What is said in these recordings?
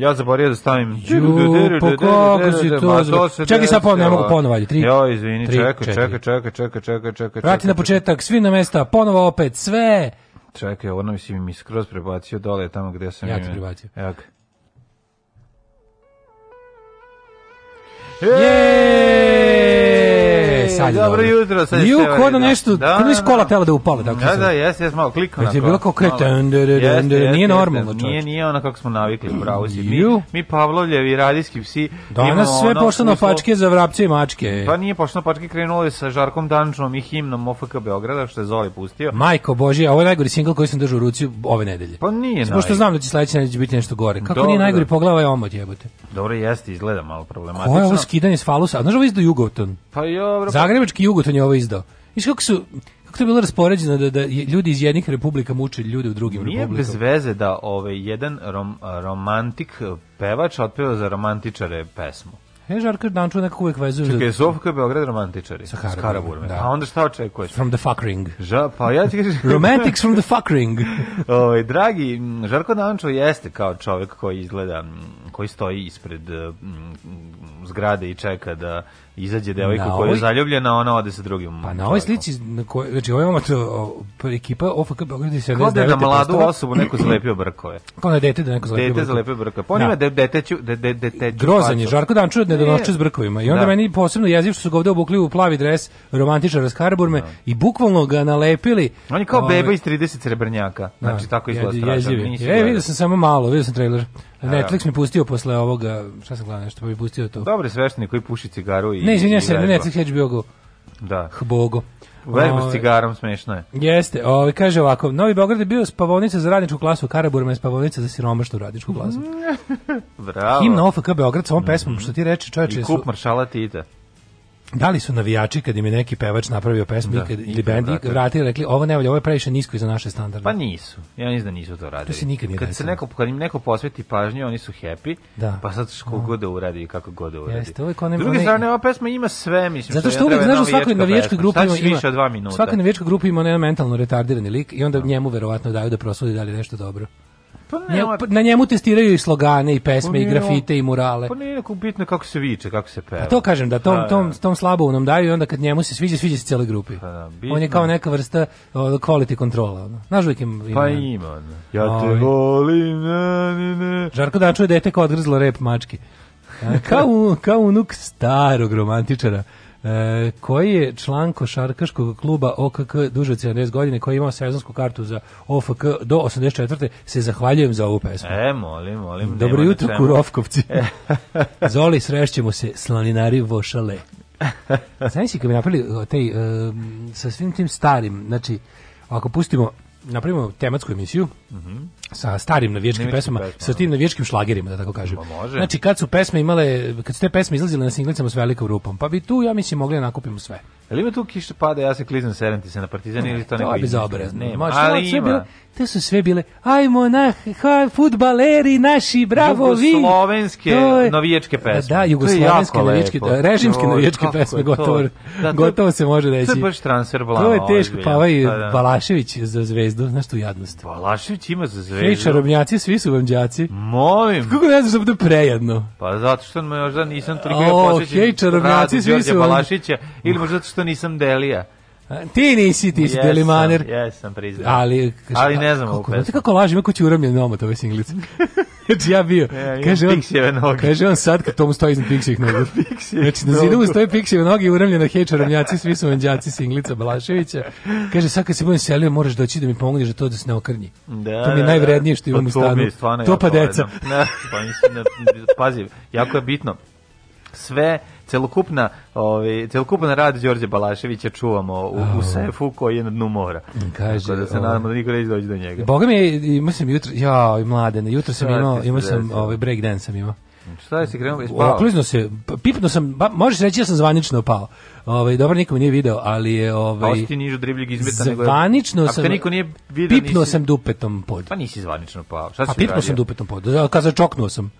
Ja zaboravio da stavim. Ju, po kako si to? Čekaj, sad ponovo, ne mogu ponovo, ajde. jo, izvini, čekaj, čekaj, čekaj, čekaj, čekaj, čekaj. Vrati na početak, svi na mesta, ponovo opet, sve. Čekaj, ovo nam si mi skroz prebacio dole, tamo gde sam. Ja Ja ti prebacio. Evo ga sad dobro. Dobro jutro, sad je sve. Ju, da nešto, da, kod da nešto da, kola tela da upale. Tako da, da, jes, jes, malo klikao na kola. Je bilo kao kreten, nije normalno. Nije, nije ona kako smo navikli, bravo si. Mi, mi Pavlovljevi radijski psi. Danas sve pošto na pačke za vrapce i mačke. Pa nije pošto na pačke krenulo je sa Žarkom Dančom i himnom OFK Beograda, što je Zoli pustio. Majko Boži, ovo je najgori singl koji sam držao u ruci ove nedelje. Pa nije najgori. Pošto znam da će sledeće nedelje biti nešto gore. Kako nije najgori, pogledaj ovaj omot jebote. Dobro jeste, izgleda malo problematično. Ovo je ovo skidanje s falusa, znaš ovo je Jugoton? Pa jo, Zagrebački Jugoton je ovo izdao. Viš kako su kako to je bilo raspoređeno da, da ljudi iz jednih republika muče ljude u drugim Nije republikama. Nije bez veze da ovaj jedan rom, romantik pevač otpeva za romantičare pesmu. E, Žarko Danču nekako uvijek vezuju. Čekaj, da... Sofka, Beograd, romantičari. Sa Karaburme. Da. A pa onda šta očekuješ? From the fuck ring. Ža, pa ja ti kažem... Romantics from the fuck ring. o, ovaj, dragi, Žarko Danču jeste kao čovjek koji izgleda, koji stoji ispred m, mm, zgrade i čeka da izađe devojka na koja ovoj... je zaljubljena, ona ode sa drugim. Pa na ovoj slici, na kojoj, znači ovo imamo to, o, pa ekipa OFK Beograd i 79. Kao da je na mladu osobu neko zalepio brkove. Kao na dete da neko zalepio brkove. Dete zalepio brkove. Pa on da. ima de, deteću, de, de, deteću. Grozan je, Žarko Danču ne donošće s brkovima. I onda da. meni posebno jeziv što su ga ovde obukli u plavi dres romantičara s Karburme da. i bukvalno ga nalepili. On je kao ovaj, beba iz 30 srebrnjaka. Znači, da, tako izgleda strašno. E, da vidio sam samo malo, vidio sam trailer. Netflix mi pustio posle ovoga, šta sam gledao nešto, pa mi pustio to. Dobri svešteni koji puši cigaru i... Ne, izvinjam se, ne, Netflix HBO Go. Da. Hbogo. Vežba s ovaj, cigarom, smešno je. Jeste, o, ovaj, kaže ovako, Novi Beograd je bio spavonica za radničku klasu, Karaburma je spavonica za siromaštu radničku klasu. Bravo. Himna OFK Beograd sa ovom pesmom, što ti reče, čovječe... I kup maršala Tita da li su navijači kad im je neki pevač napravio pesmu da, kad, ili bend vratili rekli ovo ne valja, ovo je previše nisko za naše standarde. Pa nisu. Ja mislim da nisu to radili. To se nikad nije kad se neko kad im neko posveti pažnju, oni su happy. Da. Pa sad što no. Da. god da uradi kako god da uradi. Jeste, ovaj konem. Drugi strane ova pesma ima sve, mislim. Zato što uvek znaš u svakoj navijačkoj grupi ima više od 2 minuta. Svaka navijačka grupa ima jedan mentalno retardirani lik i onda da. njemu verovatno daju da prosudi da li nešto dobro. Pa ne, ne, pa na njemu testiraju i slogane i pesme pa i grafite i murale. Pa nije neko bitno kako se viče, kako se peva. Pa to kažem da tom da, tom da. tom slabo nam daju i onda kad njemu se sviđa, sviđa se cijeloj grupi. Pa, da, On je kao neka vrsta uh, quality controla. Ono. Znaš uvijek im, ima. Pa ima. Ja te Ovi. Ovaj. volim, ne, ne, ne. Žarko da čuje dete kao odgrzlo rep mački. Kao, kao unuk starog romantičara E, koji je član košarkaškog kluba OKK duže od 70 godine koji ima sezonsku kartu za OFK do 84. se zahvaljujem za ovu pesmu. E, molim, molim. Dobro jutro, da Kurovkovci. E. Zoli, srešćemo se, slaninari vošale. Znaš si kad bi napravili taj, um, e, sa svim tim starim, znači, ako pustimo napravimo tematsku emisiju mm -hmm. sa starim navijačkim pesmama, pesma, sa tim navijačkim šlagerima, da tako kažem. Može. Znači, kad su pesme imale, kad su te pesme izlazile na singlicama s velikom rupom, pa bi tu, ja mislim, mogli da nakupimo sve. Ali ima tu kiša pada, ja se klizam 70 na Partizan ili to ne To je bezobrazno. Ne, Maš, ali sve ima. Bile, te su sve bile, ajmo na ha, futbaleri naši, bravo vi. Jugoslovenske je, novijačke da, pesme. Da, jugoslovenske novijačke, lepo. Da, režimske Ovo, novijačke pesme, gotovo, da, gotovo se može reći. To je baš transfer blama. To je teško, ovaj, pa ovaj da, da. Balašević za zvezdu, znaš tu jadnost. Balašević ima za zvezdu. Hej, čarobnjaci, svi su vam đaci. Molim. Kako ne znam, da bude prejedno? Pa zato što možda nisam toliko ja O, da Hej, čarobnjaci, svi su vam. Balašića, ili možda što što nisam delija. Ti nisi, ti si Delimaner. Jesam, priznam. Ali, kaži, ali ne znam kako, ovu pesmu. Znate kako lažem, kako ću uramljen noma to ove singlice. znači ja bio. Ja, kaže, on, kaže on sad kad tomu stoji iznad piksijih nogu. znači na zidu mu stoje piksijeve noge i uramljena heča ramljaci, svi su vanđaci singlica Balaševića. Kaže sad kad se budem selio moraš doći da mi pomogneš da to da se ne okrnji. Da, to mi je da, najvrednije da. što imam pa u stanu. To pa deca. Ne, pa mislim, ne, da- pazi, jako je bitno. Sve celokupna, ovaj celokupna rad Đorđe Balaševića čuvamo u, u sefu koji je na dnu mora. Kaže Tako da se ovaj, nadamo da niko neće doći do njega. Boga mi imao sam jutro, ja, i mladen, jutro sam imao, imao sam ovaj break dance sam imao. Šta je se krenuo? Oklizno pa, se, pipno sam, ba, možeš reći da sam zvanično pao. Ovaj dobro nikom nije video, ali je ovaj Osti nižu dribljeg izmeta nego. Zvanično sam. niko nije video, pipno nisi... sam dupetom pod. Pa nisi zvanično pao. Šta pa si? Pa pipno sam dupetom pod. Da, Kaza čoknuo sam.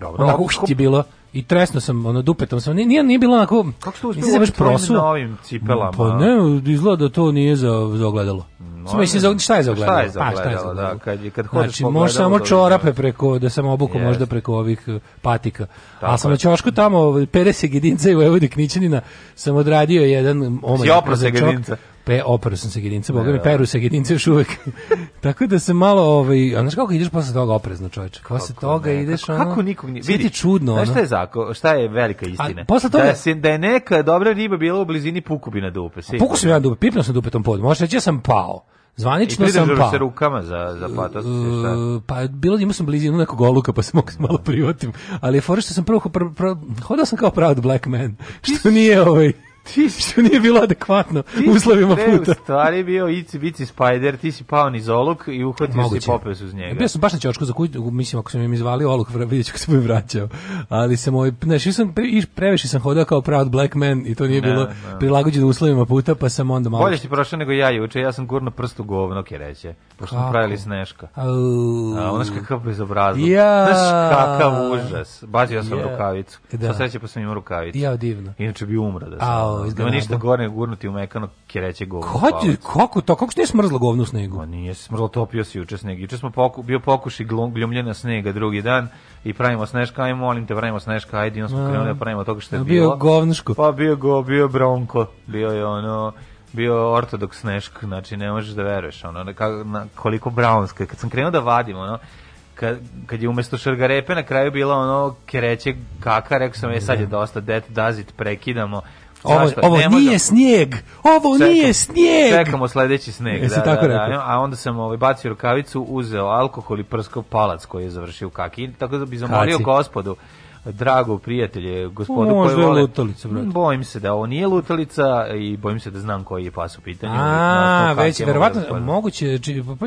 Dobro. Onako, uh, ti bilo i tresno sam, ono, dupetom sam, nije, nije bilo onako, Kako ste uspjeli nisam baš prosu. novim cipelama? Pa ne, izgleda da to nije za, zogledalo ogledalo. No, mm, Smo, mislim, za, šta je zogledalo Šta je za ogledalo, pa, šta je zogledalo? da, kad, kad hoćeš znači, možeš samo čorape preko, da samo obuku yes. možda preko ovih e, patika. A sam je. na Ćošku tamo, pere se Gedinca i Vojvode Knićanina, sam odradio jedan omaj. Si oprao se Gedinca pe, operu sam sa Gedinca, boga mi da. peru sa Gedinca još uvek. Tako da se malo, ovaj, a znaš kako ideš posle toga oprezno, čoveče? Kako se toga ne, ideš, kako, ono... Kako nikom nije... Vidi, čudno, znaš ono. šta je zako, šta je velika istina? A, posle toga... Da, si, da je neka dobra riba bila u blizini pukubina na dupe. Puku sam ja dupe, pipno sam dupe tom podu. Možeš reći ja sam pao. Zvanično I sam pa. se rukama za za patos, uh, e, Pa bilo da imao sam blizinu nekog oluka, pa se mogu malo privotim. Ali fore što sam prvo pr, pr, hodao sam kao proud black man, što nije ovaj Ti si, što nije bilo adekvatno ti uslovima puta. Ti si stvari bio Ici Bici Spider, ti si pao niz oluk i uhvatio Moguće. si popes uz njega. Ja bio sam baš na Ćošku za kuću, mislim ako sam im izvali oluk, vidjet ću kako sam im vraćao. Ali sam, ovaj, znaš, sam, pre, previše sam hodao kao proud black man i to nije ne, bilo ne. prilagođeno uslovima puta, pa sam onda malo... Bolje si prošao nego ja juče, ja sam gurno prst u govno kereće, pošto smo pravili sneška. A, A, je kakav bezobrazno. Ja. Znaš kakav užas. Bazio sam yeah. rukavicu. Da. Sa sreće pa sam imao rukavicu. Ja, divno. Inače bi umro da sam. Au ovo Nema ništa gore nego gurnuti u mekano kereće govno. Kako kako to, kako ste smrzlo govno u snegu? Pa nije smrzlo, topio se juče sneg. Juče smo poku, bio pokuši gljumljena snega drugi dan i pravimo sneška, aj molim te, pravimo sneška, ajde, smo krenuli da pravimo to što je bio. Bio govnško. Pa bio go, bio bronko, bio je ono bio ortodoks snešk, znači ne možeš da veruješ, ono, kako, na, koliko brownske, kad sam krenuo da vadim, ono, kad, kad je umesto šargarepe na kraju bila ono kereće kaka, rekao sam, je sad je da. dosta, det dazit, prekidamo, Ovo, ovo nije snijeg, ovo Čekam, nije snijeg. Čekamo sledeći snijeg, da, tako da, da, a onda sam ovaj, bacio rukavicu, uzeo alkohol i prskao palac koji je završio u kaki, tako da bi zamolio Kaci. gospodu drago prijatelje, gospodu Možda koje vole. lutalica, brate. Bojim se da ovo nije lutalica i bojim se da znam koji je pas u pitanju. A, već, da verovatno, moguće, či, pa, pa,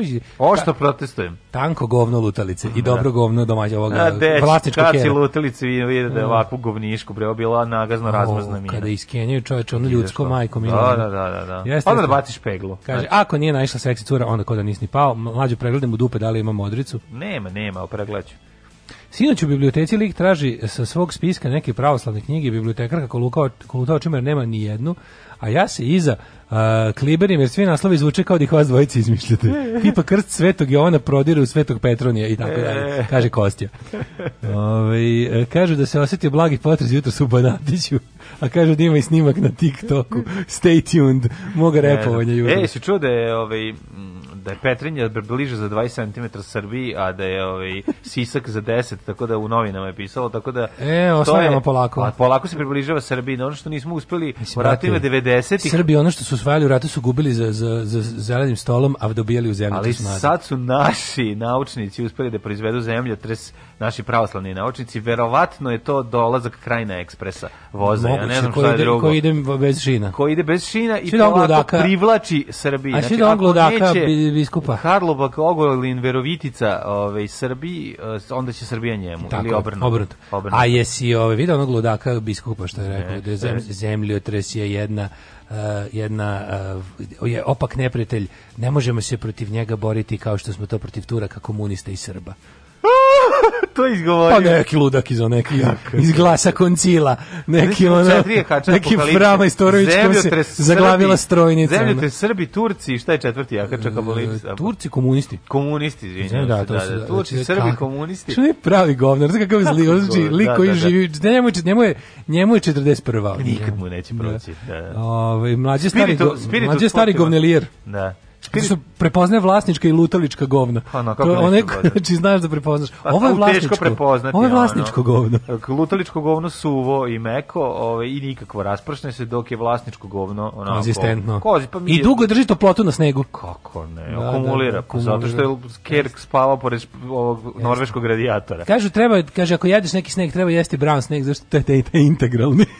pa što protestujem. Tanko govno lutalice i dobro da. govno domaća ovoga, vlasnička kera. Kad si lutalice vidi da je da. ovakvu govnišku, bre, bila nagazno razmazna mina. Kada iskenjaju čoveče, ono ljudsko majko mi. Da, da, da, da. onda pa da baciš peglu. Kaže, ako nije naišla seksi cura, onda kod da nisi ni pao, mlađe pregledam u dupe da li ima modricu. Nema, nema, pregledaću. Sinoć u biblioteci lik traži sa svog spiska neke pravoslavne knjige, bibliotekarka kolutao, kolutao čime jer nema ni jednu, a ja se iza uh, kliberim jer svi naslovi zvuče kao da ih vas dvojice izmišljate. Tipa krst svetog Jovana prodire u svetog Petronija i tako dalje, e. kaže Kostja. Ove, ovaj, kažu da se osjetio blagi potres jutro su u Banatiću, a kažu da ima i snimak na TikToku. Stay tuned, moga repovanja jutro. E, si čuo da je ovaj, da je Petrinja bliže za 20 cm Srbiji, a da je ovaj Sisak za 10, tako da u novinama je pisalo, tako da E, osvajamo polako. Pa, polako se približava Srbiji, ono što nismo uspeli vratiti 90 Srbi ono što su osvajali u ratu su gubili za za za zelenim stolom, a dobijali u zemlji. Ali sad su naši naučnici uspeli da proizvedu zemlja naši pravoslavni naučnici, verovatno je to dolazak krajna ekspresa voza. Moguće, ja ne znam koji šta ide, drugo. Koji ide bez šina. Koji ide bez šina i da polako privlači znači, da ovaj, Srbiji. A znači, ako neće biskupa. Harlobak, Ogolin, Verovitica ove, Srbiji, onda će Srbija njemu. Tako, ili obrnuto. Obrnut. Obrnut. A jesi ove, ovaj, vidio onog ludaka biskupa što je rekao, da je zem, zemljotres jedna Uh, jedna uh, je opak neprijatelj ne možemo se protiv njega boriti kao što smo to protiv Turaka, komunista i Srba to izgovorio. Pa neki ludak iz neki iz glasa koncila, neki ono, neki Frama Istorović koji se zaglavila strojnica. Zemljotre Srbi, Turci, šta je četvrti Jahača Kabalica? E, Turci, komunisti. Komunisti, izvinjavam da, da, da, Turci, Srbi, komunisti. Što je pravi govnar, znači kakav zli, znači lik koji živi, njemu je, njemu je, njemu je 41. Nikad mu neće proći. Da. da. Ovaj mlađi stari, mlađi stari govnelijer. Da. Spirit... Se prepoznaje vlasnička i lutalička govna. Pa, no, kako one, da znači, znaš da prepoznaš. Pa, ovo je vlasničko, ovo je vlasničko ono. govno. Lutaličko govno suvo i meko ove, ovaj, i nikakvo raspršne se dok je vlasničko govno onako, konzistentno. Kozi, pa mi I dugo drži toplotu na snegu. Kako ne, da, akumulira. Da, akumulira. Pa zato što je Kerk spavao pored ovog Jeste. norveškog radijatora. Kažu, treba, kaže, ako jedeš neki sneg, treba jesti brown sneg, zašto to je taj integralni.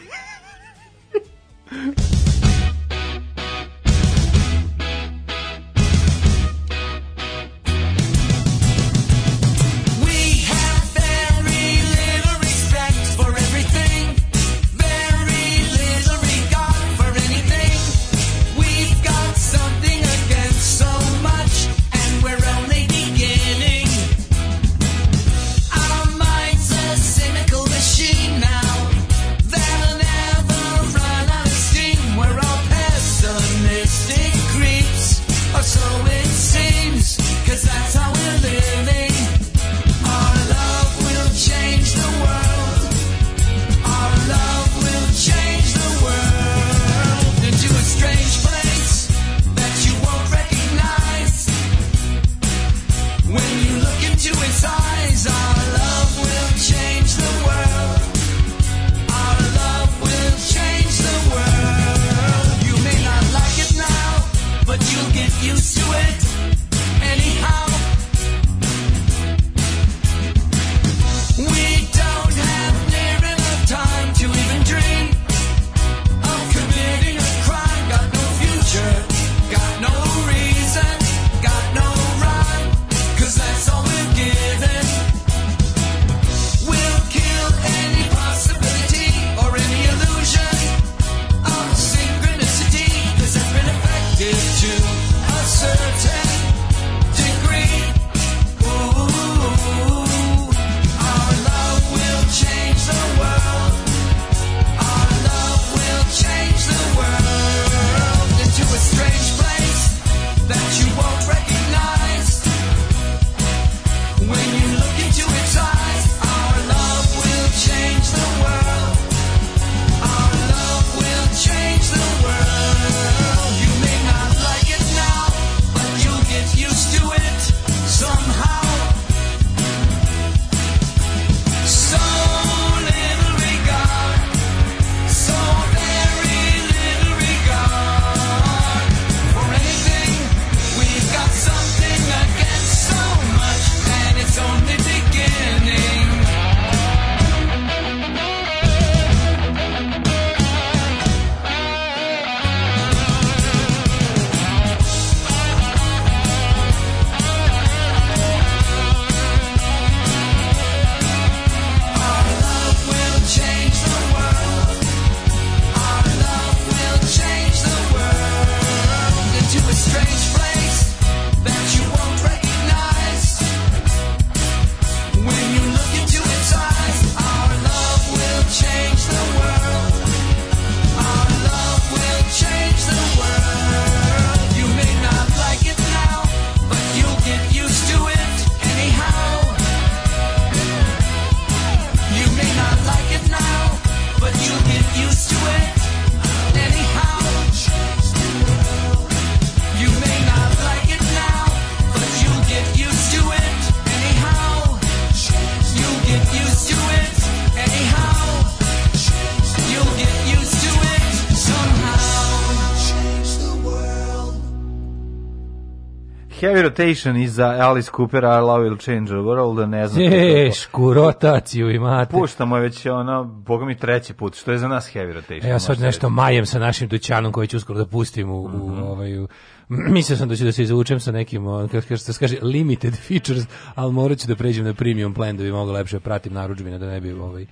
rotation iza Alice Cooper, I Love Will Change the World, ne znam. Tešku rotaciju imate. Puštamo je već ono, boga mi treći put, što je za nas heavy rotation. Ja sad nešto reći. majem sa našim dućanom koji ću uskoro da pustim u, mm -hmm. u, mhm. ovaj, u mislio sam da ću da se izvučem sa nekim, kako se kaže, limited features, ali morat ću da pređem na premium plan da bi mogu lepše pratim naručbine, da ne bi ovaj,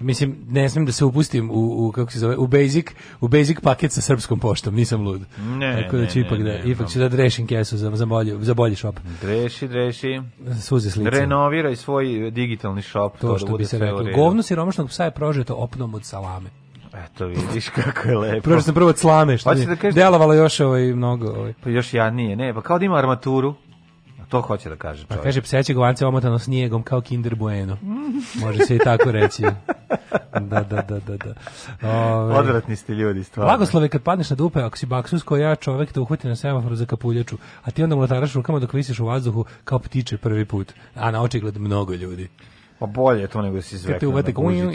mislim ne smem da se upustim u, u kako se zove u basic u basic paket sa srpskom poštom nisam lud ne, tako da će ne, ipak da, ne, da ne, ipak ću da drešim kesu za za bolji za bolji shop dreši dreši suze slice renoviraj svoj digitalni shop to, to da što da bi se reklo govno siromašnog psa je prožeto opnom od salame Eto vidiš kako je lepo. Prvo sam prvo od slame što je da kažete... delovalo još ovaj mnogo ovaj. Pa još ja nije, ne, pa kao da ima armaturu. To hoće da kaže pa čovjek. Pa kaže pseće govance omotano snijegom kao Kinder Bueno. Može se i tako reći. Da, da, da, da, da. Ove, Odvratni ste ljudi, stvarno. Blagoslove kad padneš na dupe, ako si baksus ko ja, čovek te uhvati na semaforu za kapuljaču, a ti onda mlataraš rukama dok visiš u vazduhu kao ptiče prvi put. A na očigled mnogo ljudi. Pa bolje je to nego si izvekao.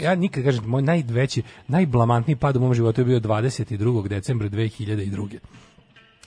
ja nikad kažem, moj najveći, najblamantniji pad u mom životu je bio 22. decembra 2002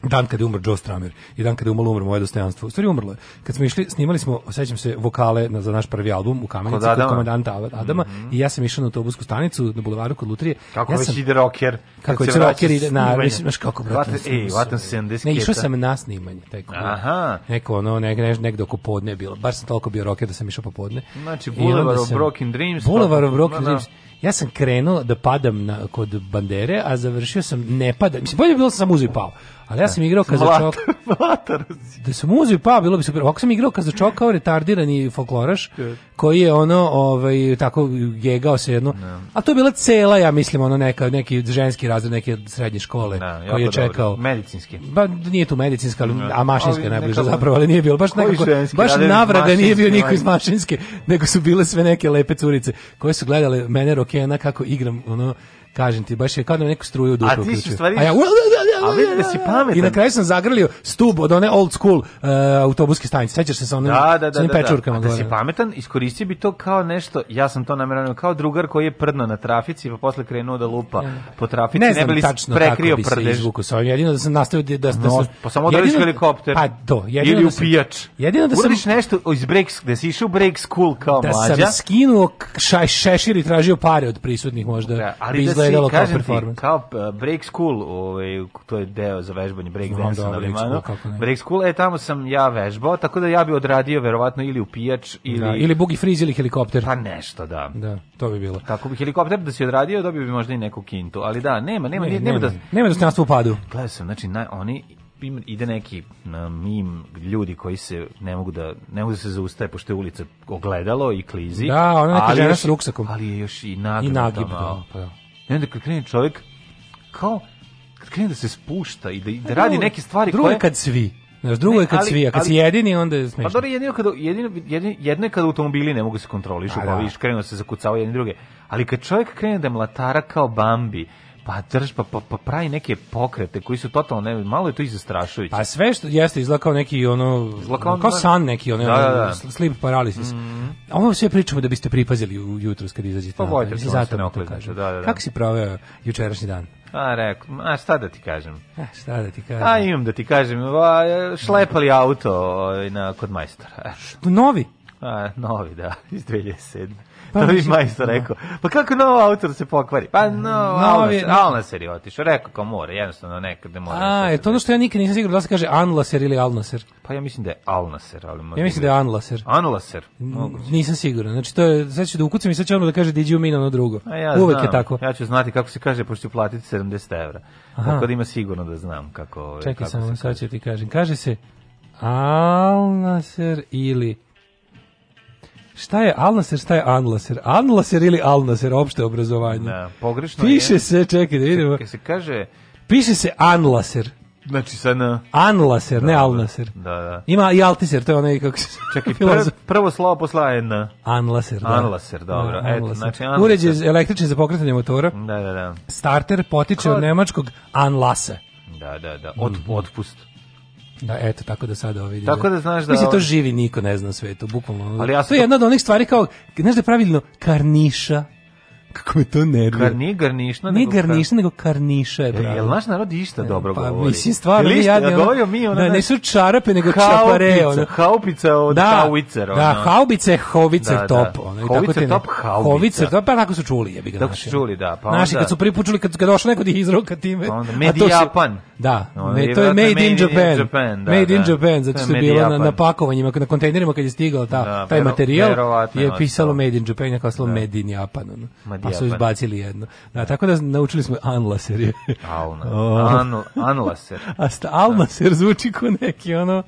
dan kada je umr Joe Stramer i dan kada je umrlo umro moje dostojanstvo. U stvari umrlo je. Kad smo išli, snimali smo, osjećam se, vokale na, za naš prvi album u Kamenici kod, Adama. kod komandanta mhm. Adama mm -hmm. i ja sam išao na autobusku stanicu na bulevaru kod Lutrije. Kako ja sam, ide rocker. Kako će rocker ide, na, znaš kako, brate. Ej, vatan disketa. E, ne, išao sam na snimanje, taj kod. Aha. Neko, ono, nek, nek, negde oko podne je bilo. Bar sam toliko bio rocker da sam išao popodne. Znači, Boulevard of Broken Dreams. Boulevard of pa- Broken da. Dreams ja sam krenuo da padam na, kod bandere, a završio sam ne padam. Mislim, bolje bilo da sam uzeo i pao. Ali ja sam igrao kazačok. da sam uzeo pa bilo bi super. Ovako sam igrao kazačok kao retardirani folkloraš koji je ono ovaj tako gegao se jedno. Da. A to je bila cela ja mislim ono neka neki ženski razred neke srednje škole no, da, koji je čekao dobro. medicinski. Ba nije tu medicinska, ali, da. a mašinska je najbliža zapravo, ali nije bilo baš nekako baš navraga nije bio niko iz mašinske, nego su bile sve neke lepe curice koje su gledale mene rokena kako igram ono kažem ti baš je kao da neku struju dušu A ti si stvari... A ja, a vidi da si da, da, da. pametan. I na kraju sam zagrlio stub od one old school uh, autobuske stanice. Sećaš se sa onim, da, da, da, pečurkama da, da. da si pametan, iskoristio bi to kao nešto, ja sam to nameravao kao drugar koji je prdno na trafici, pa posle krenuo da lupa ja. po trafici, ne, znam ne bi tačno prekrio kako bi se izvuku sa ovim. Jedino da sam nastavio da, da, da no, sam... Pa samo da odališ helikopter. Pa to, jedino ili da sam, Jedino da sam... Uradiš nešto iz break, da si išao break school kao da mlađa. Da sam skinuo šaj, šešir i tražio pare od prisutnih možda. Da, ali bi da si, kao kažem ti, kao eh, break school, ovaj, to je deo za vežbanje breakdance na Limanu. Break school, e tamo sam ja vežbao, tako da ja bi odradio verovatno ili u pijač ili da, ili bugi friz ili helikopter. Pa nešto da. Da, to bi bilo. Tako bi helikopter da si odradio, dobio bi možda i neku kintu, ali da, nema, nema, ne, nema, nema, da nema da se u padu. Gledao sam, znači na, oni ide neki na mim ljudi koji se ne mogu da ne mogu da se zaustave pošto je ulica ogledalo i klizi. Da, ona neka žena s ruksakom. Ali je još i nagib. I nagib, da, pa da. I onda kad krene čovjek kao kad krene da se spušta i da, da radi neke stvari drugo koje... Drugo je kad svi. Znaš, drugo ne, je kad ali, svi, a kad ali, si jedini, onda je pa smešno. Pa dobro, jedino kada, jedino, jedino, jedno je kad automobili ne mogu da se kontrolišu, pa da. viš, krenu da se zakucao jedni druge. Ali kad čovjek krene da mlatara kao Bambi, pa drž, pa, pa, pa pravi neke pokrete koji su totalno, ne, malo je to i Pa sve što jeste izlakao neki ono, izlakao kao san neki ono, da, da, da. sleep paralysis. Mm. Ovo sve pričamo da biste pripazili jutros kad izađete. Pa vojte, zato mi kažem. Da, da, da. Kako si proveo jučerašnji dan? A, rekao, a šta da ti kažem? A, e, šta da ti kažem? A, imam da ti kažem, a, šlepali auto ovaj, na, kod majstora. Novi? A, novi, da, iz 2007. Pa to bi majstor da. rekao. Pa kako novo autor da se pokvari? Pa no, Novi, Alnaser je otišao, rekao kao mora, jednostavno nekad ne mora. A, je to ono što ja nikad nisam siguran da se kaže Anlaser ili Alnaser. Pa ja mislim da je Alnaser, ali Ja mislim da je Anlaser. Anlaser? Nisam siguran, znači to je, sad ću da ukucam i sad će ono da kaže Did you mean drugo. ja Uvek znam. je tako. Ja ću znati kako se kaže, pošto ću platiti 70 evra. Aha. Tako da ima sigurno da znam kako... Čekaj kako sam, se sad ću ti kažem. Kaže se Alnaser ili Šta je Alnaser, šta je Anlaser? Anlaser ili Alnaser, opšte obrazovanje. Da, pogrešno Piše je. se, čekaj da vidimo. Čekaj se kaže... Piše se Anlaser. Znači sa na... Anlaser, da, ne da. Alnaser. Da, da. Ima i Altiser, to je onaj kako se... Čekaj, prvo, prvo slovo posla je na... Anlaser, da. Anlaser, da, dobro. Da, Eto, znači Anlaser. Uređe električni za pokretanje motora. Da, da, da. Starter potiče Kod... od nemačkog Anlase. Da, da, da. Od, mm. Otpust. Da, eto, tako da sada ovo Tako da znaš da... Mislim, to živi niko ne zna sve, to bukvalno... Ali ja to je jedna od onih stvari kao, znaš da pravilno, karniša, Kako me to nervira. Kar nije garnišna, ne nego garnišna, kar... nego karniša je pravo. E, jel naš narod išta e, dobro pa, govori? Pa mislim stvarno jel ja ne govorio mi ona. Da, ne su čarape nego čapare, ona. Haubica od da, haubicer, ona. Da, haubice, hovicer da, da. top, ona. Da. Hovicer tako top, haubica. Hovicer top, pa tako su čuli, jebi ga. Tako su čuli, da, pa onda. Naši kad su pripučuli kad kad došao neko da izroka time. Pa onda Medi Japan. Da, ne, to je made in Japan. Made in Japan, zato što je bilo na pakovanjima, na kontejnerima kad je stigao ta da, taj materijal je pisalo made in Japan, kao slovo da. made in Japan. Pa su izbacili jedno. Da, tako da naučili smo Anlaser je. Anlaser. Anlaser. A sta Almaser zvuči ko neki ono,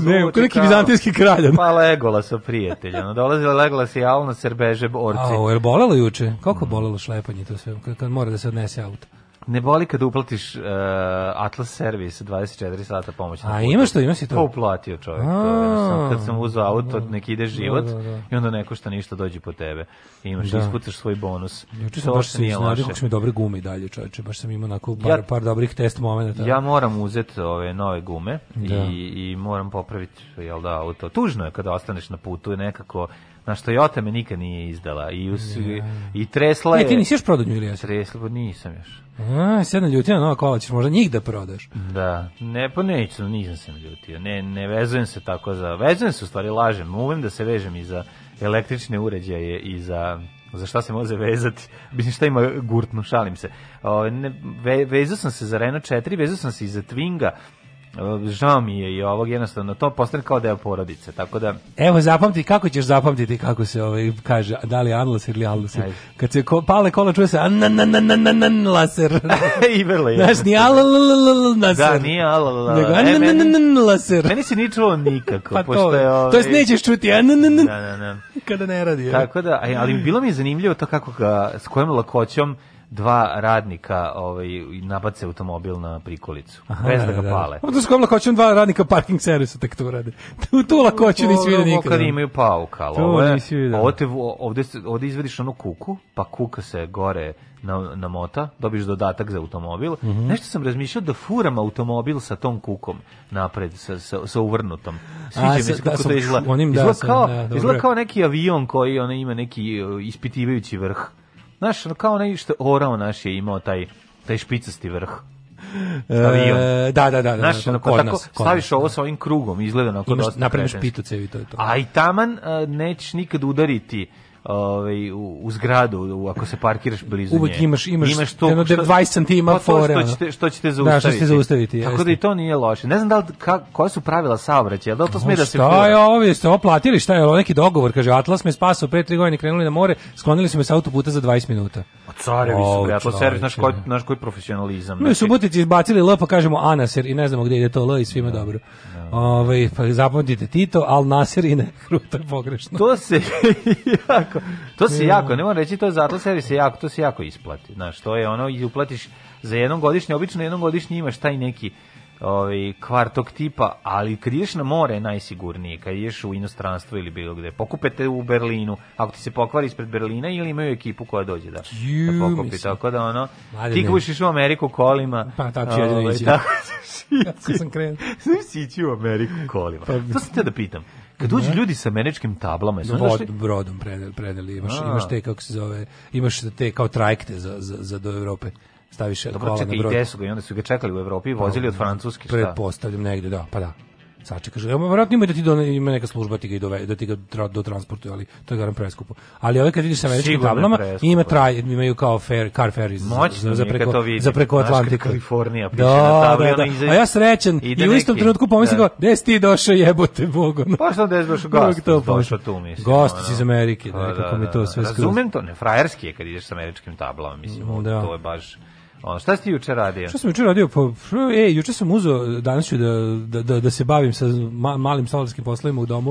ne, ko neki kao, bizantijski kralj. Pa Legolas o prijatelj. Ono, dolazila Legolas i Almaser beže borci. A, jer bolelo juče. Koliko bolelo šlepanje to sve, kad mora da se odnese auto. Ne boli kad uplatiš uh, Atlas servis 24 sata pomoć A ima što, ima si to? Ko uplatio čovjek. A, kad sam uzao auto, da, neki ide da, život da, da, da. i onda neko košta ništa dođe po tebe. I imaš, da. ispucaš svoj bonus. Juče sam baš se iznadio kako mi dobre gume i dalje čovječe. Baš sam imao onako par, ja, par dobrih test momenta. Ja moram uzeti ove nove gume da. i, i moram popraviti jel da, auto. Tužno je kada ostaneš na putu i nekako na što Jota me nikad nije izdala i us, ja. i tresla je. Ne, ti nisi još prodao ili jesi? Tresla, pa nisam još. A, sad na ljutina nova kola ćeš možda njih da prodaš. Da, ne, pa neću, nisam se naljutio. Ne, ne vezujem se tako za, vezujem se u stvari lažem, umem da se vežem i za električne uređaje i za za šta se može vezati, mislim šta ima gurtnu, šalim se. O, ne, ve, vezao sam se za Renault 4, vezao sam se i za Twinga, E, žao mi je i ovog jednostavno to postane kao deo porodice tako da evo zapamti kako ćeš zapamtiti kako se ovaj kaže da li anlaser ili anlaser kad se ko, pale kola čuje se anlaser i vrlo je znaš ni anlaser da nije anlaser e, meni se nije čuo nikako pa pošto je ovaj... to jest nećeš čuti anlaser da, da, da. kada ne radi tako da ali bilo mi je zanimljivo to kako ga s kojom lakoćom dva radnika ovaj, nabace automobil na prikolicu, Aha, bez da, da ga da, da. pale. Da. Onda su komla hoćem dva radnika parking servisa tek to rade. U tu hoće nisi vidio nikada. Kad da. imaju pauka, ovo je, Ovde te, ovde, ovde izvediš onu kuku, pa kuka se gore na, na mota, dobiš dodatak za automobil. Mm -hmm. Nešto sam razmišljao da furam automobil sa tom kukom napred, sa, sa, sa uvrnutom. Sviđa mi se kako da, to izgleda. Izgleda kao, da, izgleda kao neki avion koji ona ima neki ispitivajući vrh. Znaš, kao onaj što orao naš je imao taj, taj špicasti vrh. E, Avion. E, da, da, da. Naš, da, da, pa tako, nas, staviš ovo da. sa ovim krugom, izgleda onako dosta. Napraviš pitu cevi, to je to. A i taman uh, nećeš nikad udariti ovaj u, zgradu ako se parkiraš blizu Uvijek nje. imaš imaš, imaš pa to, jedno 20 cm ima Pa Što ćete što ćete zaustaviti. Da, što ćete zaustaviti. Tako da i to nije loše. Ne znam da li ka, koja su pravila saobraćaja, da li to sme da se Šta je ovo, jeste ovo platili, šta je ovo neki dogovor, kaže Atlas me spasao pre 3 godine, krenuli na more, sklonili smo se sa autoputa za 20 minuta. A carevi su, bre, to servis naš koji naš koji profesionalizam. Mi znači. su butici izbacili L pa kažemo Anaser i ne znamo gde ide to L i svima da. dobro. Da. Ovaj pa zapamtite Tito, al Nasir i Nehru, to je pogrešno. To se jako, to se da. jako, ne mogu reći to zato se jako, to se jako isplati. Znaš, to je ono i uplatiš za jednom godišnje, obično jednom godišnje imaš taj neki ovaj kvartog tipa, ali kad ideš na more je najsigurnije, kad ideš u inostranstvo ili bilo gde. Pokupete u Berlinu, ako ti se pokvari ispred Berlina ili imaju ekipu koja dođe da, Juu, da pokupi, mislim. tako da ono, Mladine. ti kušiš u Ameriku kolima. Pa tako ću jedino ići. Tako ćeš sam krenuo. Znaš ići u Ameriku kolima. Pa, to sam te da pitam. Kad dođu ljudi sa američkim tablama, jesu Brod, došli? Brodom predeli, predeli. Imaš, A. imaš te, kako se zove, imaš te kao trajekte za, za, za do Evrope staviš Dobro, čekaj, na brod. Dobro, su ga i onda su ga čekali u Evropi pa, vozili pa, od Francuske, šta? Pretpostavljam negde, da, pa da. Sačekaš, ja verovatno ima da ti do, ima neka služba da ti ga i dove, da ti ga tra, do transportuje, ali to je garan preskupo. Ali ove kad vidiš sa američkim tablama, ima traj, imaju kao fair, car ferries za, za, za, preko, za preko Atlantika. Kalifornija piše da, na da, tabli, da, da. Iza... A ja srećen i u istom neki, trenutku pomislim da. gde si ti došao, jebote, bogo. No. Pa što da jesi došao gost, došao tu, mislim. Gost iz Amerike, da, nekako da, da, mi to da. sve skroz. Razumem to, ne, frajerski je kad ideš sa američkim tablama, mislim, da. to je baš Ono, šta si juče radio? Šta sam juče radio? Pa, e, juče sam uzeo, danas ću da, da, da, da se bavim sa ma, malim stalarskim poslovima u domu.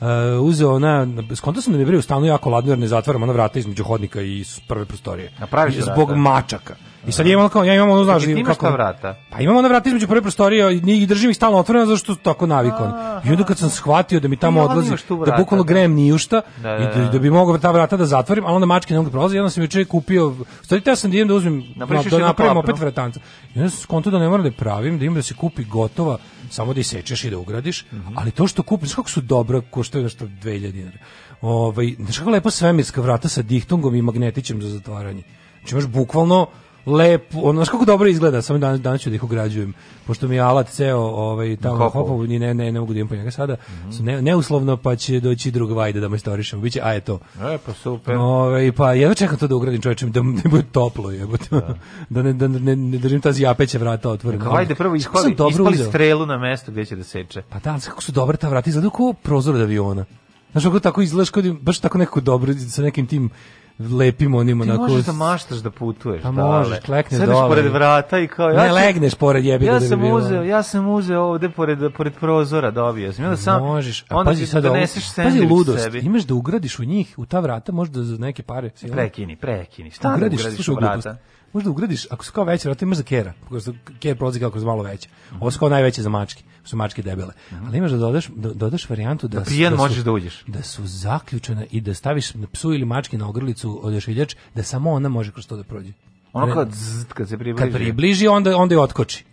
Uh, uzeo ona, skonto sam da mi je u stanu jako ladno jer ne zatvaram ona vrata između hodnika i prve prostorije. Napraviš Zbog rata. mačaka. I sad imamo kao ja imamo ono znaš kako vrata. Pa imamo na vrata između prve prostorije i držim ih stalno otvorena zato što tako navikon. I onda kad sam shvatio da mi tamo odlazi da bukvalno da. grem ni ušta da, da, i da, da bi mogao ta vrata da zatvorim, a onda mačke ne mogu prolaziti. Onda sam juče kupio, stvari ja sam da idem da uzmem da napravim opet vratanca. I onda sam skonto da ne moram da pravim, da imam da se kupi gotova, samo da isečeš i da ugradiš, mhm. ali to što kupim, kako su dobro koštaju nešto 2000 dinara. Ovaj, znači kako lepo svemirska vrata sa dihtongom i magnetićem za zatvaranje. Znači baš bukvalno lepo, ono, znaš kako dobro izgleda, samo danas, danas ću da ih ograđujem, pošto mi je alat ceo, ovaj, tamo hopov, ni ne, ne, ne mogu da imam po njega sada, mm -hmm. ne, neuslovno, pa će doći druga vajda da majstorišem, biće, a je to. E, pa super. Ove, ovaj, pa jedva čekam to da ugradim čovječem, da ne bude toplo, jebote, da. da, ne, da ne, ne držim ta zjapeća vrata otvorena. Kako vajde prvo ispali, ispali strelu na mesto gde će da seče. Pa da, kako su dobra ta vrata, izgleda kao prozor od aviona. Znaš, kako tako izgledaš, da baš tako nekako dobro, sa nekim tim lepimo onim Ti onako... Ti možeš da maštaš da putuješ. da. Pa možeš, klekneš dole. Sedeš pored vrata i kao... Ja ne, legneš pored jebi ja da sam uzeo, Ja sam uzeo ovde pored, pored prozora da sam. Onda sam, možeš, a onda pazi sad doneseš ovo, pazi ludost, sebi. imaš da ugradiš u njih, u ta vrata, možda za neke pare. Prekini, prekini, šta ugradiš, da ugradiš u vrata? Glupost možda da ugradiš, ako su kao veće vrata, imaš za kera, pošto kera prolazi kao kroz malo veće. Ovo su kao najveće za mačke, su mačke debele. Mhm. Ali imaš da dodaš, da, dodaš varijantu da, da, pijen da možeš da uđeš. Da su zaključena i da staviš psu ili mački na ogrlicu odješiljač, da samo ona može kroz to da prođe. Ono kad, zzz, kad se približi. Kad približi, onda, onda je otkoči.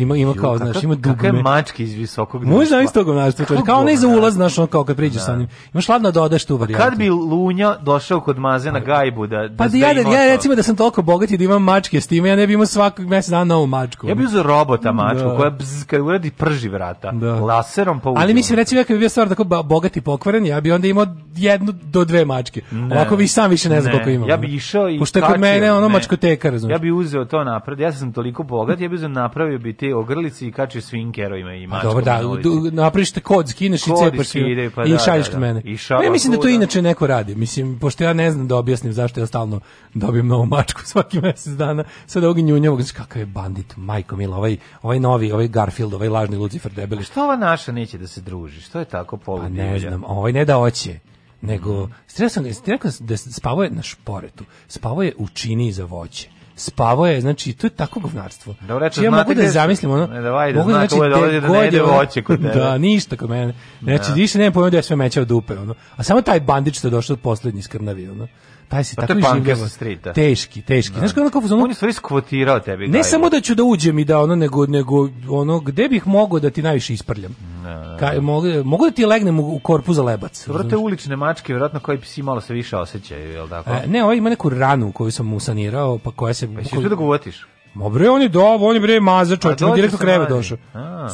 Ima ima kao, znači ima dugme. Kakve mačke iz visokog društva. Možda iz tog naštva, kao ne za ulaz, znaš, on kao kad priđeš da. sa njim. Imaš ladno dodaš da tu varijantu. Kad bi Lunja došao kod Maze na pa- gajbu da da Pa da, da ja, ja recimo da sam toliko bogat i da imam mačke s time, ja ne bih imao svakog mjesec dana novu mačku. Ja bih uzeo robota mačku koja bzz, kad uradi prži vrata, laserom pa Ali mislim recimo ja kad bi bio stvar tako bogat i pokvaren, ja bih onda imao jednu do dve mačke. Ovako vi sam više ne znam koliko imam. Ja bih išao i Pošto kod mene ono mačkoteka, razumeš. Ja bih uzeo to napred. Ja sam toliko bogat, ja bih uzeo napravio bi ti ogrlici i kačeš svim kerovima i mačkama. Dobro, da, napraviš kod, skineš kod i cepaš skide, pa i, da, šalješ da, da. mene. I šala, ne, mislim da to inače neko radi. Mislim, pošto ja ne znam da objasnim zašto ja stalno dobijem novu mačku svaki mesec dana, sad ovog njunjavog, znači kakav je bandit, majko mila, ovaj, ovaj novi, ovaj Garfield, ovaj lažni Lucifer debeli. A što ova naša neće da se druži? Što je tako poludivlja? Pa ne znam, ovaj ne da oće nego, mm. sam, rekao da spavao je na šporetu, spavao je u čini za voće spavao je, znači to je tako govnarstvo. Dobro, reče, znači, ja mogu da zamislim ono. Ne, davai, da mogu da znači da da ne ide voće kod tebe. Da, ništa kod mene. Znači, da. više nemam pojma da je sve meća dupe, ono. A samo taj bandič što je došao poslednji skrnavi, ono taj se pa tako življava. Da. Teški, teški. Da. Znaš kako je ono kao... On je stvari skvotirao tebi. Ne gajba. samo da ću da uđem i da ono, nego, nego ono, gde bih mogao da ti najviše isprljam? Ne. Ka, mogu, mogu da ti legnem u, u korpu za lebac. Dobro ulične mačke, vjerojatno koji psi malo se više osjećaju, je li tako? E, ne, ovaj ima neku ranu koju sam mu sanirao, pa koja se... Pa si da govotiš? Ma bre, on je do, on je bre maza, čovjek, pa on direktno krevet došao.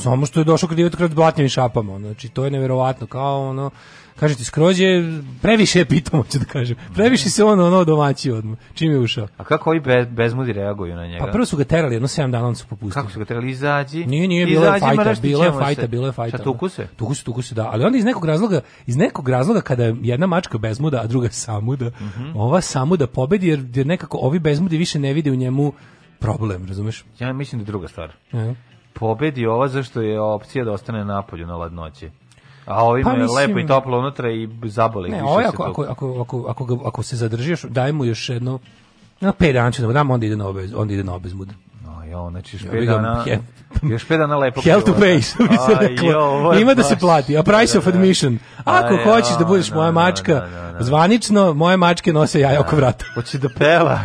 Samo što je došao kod direktno kod da blatnjim šapama, znači to je neverovatno, kao ono kažete skroz je previše je pitamo ću da kažem. Previše se ono ono domaći odmah. Čim je ušao. A kako ovi bez, bezmudi reaguju na njega? Pa prvo su ga terali, jedno 7 dana on su popustili. Kako su ga terali izađi? Nije, nije bila fajta, bilo je fajta, bila je fajta. Šta tuku se? Tuku se, tuku se, da. Ali onda iz nekog razloga, iz nekog razloga kada je jedna mačka bezmuda, a druga samuda, mm -hmm. ova samuda pobedi jer, jer nekako ovi bezmudi više ne vide u njemu problem, razumeš? Ja mislim da je druga stvar. Ja. Pobedi ova zašto je opcija da ostane na napolju na ladnoći. A ovim pa, je mislim, lepo i toplo unutra i zaboli. Ne, ovo ovaj ako, ako, ako, ako, ako, ga, ako se zadržiš, daj mu još jedno, na 5 dana ćemo, da damo, onda ide na, obez, onda ide na obezmud. No, jo, znači još 5 dana... He, još 5 dana lepo Hell to pay, što bi se reklo. Ima da se plati, a price da, da, of admission. Ako hoćeš da budeš moja mačka, zvanično moje mačke nose jaja oko vrata. Hoće da peva.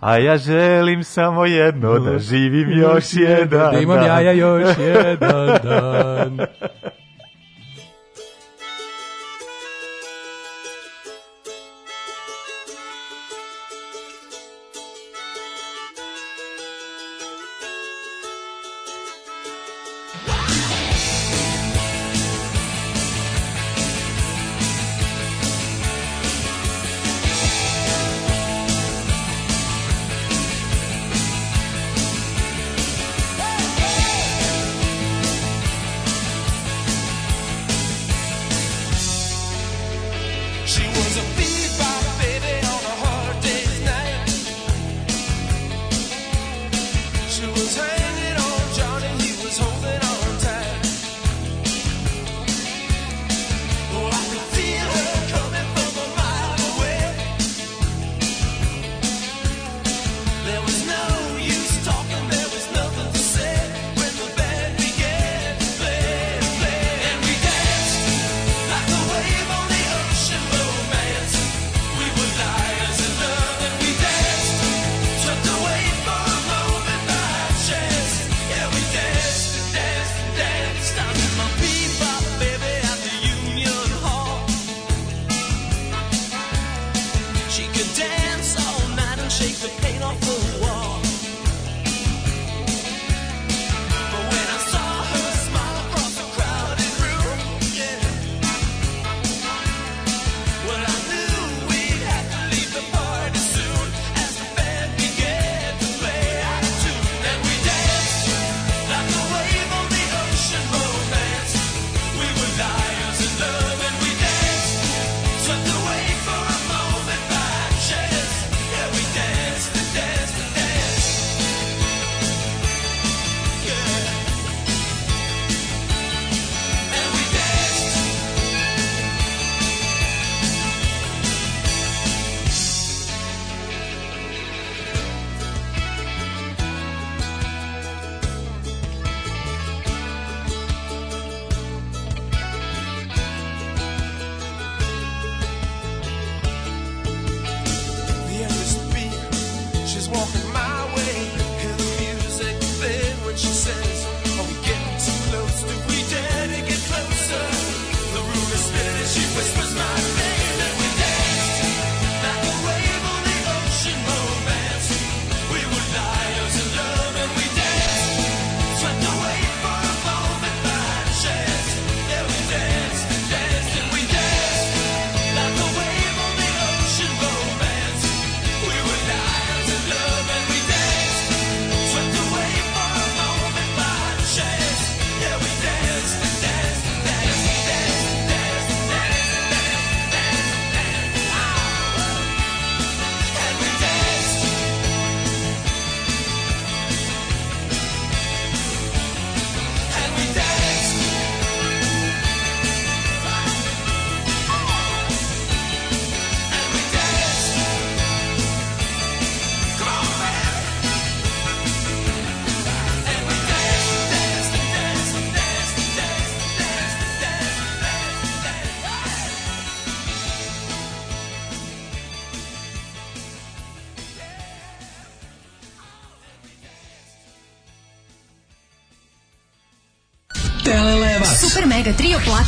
A ja želim samo jedno, da živim još jedan dan. Da imam jaja još jedan dan.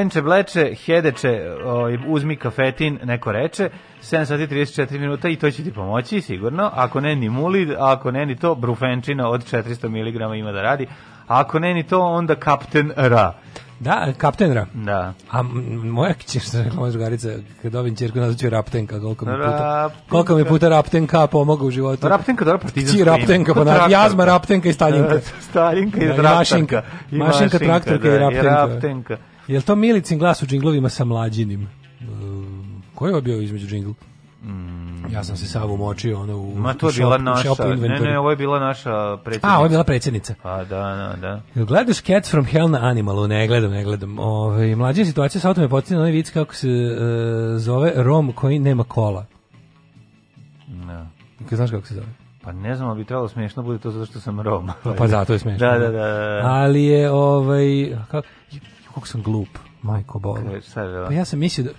venče bleče, hedeče, o, ovaj, uzmi kafetin, neko reče, 7 sati 34 minuta i to će ti pomoći sigurno, ako ne ni mulid, ako ne ni to, brufenčina od 400 mg ima da radi, ako ne ni to, onda kapten Ra. Da, kapten Ra. Da. A moja što rekla moja drugarica, kad dobim ćerku nazvaću Raptenka, koliko mi puta, raptenka. koliko mi puta Raptenka pomogu u životu. Raptenka, dobro, partizansko ime. Raptenka, pa na, jazma Raptenka i Staljinka. Staljinka i da, Raptenka. Mašinka, i mašinka, mašinka traktorka da, i Raptenka. I raptenka. Jel to Milicin glas u džinglovima sa mlađinim? E, ko je bio između džingl? Mm. Ja sam se sav umočio ono u Ma to je bila naša. Ne, ne, ovo je bila naša predsjednica. A, ovo je bila predsjednica. Pa, da, da, da. Jel gledaš Cats from Hell na Animalu? Ne gledam, ne gledam. Ove, ovaj, mlađa situacija sa autom je podsjetila onaj vic kako se e, zove Rom koji nema kola. Ne. Kako znaš kako se zove? Pa ne znam, ali bi trebalo smiješno bude to zato što sam Rom. pa pa zato je smiješno. Da da. da, da, da, da. Ali je ovaj kako Kako sam glup, majko bola. Da? Pa ja sam mislio da...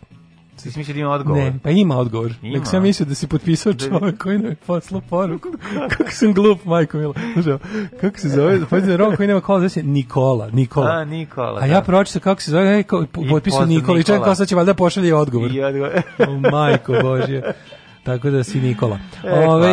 Ti si mislio da ima odgovor? Ne, pa ima odgovor. Ima. Nek sam mislio da si potpisao da- čovjek koji nam je poslao poruku. Kako sam glup, majko milo. Kako se zove? Pazite, Rom koji nema kola, zove se Nikola. Nikola. A, Nikola. A da. ja pročitao kako se zove, e, potpisao Nikola. I čovjek kao sad će valjda pošalje odgovor. I odgovor. o, majko Božje. Tako da si Nikola. E, Ove,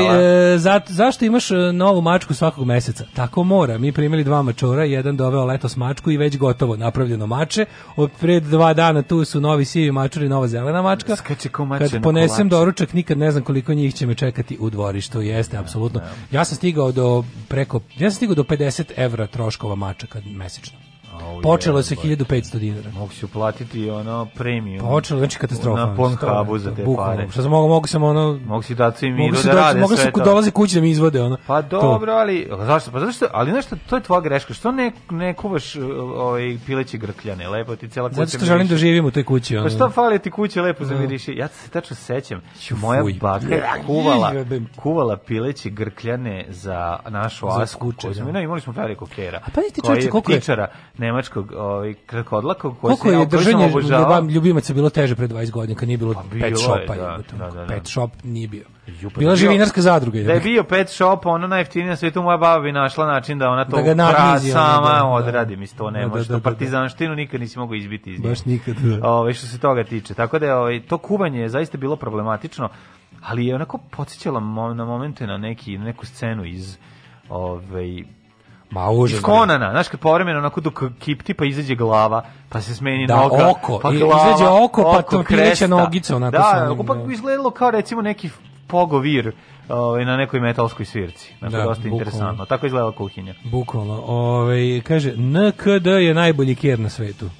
e, za, zašto imaš e, novu mačku svakog meseca? Tako mora. Mi primili dva mačora, jedan doveo letos mačku i već gotovo napravljeno mače. Od pred dva dana tu su novi sivi mačori, i nova zelena mačka. Skače ko mače Kad ponesem doručak, nikad ne znam koliko njih će me čekati u dvorištu. Jeste, da, apsolutno. Da. Ja sam stigao do preko, ja sam stigao do 50 evra troškova mača kad mesečno. Počelo je sa 1500 dinara. Mogu si uplatiti ono premium. Počelo, je znači katastrofa. Na Pornhubu za te bukvalno. pare. Šta se mogu, mogu samo ono... Mogu si dati mi miru da rade mogu sve to. Mogu si dolazi kući da mi izvode ono. Pa dobro, to. ali... Zašto? Pa zašto? Ali nešto, to je tvoja greška. Što ne, ne kuvaš e, ovaj, pileći grkljane? Lepo ti cela kuća Zato što želim da živim u toj kući. Pa ono. Pa šta fali ti kuće lepo zamiriši? Da. Ja se tačno sećam. Moja baka kuvala, kuvala pileće grkljane za našu asku. Da. Imali smo veliko kera. A pa ti čovječe, koliko je? nemačkog ovaj krakodlakog koji Koliko se je držanje ljubam, ljubimaca bilo teže pre 20 godina kad nije bilo, pa bilo pet shopa da, da, da, pet da. shop nije bio Jupa, bila živinarska zadruga je da je bio da pet shop ona najjeftinije na svetu moja baba bi našla način da ona to da pra da. sama da, odradi mi to ne može to partizanštinu nikad nisi mogao izbiti iz nje. baš nikad ovaj što se toga tiče tako da je ovaj to kuvanje je zaista bilo problematično ali je onako podsjećala na momente na neki na neku scenu iz ovaj Ma užas. Konana, znaš kad povremeno onako dok kip tipa izađe glava, pa se smeni da, noga, oko, pa glava, izađe oko, pa to kreće nogice onako. Da, sam, pa izgledalo kao recimo neki pogovir ovaj na nekoj metalskoj svirci. Znači da, dosta interesantno. Tako izgleda kuhinja. Bukvalno. Ovaj kaže NKD je najbolji kjer na svetu.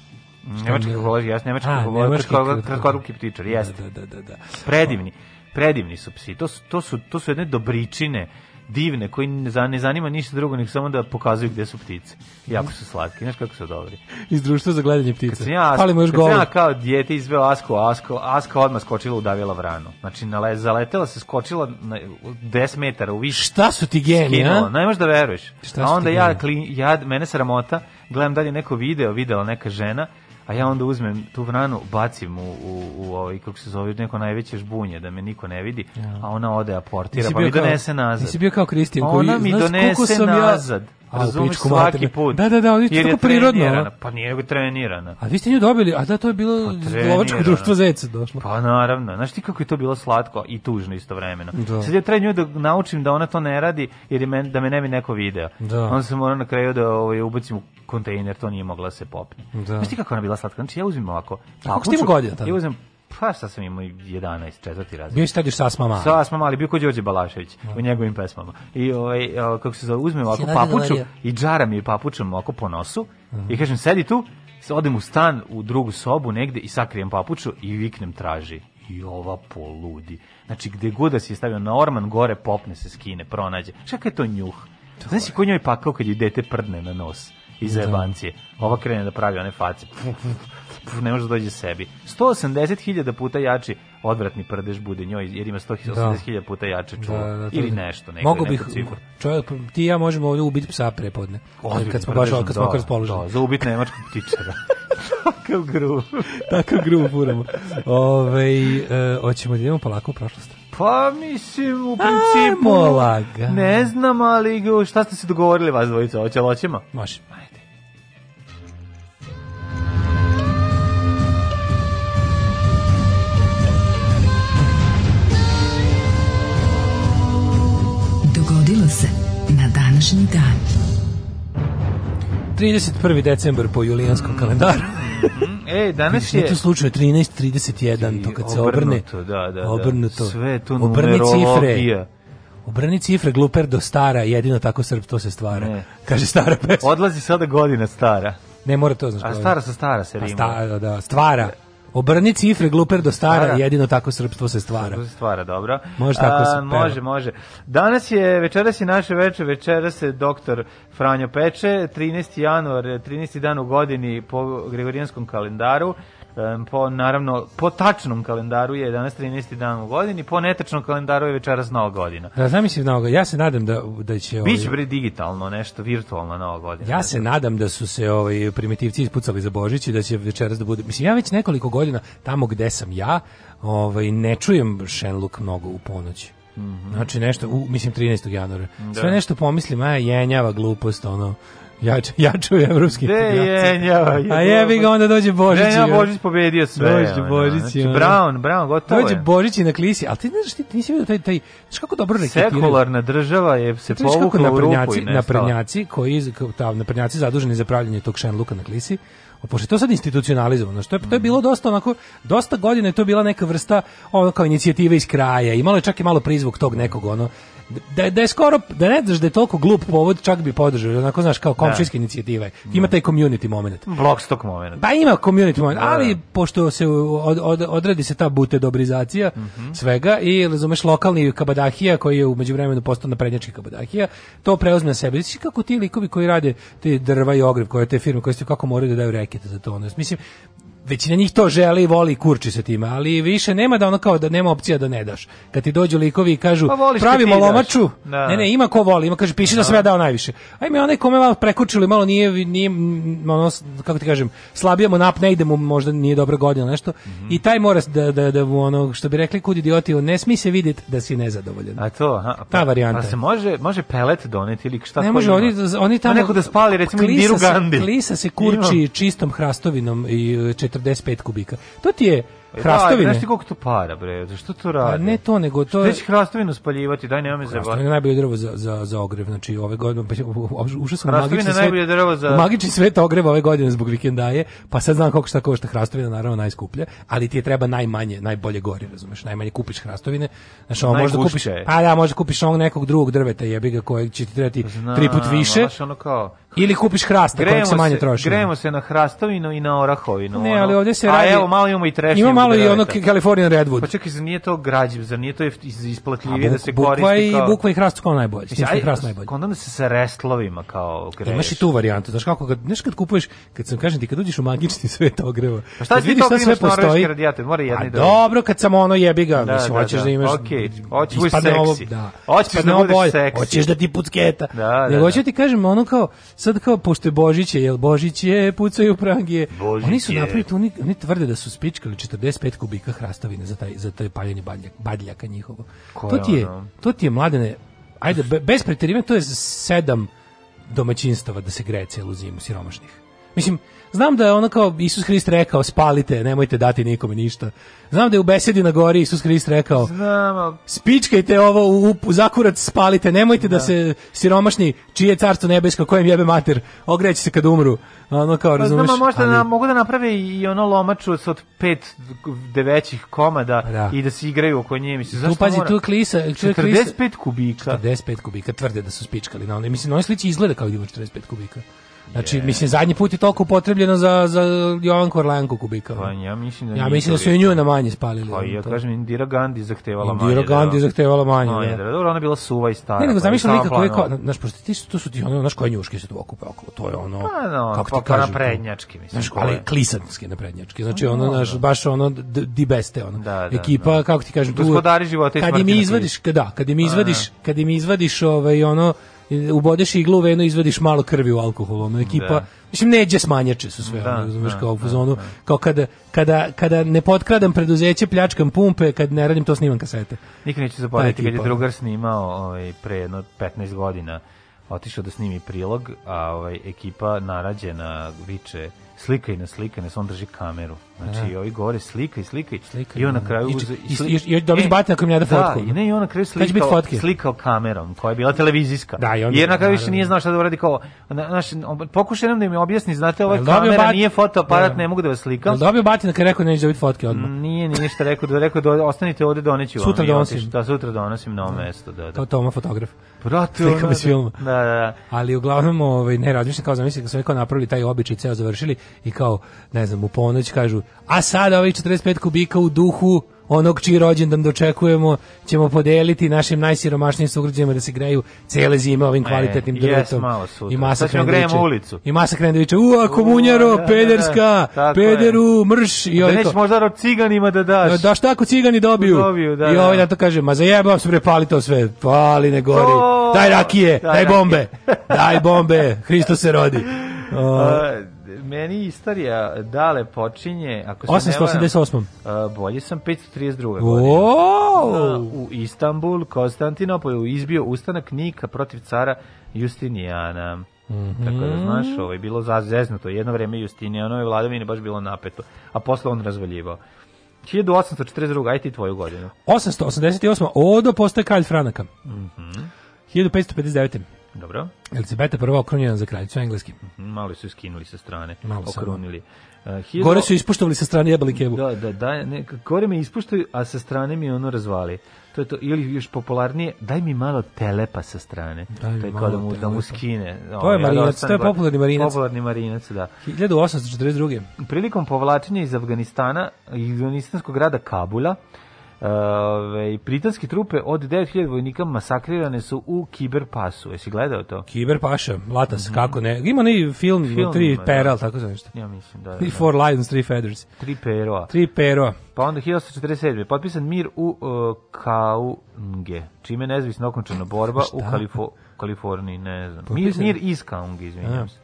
Nemački kokolož, jes, nemački kokolož, kratkoruki ptičar, da, jeste. Da, da, da, da. Predivni. Predivni su psi. To su, to su, to su jedne dobričine divne, koji ne zanima ništa drugo, nego samo da pokazuju gde su ptice. Jako su slatki, znaš kako su dobri. Iz društva za gledanje ptica. Kad ja, Asko, još kad sam ja kao dijete izveo Asko, Asko, Aska odmah skočila udavila vranu. Znači, nale, zaletela se, skočila na 10 metara u više. Šta su ti geni, a? Ne možeš da veruješ. Šta a onda ja, ja, mene sramota, gledam dalje neko video, videla neka žena, a ja onda uzmem tu vranu, bacim u, u, u ovaj, kako se zove, neko najveće žbunje, da me niko ne vidi, ja. a ona ode aportira, nisi pa mi donese kao, nazad. Nisi bio kao Kristijan koji, ona mi znaš donese koliko sam nazad. ja, A, u pičku svaki put. Da, da, da, ali je tako prirodno. Pa nije go trenirana. A vi ste nju dobili, a da, to je bilo pa, lovačko društvo zeca došlo. Pa naravno, znaš ti kako je to bilo slatko i tužno istovremeno. Da. Sad ja treba nju da naučim da ona to ne radi, jer je men, da me ne bi neko video. Da. Onda sam morao na kraju da ovaj, ubacim u kontejner, to nije mogla da se popne. Da. Znaš ti kako ona bila slatka? Znači ja uzmem ovako. kako ste ima godina tada? Ja uzmem pa šta sam imao 11, četvrti razred. Bio sad još sa Asma Mali. Sa Asma Mali, bio kod Đorđe Balašević no. Da. u njegovim pesmama. I ovaj, e, kako se zove, uzmem ovako papuču i džaram je papučom oko po nosu uh i kažem sedi tu, odem u stan, u drugu sobu negde i sakrijem papuču i viknem traži. I ova poludi. Znači, gde god da si je stavio na orman, gore popne se, skine, pronađe. Šta je to njuh. Znaš si ko njoj pakao kad je dete prdne na nos iz jebancije. Da. Ova krene da pravi one face. Puf, puf pf, ne može da dođe sebi. 180.000 puta jači odvratni prdež bude njoj, jer ima 180.000 da. puta jače čuo. Da, da, ili da. nešto. Neko, Mogu bih, čovjek, ti ja možemo ovdje ubiti psa prepodne. Odbitno, kad smo baš kad smo kroz da. baš Da, za ubiti nemačkog ptičara. Takav gru. Takav gru furamo. Ove, e, eh, hoćemo da idemo polako u prošlost. Pa mislim u principu. Ajmo lagano. Ne znam, ali šta ste se dogovorili vas dvojica? Hoće, hoćemo? Može. Ajde. današnji dan. 31. decembar po julijanskom mm. kalendaru. Mm-hmm. E, danas Vidiš, je... Nije to slučajno, 13.31, to kad se obrne... Obrnuto, da, da, da. obrnuto. Da. Sve to obrni cifre. Obrni cifre, gluper do stara, jedino tako srp to se stvara. Ne. Kaže stara pesma. Odlazi sada godina stara. Ne, mora to znači. A stara sa stara pa se rima. A stara, da, da, stvara. Da. Obrni cifre gluper do stara, stara, da, da. jedino tako srpstvo se stvara. Srpstvo se stvara, dobro. Može tako se. A, može, može. Danas je večeras je naše veče, večeras je doktor Franjo Peče, 13. januar, 13. dan u godini po gregorijanskom kalendaru po naravno po tačnom kalendaru je 11 13. dan u godini, po netačnom kalendaru je večeras nova godina. Da znam mislim nova godina. Ja se nadam da da će ovaj Biće bre digitalno nešto virtualno nova godina. Ja se nadam da su se ovaj primitivci ispucali za Božić i da će večeras da bude. Mislim ja već nekoliko godina tamo gde sam ja, ovaj ne čujem Šenluk mnogo u ponoći. Mm Znači nešto, u, mislim 13. januara. Da. Sve nešto pomislim, a jenjava glupost, ono, Jače, ja u evropski integraciji. Je, A jebi ga, onda dođe Božić. Ne, ja Božić pobedio sve. Dođe znači, Božić. Znači, Brown, Brown, gotovo Dođe Božić na klisi, al ti ne znaš, ti, ti nisi video taj, taj, znaš kako dobro reketiraju. Sekularna država je se povukla u rupu i nestala. Naprednjaci, koji, ta, naprednjaci zaduženi za pravljenje tog Luka na klisi, pošto je to sad institucionalizovano, što je, to je bilo dosta onako, dosta godine to je bila neka vrsta ono kao inicijativa iz kraja, imalo je čak i malo prizvuk tog nekog ono da, da je skoro, da ne znaš da je toliko glup povod, čak bi podržao, onako znaš kao da. komšijske inicijative. Ima da. taj community moment. Blockstock moment. Pa ima community moment, da, ali pošto se od, od, odradi se ta butedobrizacija mm -hmm. svega i razumeš lokalni kabadahija koji je u međuvremenu postao naprednjački kabadahija, to preuzme na sebe. Znači kako ti likovi koji rade te drva i ogrev, koje te firme, koje ste kako moraju da daju rekete za to. znači Mislim, većina njih to želi voli kurči se time, ali više nema da ono kao da nema opcija da ne daš. Kad ti dođu likovi i kažu pa pravimo lomaču, da. ne, ne, ima ko voli, ima kaže piši da, da sam ja dao najviše. Ajme, onaj kome malo prekučili, malo nije, nije ono, kako ti kažem, slabijemo nap, ne idemo, možda nije dobra godina, nešto. Mm -hmm. I taj mora da, da, da ono, što bi rekli kudi idioti, ne smi se vidjeti da si nezadovoljan. A to, aha, pa, varijanta. Pa se može, može pelet doneti ili šta Ne može, oni, oni pa tamo... Pa neko da spali, recimo, klisa Indiru Gandhi. Se, klisa se kurči čistom hrastovinom i 45 kubika. To ti je E, hrastovine. Da, znaš ti koliko to para, bre, zašto to radi? Pa ne to, nego to... Što će hrastovinu spaljivati, daj nema me zabavati. Hrastovina je najbolje drvo za, za, za ogrev, znači ove godine, pa, ušao sam u magični svet, drvo za... magični svet ogreva ove godine zbog vikendaje, pa sad znam koliko šta košta hrastovina, naravno najskuplje, ali ti je treba najmanje, najbolje gori, razumeš, najmanje kupiš hrastovine, znači ovo možda kupiš, Pa da, možda kupiš onog nekog drugog drveta jebiga kojeg će ti trebati Zna, tri put više, maš, ono kao, ili kupiš hrasta kojeg se manje troši. Grejemo se na hrastovinu i na orahovinu. Ne, ali ovde se radi... A evo, malo imamo i trešinu malo i ono Californian Redwood. Pa čekaj, zar nije to građiv, za nije to isplatljivi da se koristi kao... bukva i hrast kao najbolje. Mislim, aj, hrast najbolje. Kondom se sa restlovima kao greš. Imaš i tu varijantu, znaš kako, kad, znaš kad kupuješ, kad sam kažem ti, kad uđeš u magični svet ogreva, pa šta kad vidiš šta sve postoji, radijator, mora jedni pa, da- dobro, kad samo ono jebi ga, da, da mislim, da, hoćeš da, da imaš... Okej, okay. hoćeš da budeš seksi. Da, hoćeš da budeš seksi. Hoćeš da ti pucketa. Da, da, da. hoću ti kažem, ono kao, sad kao, pošto je Božić je, jel Božić je, pucaju prangije, oni su napravili, oni tvrde da su spičkali 40 45 kubika hrastavine za taj za taj paljenje badljak, badljaka njihovo. to ti je, ono? to ti je mladene. Ajde be, bez preterivanja to je sedam domaćinstava da se greje celu zimu siromašnih. Mislim, Znam da je ono kao Isus Hrist rekao spalite, nemojte dati nikome ništa. Znam da je u besedi na gori Isus Hrist rekao Znam, spičkajte ovo u, u zakurac, spalite, nemojte da. da. se siromašni čije carstvo nebesko kojem jebe mater, ogreći se kad umru. Ono kao, pa, razumeš? Znam, možda ali... na, mogu da naprave i ono lomaču od pet devećih komada pa da. i da se igraju oko nje. Mislim, tu pazi, tu klisa. 45 kubika. 45 kubika, tvrde da su spičkali. Na ono. Mislim, ono sliči izgleda kao da 45 kubika. Znači, je. mislim, zadnji put je toliko upotrebljeno za, za Jovan Korlenko kubika. Pa, ja mislim da, ja mislim da su i nju na manje spalili. Pa, ja kažem, Indira Gandhi zahtevala Indira manje. Indira Gandhi da, zahtevala manje. manje da. da. Dobro, ona bila suva i stara. Ne, nego pa zamišljam lika koji kao, znaš, pošto ti su, to su ti ono, znaš, koje njuške se tu okupe okolo, to je ono, pa, no, kako ti pa, pa kažem. prednjački, mislim. Znaš, ali klisanski prednjački, znači ono, znaš, baš ono, di beste, ono, da, da, ekipa, kako ti kažem, tu, kad im izvadiš, da, kad im izvadiš, kad im izvadiš, ovaj, ono, ubodeš iglu u venu, izvadiš malo krvi u alkoholom. Ekipa, da. mislim, neđe smanjače su sve, da, ono, razumeš, da, kao u da, zonu, da, kao kada, kada, kada ne potkradam preduzeće, pljačkam pumpe, kad ne radim to, snimam kasete. Nikad neću zaboraviti, kad je drugar snimao ovaj, pre jedno 15 godina, otišao da snimi prilog, a ovaj, ekipa narađena viče, slikaj na slikaj, nas on drži kameru. Znači, da. ovi gore slika slikaj, slikaj i on na kraju... I, uze, i, sli... i, i, i dobiš e, batne ako mi ja da, da fotku. Da, i ne, i on na kraju slikao, slikao kamerom, koja je bila televizijska. Da, i on Jer na kraju više nije znao šta da uradi kao... Na, naš, pokušaj nam da mi objasni, znate, ova kamera bat... nije fotoaparat, da. ne mogu da vas slikam. Jel dobio batne kada rekao da neće dobiti fotke odmah? Nije, nije ništa rekao, da rekao da ostanite ovde, doneću vam. Sutra donosim. Da, sutra donosim na ovo da. mesto, da, da. Kao Toma fotograf. Brate, Slika bez filma. Da, da, da. Ali uglavnom, ovaj, ne razmišljam, kao zamislim, kad su neko napravili taj običaj, ceo završili, i kao, ne znam, u ponoć kažu, a sada ovih 45 kubika u duhu onog čiji rođendan dočekujemo ćemo podeliti našim najsiromašnijim sugrađanima da se greju cele zime ovim e, kvalitetnim e, drvetom. Yes, I masa grejemo ulicu. I masa U, a komunjaro, da, da, da, da, pederska, da, da, pederu, mrš. I da ovaj nećeš možda ciganima da daš. Da šta ako cigani dobiju? dobiju da, I ovaj da to kaže, ma zajebam se, prepali to sve, pali ne gori. O, daj rakije, daj, daj bombe, daj bombe, Hristo se rodi. O, meni istorija dale počinje... Ako 888. Nevaram, uh, bolje sam 532. godine. Uh, u Istanbul, Konstantinopol je izbio ustanak Nika protiv cara Justinijana. Mm -hmm. Tako da znaš, ovo je bilo zazeznuto. Jedno vreme Justinijanove vladavine baš bilo napeto, a posle on razvaljivao. 1842, aj ti tvoju godinu. 888. Odo postaje kralj Franaka. Mm -hmm. 1559. Dobro. Elizabeta prva okrunjena za kraljicu engleski. Mhm, malo su skinuli sa strane, Malo okrunili. Uh, e, hizo... Gore su ispuštovali sa strane jebali kevu. Da, da, da, ne, gore me ispuštaju, a sa strane mi ono razvali. To je to, ili još popularnije, daj mi malo telepa sa strane. Daj to je kao da, da mu, telepa. da mu skine. To je da marinac, to je popularni marinac. Popularni marinac, da. 1842. Prilikom povlačenja iz Afganistana, iz afganistanskog grada Kabula, Ove, britanske trupe od 9000 vojnika masakrirane su u Kiberpasu. Jesi gledao to? Kiberpaša, Latas, mm -hmm. kako ne? Ima ni film, film tri da. pera, da. tako znam nešto. Ja mislim, da. da, da. Four Lions, Three Feathers. Tri peroa. Tri peroa. Pa onda 1847. Potpisan mir u uh, Kaunge, čime nezavisno okončena borba pa u Kalifo Kaliforniji, ne znam. Mir, mir iz Kaunge, izvinjam se.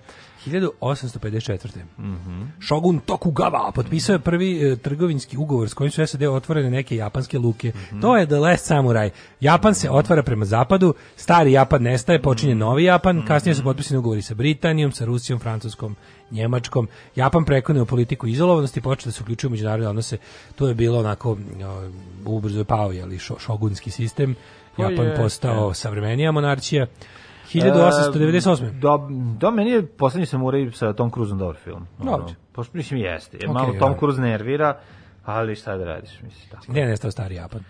1854. Mm -hmm. Shogun Tokugawa potpisao je prvi e, trgovinski ugovor s kojim su SAD otvorene neke japanske luke. Mm -hmm. To je The Last Samurai. Japan mm -hmm. se otvara prema zapadu, stari Japan nestaje, počinje mhm. novi Japan, kasnije su mhm. potpisani ugovori sa Britanijom, sa Rusijom, Francuskom, Njemačkom. Japan prekonio politiku izolovanosti, počeo da se uključuje u međunarodne odnose. To je bilo onako ubrzo je pao je ali šogunski sistem. Japan postao savremenija monarchija. 1898. E, do, do meni je poslednji sam uraj sa Tom Cruzom dobar film. Ono, Dobre. Pošto mislim jeste. Okay, malo da. Tom Cruise nervira, ali šta da radiš, mislim. Tako. Gde je nestao stari Japan?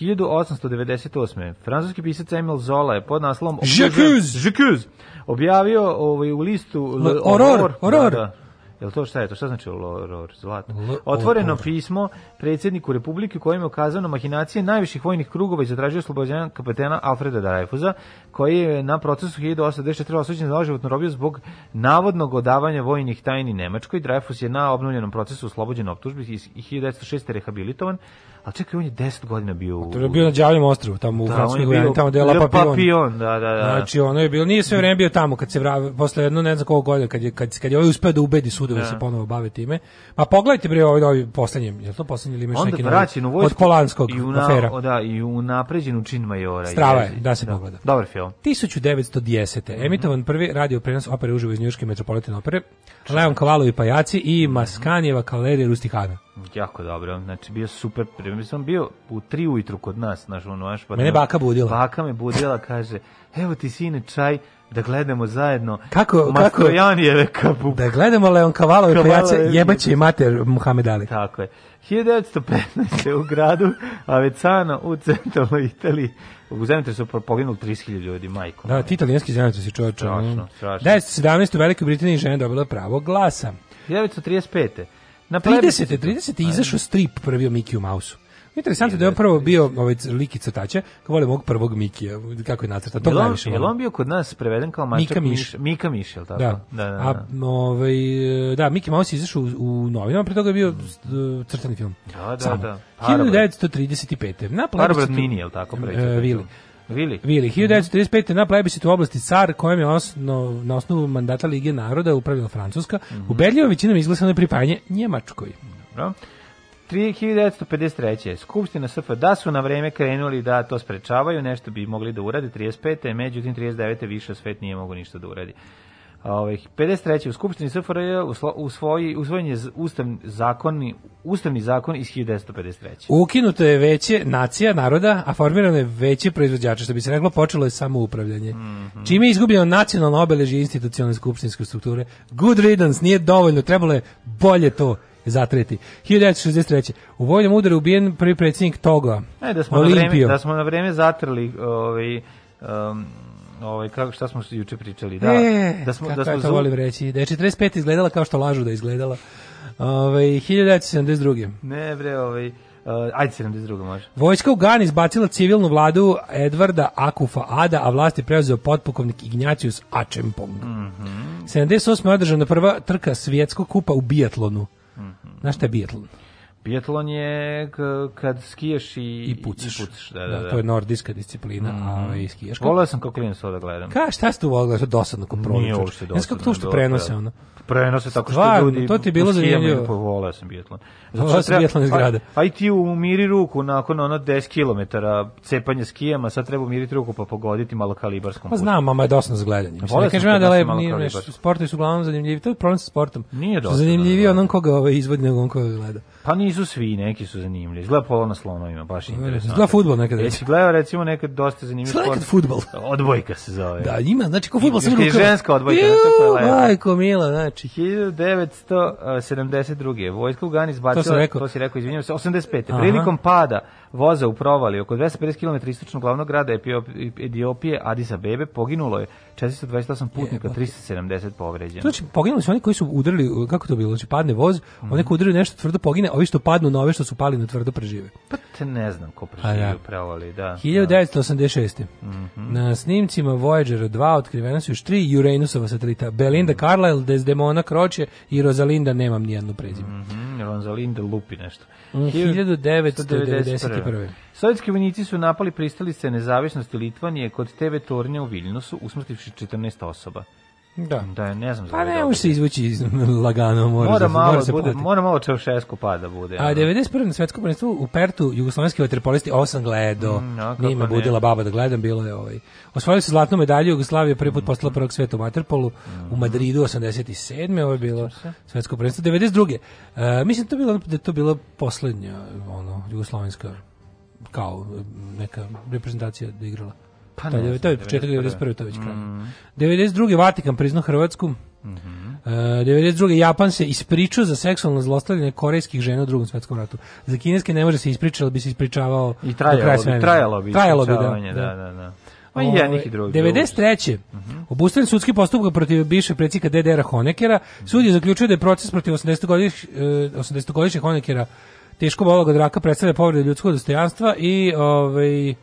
1898. Francuski pisac Emil Zola je pod naslovom J'accuse! J'accuse! objavio ovaj, u listu L Horror, Horror, horror. Da, da, Jel to šta je to? Šta znači horor? Zlatno. Otvoreno pismo predsjedniku Republike kojim je ukazano mahinacije najviših vojnih krugova i zatražio oslobođenja kapetena Alfreda Dreyfusa, koji je na procesu 1884 osuđen za doživotnu robiju zbog navodnog odavanja vojnih tajni Nemačkoj. Dreyfus je na obnovljenom procesu oslobođen optužbi i 1906 rehabilitovan. A čekaj, on je 10 godina bio pa u... To je bio na Đavljem ostrvu, tamo u da, Francuskoj Gujani, tamo gde je La Papillon. Papillon. da, da, da. Znači, ono je bilo, nije sve vreme bio tamo, kad se vravi, posle jedno, ne znam koliko godina, kad je, kad, kad je ovaj uspeo da ubedi sudove da. se da. ponovo bave time. Ma pa pogledajte bre ovaj novi poslednji, je li to poslednji ili imaš Onda neki vraćen u Od Polanskog i una, afera. O, da, i u napređenu čin majora. Strava je, da se da. pogleda. Dobar film. 1910. Mm -hmm. Emitovan prvi radio prenos opere uživo iz Njujorške metropolitan opere. Leon Kavalovi pajaci i Maskanjeva kalerija Rustikana. Jako dobro. Znači bio super, primer sam bio u 3 ujutru kod nas, naš ono naš pa. Mene da- baka budila. Baka me budila, kaže: "Evo ti sine čaj da gledamo zajedno." Kako kako Janijeve kapu. Da gledamo Leon Kavalove pejače, jebaće i mater Muhammed Ali. Tako je. 1915. u gradu Avecano u centralnoj Italiji u zemljotresu poginuli 30.000 ljudi, majko. Da, ti italijanski zemljotresi čovječe. Strašno, strašno. 1917. u Velikoj Britaniji žena dobila pravo glasa. 1935. Na 30. 30. izašao strip prvi o Mickey Mouse-u. Interesantno da je prvo bio ovaj lik i crtače, kao volim ovog prvog Mikija, kako je nacrta, to najviše više. Jel on bio kod nas preveden kao mačak Mika Miš. Mika Miš, jel tako? Da, da, da, da. A, ovaj, da Miki Mouse izašao u, u novinama, pre toga je bio mm. crtani film. Da, da, Samo. da. 1935. Na Playboy Harvard Mini, jel tako? E, pre, uh, Vili. Vili. Vili. 1935. Mm -hmm. na plebiscitu u oblasti car, kojem je osno, na osnovu mandata Lige naroda upravila Francuska, mm -hmm. ubedljivo većinom izglasano pripajanje Njemačkoj. Dobro. 1953. Skupština SF da su na vreme krenuli da to sprečavaju, nešto bi mogli da urade 35. Međutim, 39. više svet nije mogo ništa da uradi. Ovaj 53. u Skupštini SFRJ usvoji usvojen je ustavni zakon, ustavni zakon iz 1953. Ukinuto je veće nacija naroda, a formirano je veće proizvođača, što bi se reklo počelo je samoupravljanje. Mm -hmm. Čime je izgubljeno nacionalno obeležje institucionalne skupštinske strukture. Good riddance, nije dovoljno, trebalo je bolje to zatreti. 1963. U vojnom udaru ubijen prvi predsjednik Toga. E, da smo Olimpio. na vreme, da smo na vreme zatrli ovaj um, ovaj kako šta smo juče pričali, da. E, da smo da smo to zul... volim reći, da je 45 izgledala kao što lažu da izgledala. Ovaj 1972. Ne bre, ovaj Uh, ajde 72. može. Vojska u Gani izbacila civilnu vladu Edvarda Akufa Ada, a vlast je preuzeo potpukovnik Ignatius Ačempong. Mm -hmm. 78. je održana prva trka svjetskog kupa u bijatlonu. Mm -hmm. Znaš šta je bijatlon? Biatlon je kad skijaš i, I pucaš. I pucaš da, da, da, da, To je nordijska disciplina, mm. a ovaj, i skijaška. Volao sam kao klinac da gledam. Ka, šta ste volao? gledaš? dosadno kao proličač. Nije uopšte dosadno. Znači to što da, da. prenose ono. Prenose tako Stvarno, što ljudi... to ti je bilo zanimljivo. Pa volao sam biatlon. Zato volao sam biatlon iz grada. Aj, ti umiri ruku nakon ono 10 km cepanja skijama, sad treba umiriti ruku pa pogoditi malokalibarskom kalibarskom Pa znam, mama je dosadno za gledanje. Ne kažem ja da lep, nije sportovi su uglavnom zanimljivi. To je problem sa sportom. Nije dosadno. Zanimljiviji onom koga ovaj, izvodi nego on koga gleda. Pa nisu svi, neki su zanimljivi. Izgleda polo na slonovima, baš interesantno. Izgleda futbol nekad. Jesi gledao recimo nekad dosta zanimljiv sport? Nekad futbol. Odbojka se zove. Da, ima, znači kao futbol sam rukao. Ženska odbojka, Juu, tako je lepo. Majko mila, znači. 1972. Vojska Ugan izbacila, to, to si rekao, izvinjavam se, 85. Aha. Prilikom pada voza u provali oko 250 km istočno glavnog grada Etiopije Adisa Abebe poginulo je 428 putnika, 370 povređeno. Znači, poginuli su oni koji su udarili, kako to bilo, znači padne voz, mm. oni koji udarili nešto tvrdo pogine, a ovi što padnu na ove što su pali na tvrdo prežive. Pa te ne znam ko preživio ja. provali, da. 1986. Mm -hmm. Na snimcima Voyager 2 otkrivena su još tri Uranusova satelita, Belinda mm. Carlisle, Desdemona Kroće i Rosalinda, nemam nijednu prezime. Mm -hmm. Rosalinda lupi nešto. 1991. Mhm, 1991. Sovjetski vojnici su napali pristalice nezavisnosti Litvanije kod TV tornja u Viljnusu, usmrtivši 14 osoba. Da. Da, ne znam. Pa ne, može se izvući iz lagano, mora, mora malo, mora se da bude, mora malo Čaušesku pada bude. A 91. na svetskom prvenstvu u Pertu jugoslovenski vaterpolisti osam gledo. Mm, no, Nije me budila baba da gledam, bilo je ovaj. Osvojili su zlatnu medalju, Jugoslavija prvi put mhm. postala prvog sveta u vaterpolu mm. u Madridu 87. Ovo je bilo svetsko prvenstvo 92. Uh, e, mislim da to bilo da je to bilo poslednja ono jugoslovenska kao neka reprezentacija da igrala. Pa ne, to je, to je početak 91. to već kraj. Mm. 92. Vatikan priznao Hrvatsku. Mm -hmm. uh, 92. Japan se ispričao za seksualno zlostavljanje korejskih žena u drugom svjetskom ratu. Za kineske ne može se ispričati, ali bi se ispričavao I trajalo bi, trajalo bi, trajalo da, bi, da, da, da. da. Ma i jedan ovaj, drugi. 93. Uh mhm. Obustavljen sudski postupak protiv bivšeg predsjednika DDR-a Honekera. Sud je zaključio da je proces protiv 80-godišnjeg e, 80 Honekera teško bolog od raka predstavlja povredu ljudskog dostojanstva i ovaj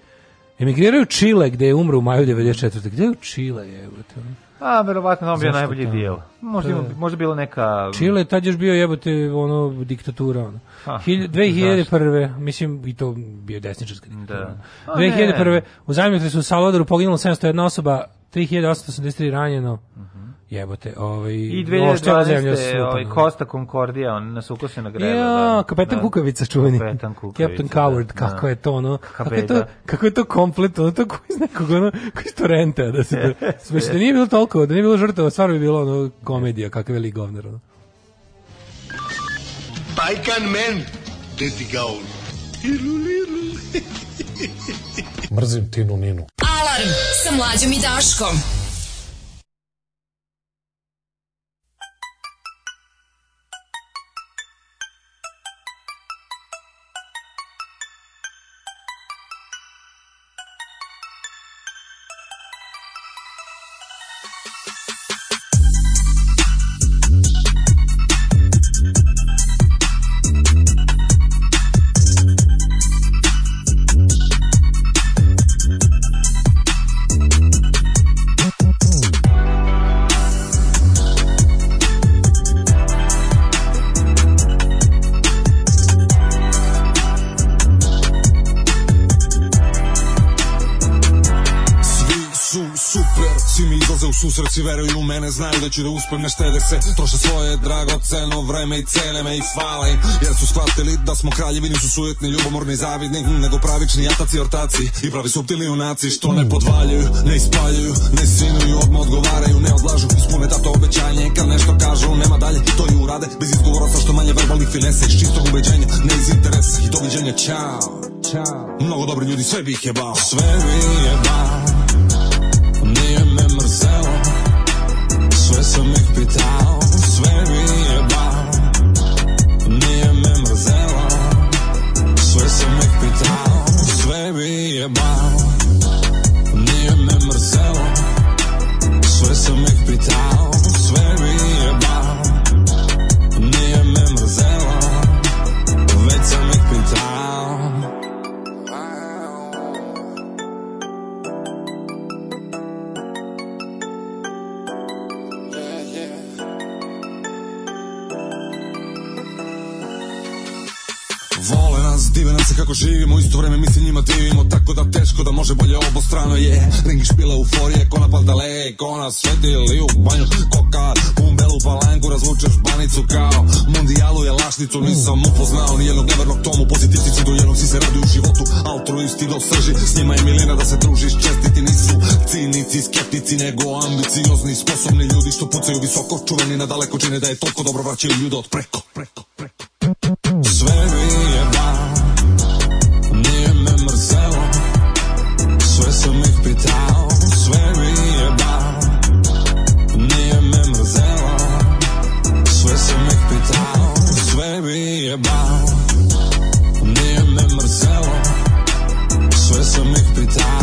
emigriraju u Čile gde je umro u maju 94. Gde je u Čile je? A, pa, verovatno on bio najbolji tamo? dio. Možda, ima, možda bilo neka... Čile tad još bio jebote ono, diktatura. Ono. Ha, 2001. Zašto? Mislim, i to bio desničarska diktatura. Da. A, 2001. Ne. U zajmetri su u Salvadoru poginulo 701 osoba, 3883 ranjeno. Uh mhm. -huh. Jebote, ovaj I 2012. ovaj Costa Concordia, on nas ukose na grebe. Ja, da. kapetan da, Kukavica čuveni. Kapetan Kukavica. Captain da. Coward, da, kako da. je to ono? Kako je to, kako je to komplet, ono to koji zna nekog ono, koji to torrenta, da se to, smešno, da nije bilo tolko, da nije bilo žrtava, stvarno bi bilo ono komedija, kakav je govner, ono. Bajkan men, deti gaun. Ilu, Mrzim Tinu Ninu. Alarm sa mlađom i Daškom. Oči veruju u mene, znaju da ću da uspem, ne štede se Troše svoje dragoceno vreme i cene me i hvale Jer su shvatili da smo kraljevi, nisu sujetni, ljubomorni, zavidni hm, Nego pravični jataci, ortaci i pravi subtilni junaci Što ne podvaljuju, ne ispaljuju, ne sinuju, odmah odgovaraju, ne odlažu Ispune dato obećanje, kad nešto kažu, nema dalje, to i urade Bez izgovora sa što manje verbalnih finese, iz čistog ubeđenja, ne iz interesa I doviđenja, čao, čao Mnogo dobri ljudi, sve bih jebao, sve bih jebao što me pitao, sve mi je dao, nije me mrzelo, sve sam me pitao, sve mi je dao, nije me mrzelo, sve sam me pitao, sve mi je kako živimo U isto vreme mi se njima divimo Tako da teško da može bolje obostrano je Ringi špila euforije, kona paldale Kona svetili u banju Koka, kumbelu, palanku Razvučeš banicu kao Mundijalu je lašnicu Nisam upoznao ni jednog nevernog tomu Pozitivistici do jednog si se radi u životu Altruisti do srži S njima je milina da se družiš Čestiti nisu cinici, skeptici Nego ambiciozni, sposobni ljudi Što pucaju visoko, čuveni na daleko Čine da je toliko dobro vraćaju ljude od preko, preko jebao Nije me mrzelo Sve sam ih pitao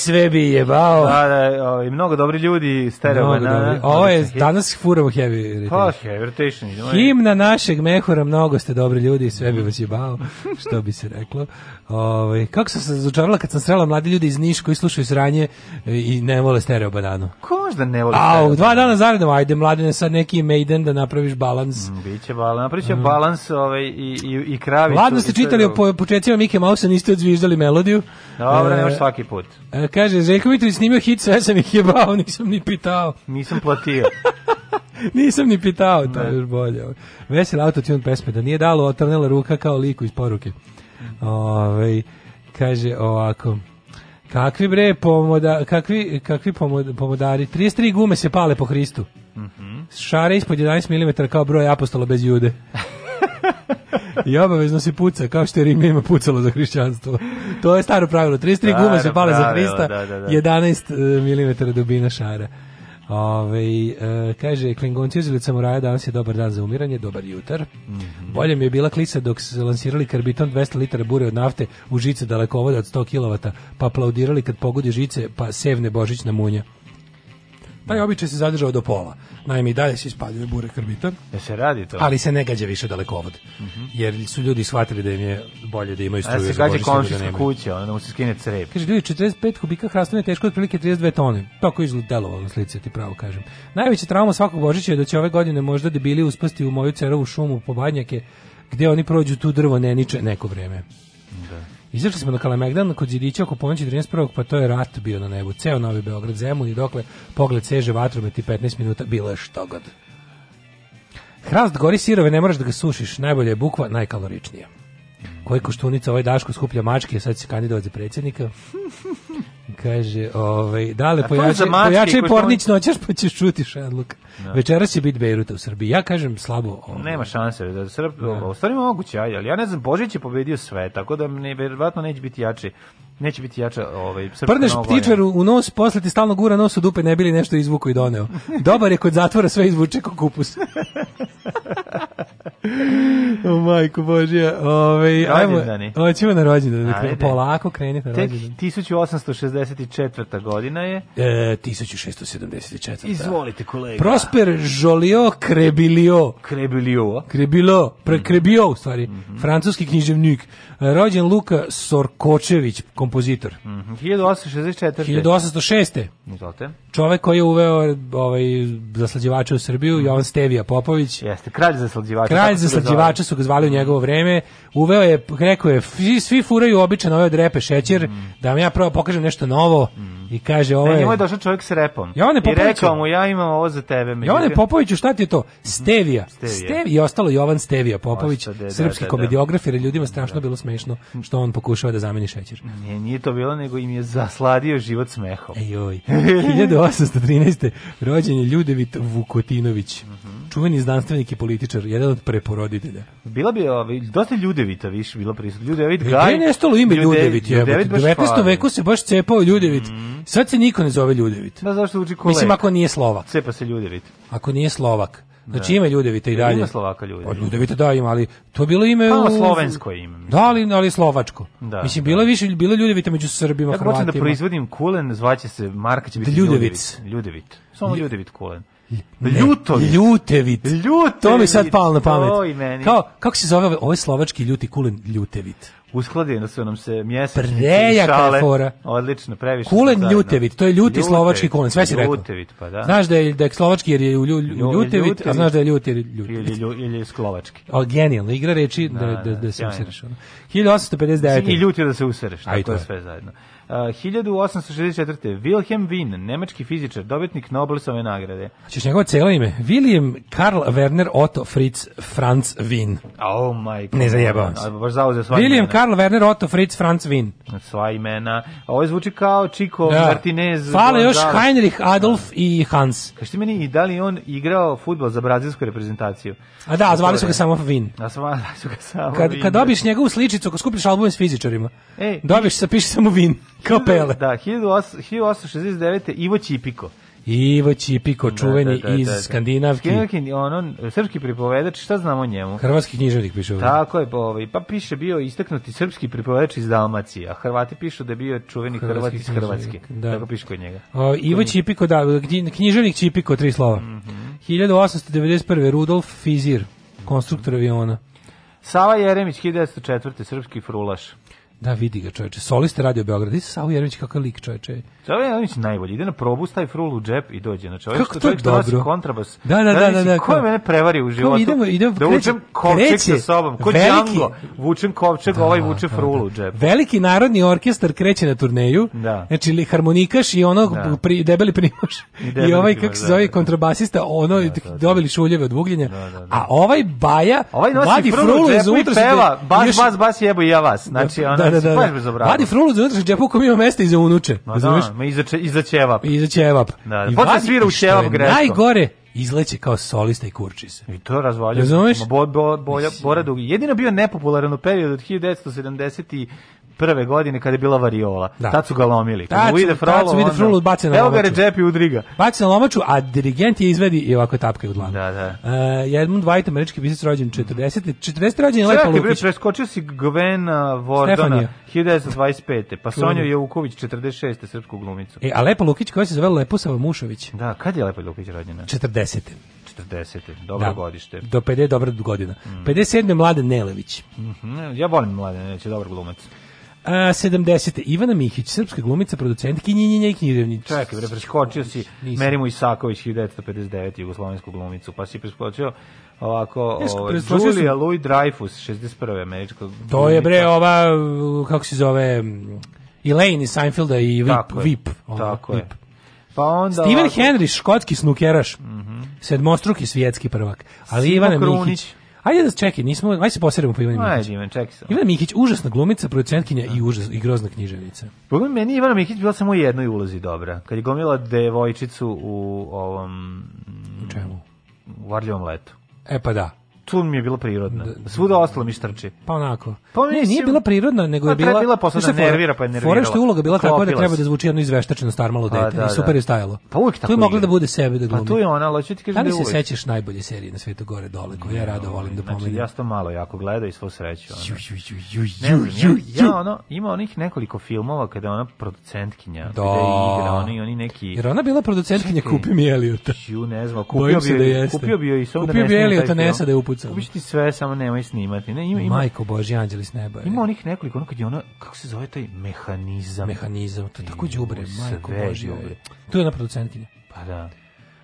sve bi jebao. Da, da, o, i mnogo dobri ljudi, stereo na. Ovo je danas furavo heavy rotation. Pa, heavy rotation. Himna našeg mehura, mnogo ste dobri ljudi sve bi vas jebao, što bi se reklo. Ovaj kako sam se razočarala kad sam srela mladi ljudi iz Niš koji slušaju sranje i ne vole stereo bananu. Koš da ne vole. A dva dana zaredom ajde mladine sad neki Maiden da napraviš balans. Mm, biće balans, napraviće mm. balans ovaj i i i kravicu. Ladno ste čitali o po, početcima Mike Mouse, niste odzviždali melodiju. Dobro, e, ne svaki put. E, kaže, Željko Mitrović snimio hit, sve sam ih jebao, nisam ni pitao. Nisam platio. nisam ni pitao, to je još bolje. Vesel autotune pesme, da nije dalo, otrnela ruka kao liku iz poruke. Ove, ovaj, kaže ovako, kakvi bre pomoda, kakvi, kakvi pomod, pomodari, 33 gume se pale po Hristu. Mm -hmm. Šare ispod 11 mm kao broj apostola bez jude. I obavezno se puca, kao što je Rimima pucalo za hrišćanstvo. To je staro pravilo. 33 gume se pale za Hrista, da, da, da. 11 mm dubina šara. Ove, e, kaže, Klingonci uzeli samuraja, danas je dobar dan za umiranje, dobar jutar. Mm -hmm. Bolje mi je bila klisa dok su lansirali karbiton 200 litara bure od nafte u žice dalekovoda od 100 kW, pa aplaudirali kad pogodi žice, pa sevne Božićna munja. Taj običaj se zadržao do pola. Naime, i dalje se ispaljuje bure krbita. Da se radi to. Ali se ne gađa više dalekovod. Mm -hmm. Jer su ljudi shvatili da im je bolje da imaju da struju. A se gađa da komšijska kuća, onda mu se skine crep. Kaže, ljudi, 45 kubika hrastone teško otprilike 32 tone. Tako izgledalo na slici, ti pravo kažem. Najveća trauma svakog Božića je da će ove godine možda debili uspasti u moju cerovu šumu po banjake, gde oni prođu tu drvo ne niče neko vreme. Izašli smo na Kalemegdan kod Zidića oko ponoći 31. pa to je rat bio na nebu. Ceo Novi Beograd zemu i dokle pogled seže vatrometi 15 minuta bilo je što god. Hrast gori sirove, ne moraš da ga sušiš. Najbolje je bukva, najkaloričnija. Koji koštunica ovaj Daško skuplja mačke, sad će kandidovat za predsjednika. Kaže, ovaj, dale, pojačaj, pojačaj pornić što... noćeš pa ćeš čuti Šenluk. No. Da. Večeras će biti Bejruta u Srbiji. Ja kažem slabo. Ovaj. Nema šanse da Srb, no. Da. u stvari moguće, ali ja ne znam, Božić je pobedio sve, tako da ne verovatno neće biti jači. Neće biti jača ovaj Prdneš ptičaru u nos, posle ti stalno gura nos u dupe, ne bili nešto izvuku i doneo. Dobar je kod zatvora sve izvuče ko kupus. o majko Božija. ovaj ajmo, hoćemo na rođendan. Da Polako kreni na rođendan. 1864. godina je. E, 1674. Izvolite, kolega. Prosper Jolio Crebilio. Crebilio. Crebilo. Pre, Crebio, mhm. u stvari. Mm -hmm. Francuski književnik. Rođen Luka Sorkočević, kompozitor. Mm -hmm. 1864. 1806. Izvolite. Čovek koji je uveo ovaj, zaslađivača u Srbiju, mm -hmm. Jovan Stevija Popović. Jeste, kralj zaslađivača Kralj zaslađivača su ga zvali u njegovo vreme. Uveo je, rekao je, svi, furaju običan ove od repe šećer, mm. da vam ja prvo pokažem nešto novo. Mm. I kaže, ovo je... Ne, njemu je došao čovjek s repom. Jovane I rekao mu, ja imam ovo za tebe. Među... Jovane Popoviću, šta ti je to? Mhm. Stevija. Stevija. Stevija. I ostalo Jovan Stevija Popović, Osta, de, da, da, srpski da, da. komediograf, jer ljudima strašno da. bilo smešno što on pokušava da zameni šećer. Nije, nije to bilo, nego im je zasladio život smehom. Ejoj. 1813. rođen je Ljudevit Vukotinović. Mm -hmm čuveni znanstvenik i političar, jedan od preporoditelja. Bila bi ovaj dosta Ljudevita više bila prisutna. Ljudevit e, Gaj. Ne nestalo ime Ljudevit, Ljudevit je. U 19. veku se baš cepao Ljudevit. Mm. Sad se niko ne zove Ljudevit. Da zašto uči kolega? Mislim ako nije Slovak. Cepa se Ljudevit. Ako nije Slovak. Znači da. ima Ljudevita i dalje. Ima Slovaka Ljudevita. Od pa, Ljudevita da ima, ali to je bilo ime... Pa, u... slovensko ime. Da, ali, ali slovačko. Da, mislim, da. bilo je više, bilo Ljudevita među Srbima, ja, Hrvatima. Ja počnem da proizvodim kulen, zvaće se, Marka će biti Ljudevit. Ljudevit. Samo Ljudevit kulen. Ljutovi. ljutevit. Ljutevit. To mi sad palo na pamet. Kao, kako se zove, ovo ovaj, ovaj slovački ljuti kulen ljutevit. Uskladili su nam se mjesec Prejaka je fora. Odlično, previše. Kulen Ljutevit, to je ljuti ljutevit, slovački kulen, sve si rekao. Ljutevit, pa da. Znaš da je, da je slovački jer je u ljutevit, ljutevit, a znaš da je ljuti ljutevit. Ili, ili ili slovački. O, genijalno, igra reči da, da, da, da se usereš. 1859. I ljuti da se usereš, tako je sve zajedno. Uh, 1864. Wilhelm Wien, nemački fizičar, dobitnik Nobelove nagrade. Češ njegovo celo ime? William Karl Werner Otto Fritz Franz Wien. Oh my god. Ne zajebavam se. Baš zauzeo svoj William Karl Werner, Otto Fritz, Franz Wien. Sva imena. Ovo zvuči kao Chico da. Martinez. Fale još Heinrich, Adolf da. i Hans. Kaš ti meni, da li on igrao futbol za brazilsku reprezentaciju? A da, zvali su ga samo Wien. A zvali su ga samo kad, Wien. Kad da. dobiš njegovu sličicu, ako skupiš album s fizičarima, Ej, dobiš, se, piše samo Wien, kao Pele. Da, 1869. Ivo Čipiko. Ivo Čipiko, da, da, čuveni da, da, da, iz Skandinavki. ono, srpski pripovedač, šta znamo o njemu? Hrvatski književnik piše ovdje. Tako je, ovaj, pa piše bio istaknuti srpski pripovedač iz Dalmacije, a Hrvati pišu da je bio čuveni Hrvatski Hrvat iz Hrvatske. Da. Tako piše kod njega. O, Ivo Čipiko, da, književnik Čipiko, tri slova. Mm -hmm. 1891. Rudolf Fizir, konstruktor aviona. Sava Jeremić, 1904. srpski frulaš. Da, vidi ga čoveče. Soliste radio Beograd. Isi Savo Jeremić kakav lik čoveče. Savo Jeremić najbolji. Ide na probu, stavi frulu u džep i dođe. Znači, ovaj što čovjek dobro. kontrabas. Da, da, znači, da. da, da, ko je mene prevario u životu? Ko, idemo, idemo, da vučem kovček sa sobom. Ko veliki, Django. Vučem kovček, da, ovaj da, vuče da, frulu u džep. Veliki narodni orkestar kreće na turneju. Da. Znači, li harmonikaš i ono da. pri, debeli primoš. I, debeli I ovaj, kako se da, zove, da. kontrabasista, ono, da, da, da. dobili šuljeve od ugljenja. Da, da, da. A ovaj baja, ovaj nosi frulu u džepu i peva, bas, bas, bas, jebo i ja vas. Znači, ono, da, da, da. Pa vadi frulu za unutrašnji džep u kom ima mesta i za unuče. Ma da, ma iza, če, iza ćevap. Iza ćevap. Da, da. Počne svira u ćevap greško. Najgore, izleće kao solista i kurči se. I to razvaljuje. Razumeš? Bo, bo, bo, Jedino bio nepopularan u periodu od 1970 i prve godine kada je bila variola. Da. Tad su ga lomili. Kad tad su, ide frolo, tad su vide frolo, baci na Evo ga Redžepi udriga. Baci na lomaču, a dirigent je izvedi i ovako tapka je u dlanu. Da, da. Uh, Edmund White, američki pisac rođen 40. 40. rođen je Lepa Lukić. Čekaj, preskočio si Gvena Vordona 1925. Pa Sonja Jevuković 46. srpsku glumicu. E, a Lepa Lukić koja se zove Leposava Mušović. Da, kad je Lepa Lukić rođena? 40. 40. Dobro da. godište. Do 50 dobra godina. Mm. 57. Mladen Nelević. Mm -hmm. Ja volim Mladen Nelević, dobar glumac. A, 70. Ivana Mihić, srpska glumica, producentki, njenjenja i književnica. Čekaj, bre, preskočio si Nisam. Merimu Isaković, 1959, jugoslovensku glumicu, pa si preskočio ovako, Nesko, ovaj, ove, Julia sam... Louis Dreyfus, 61. američka glumica. To je, bre, ova, kako se zove, Elaine iz Seinfelda i Vip. Vip, ona, tako Je. Pa onda Steven ovako... Henry, škotski snukeraš, mm -hmm. sedmostruki svjetski prvak. Ali Simo Ivana Krunić. Mihić, Ajde da čekaj, nismo, ajde se posjerimo po Ivani Mikić. Ajde, Ivan, čekaj se. Ivana Mikić, užasna glumica, producentkinja i, da. užas, i grozna književnica. Boga meni Ivana Mikić bila samo u jednoj ulazi dobra. Kad je gomila devojčicu u ovom... U čemu? U varljivom letu. E pa da tu mi je bilo prirodno. Da, da, Svuda da. ostalo mi strči. Pa onako. Pa ne, nije bila prirodna, nego je pa bila... bila posle nervira, pa je nervirala. Fore što je uloga bila tako da treba da zvuči jedno izveštačeno starmalo pa dete. Da, I super je stajalo. Pa uvek tako Tu je mogla da bude sebi da pa glumi. Pa tu je ona, ali ti kaže da Da se sećaš najbolje serije na svetu gore dole, koju ja rado volim da pomenem. Znači, ja sto malo jako gledao i svu sreću. Ona. Ja, ono, ima onih nekoliko filmova kada ona producentkinja, da. igra, oni, oni neki... Jer ona bila producentkinja, kupi mi Eliota. Ju, ne znam, kupio bi, kupio bi i da Kupio bi Eliota ne da je uput crno. Ubišti sve, samo nemoj snimati. Ne, ima, ima, Majko Boži, anđeli s neba. Je. Ima onih nekoliko, ono kad je ono, kako se zove taj mehanizam. Mehanizam, to je tako đubre, Majko Boži. Đubre. To je ona producentkinja. Pa da.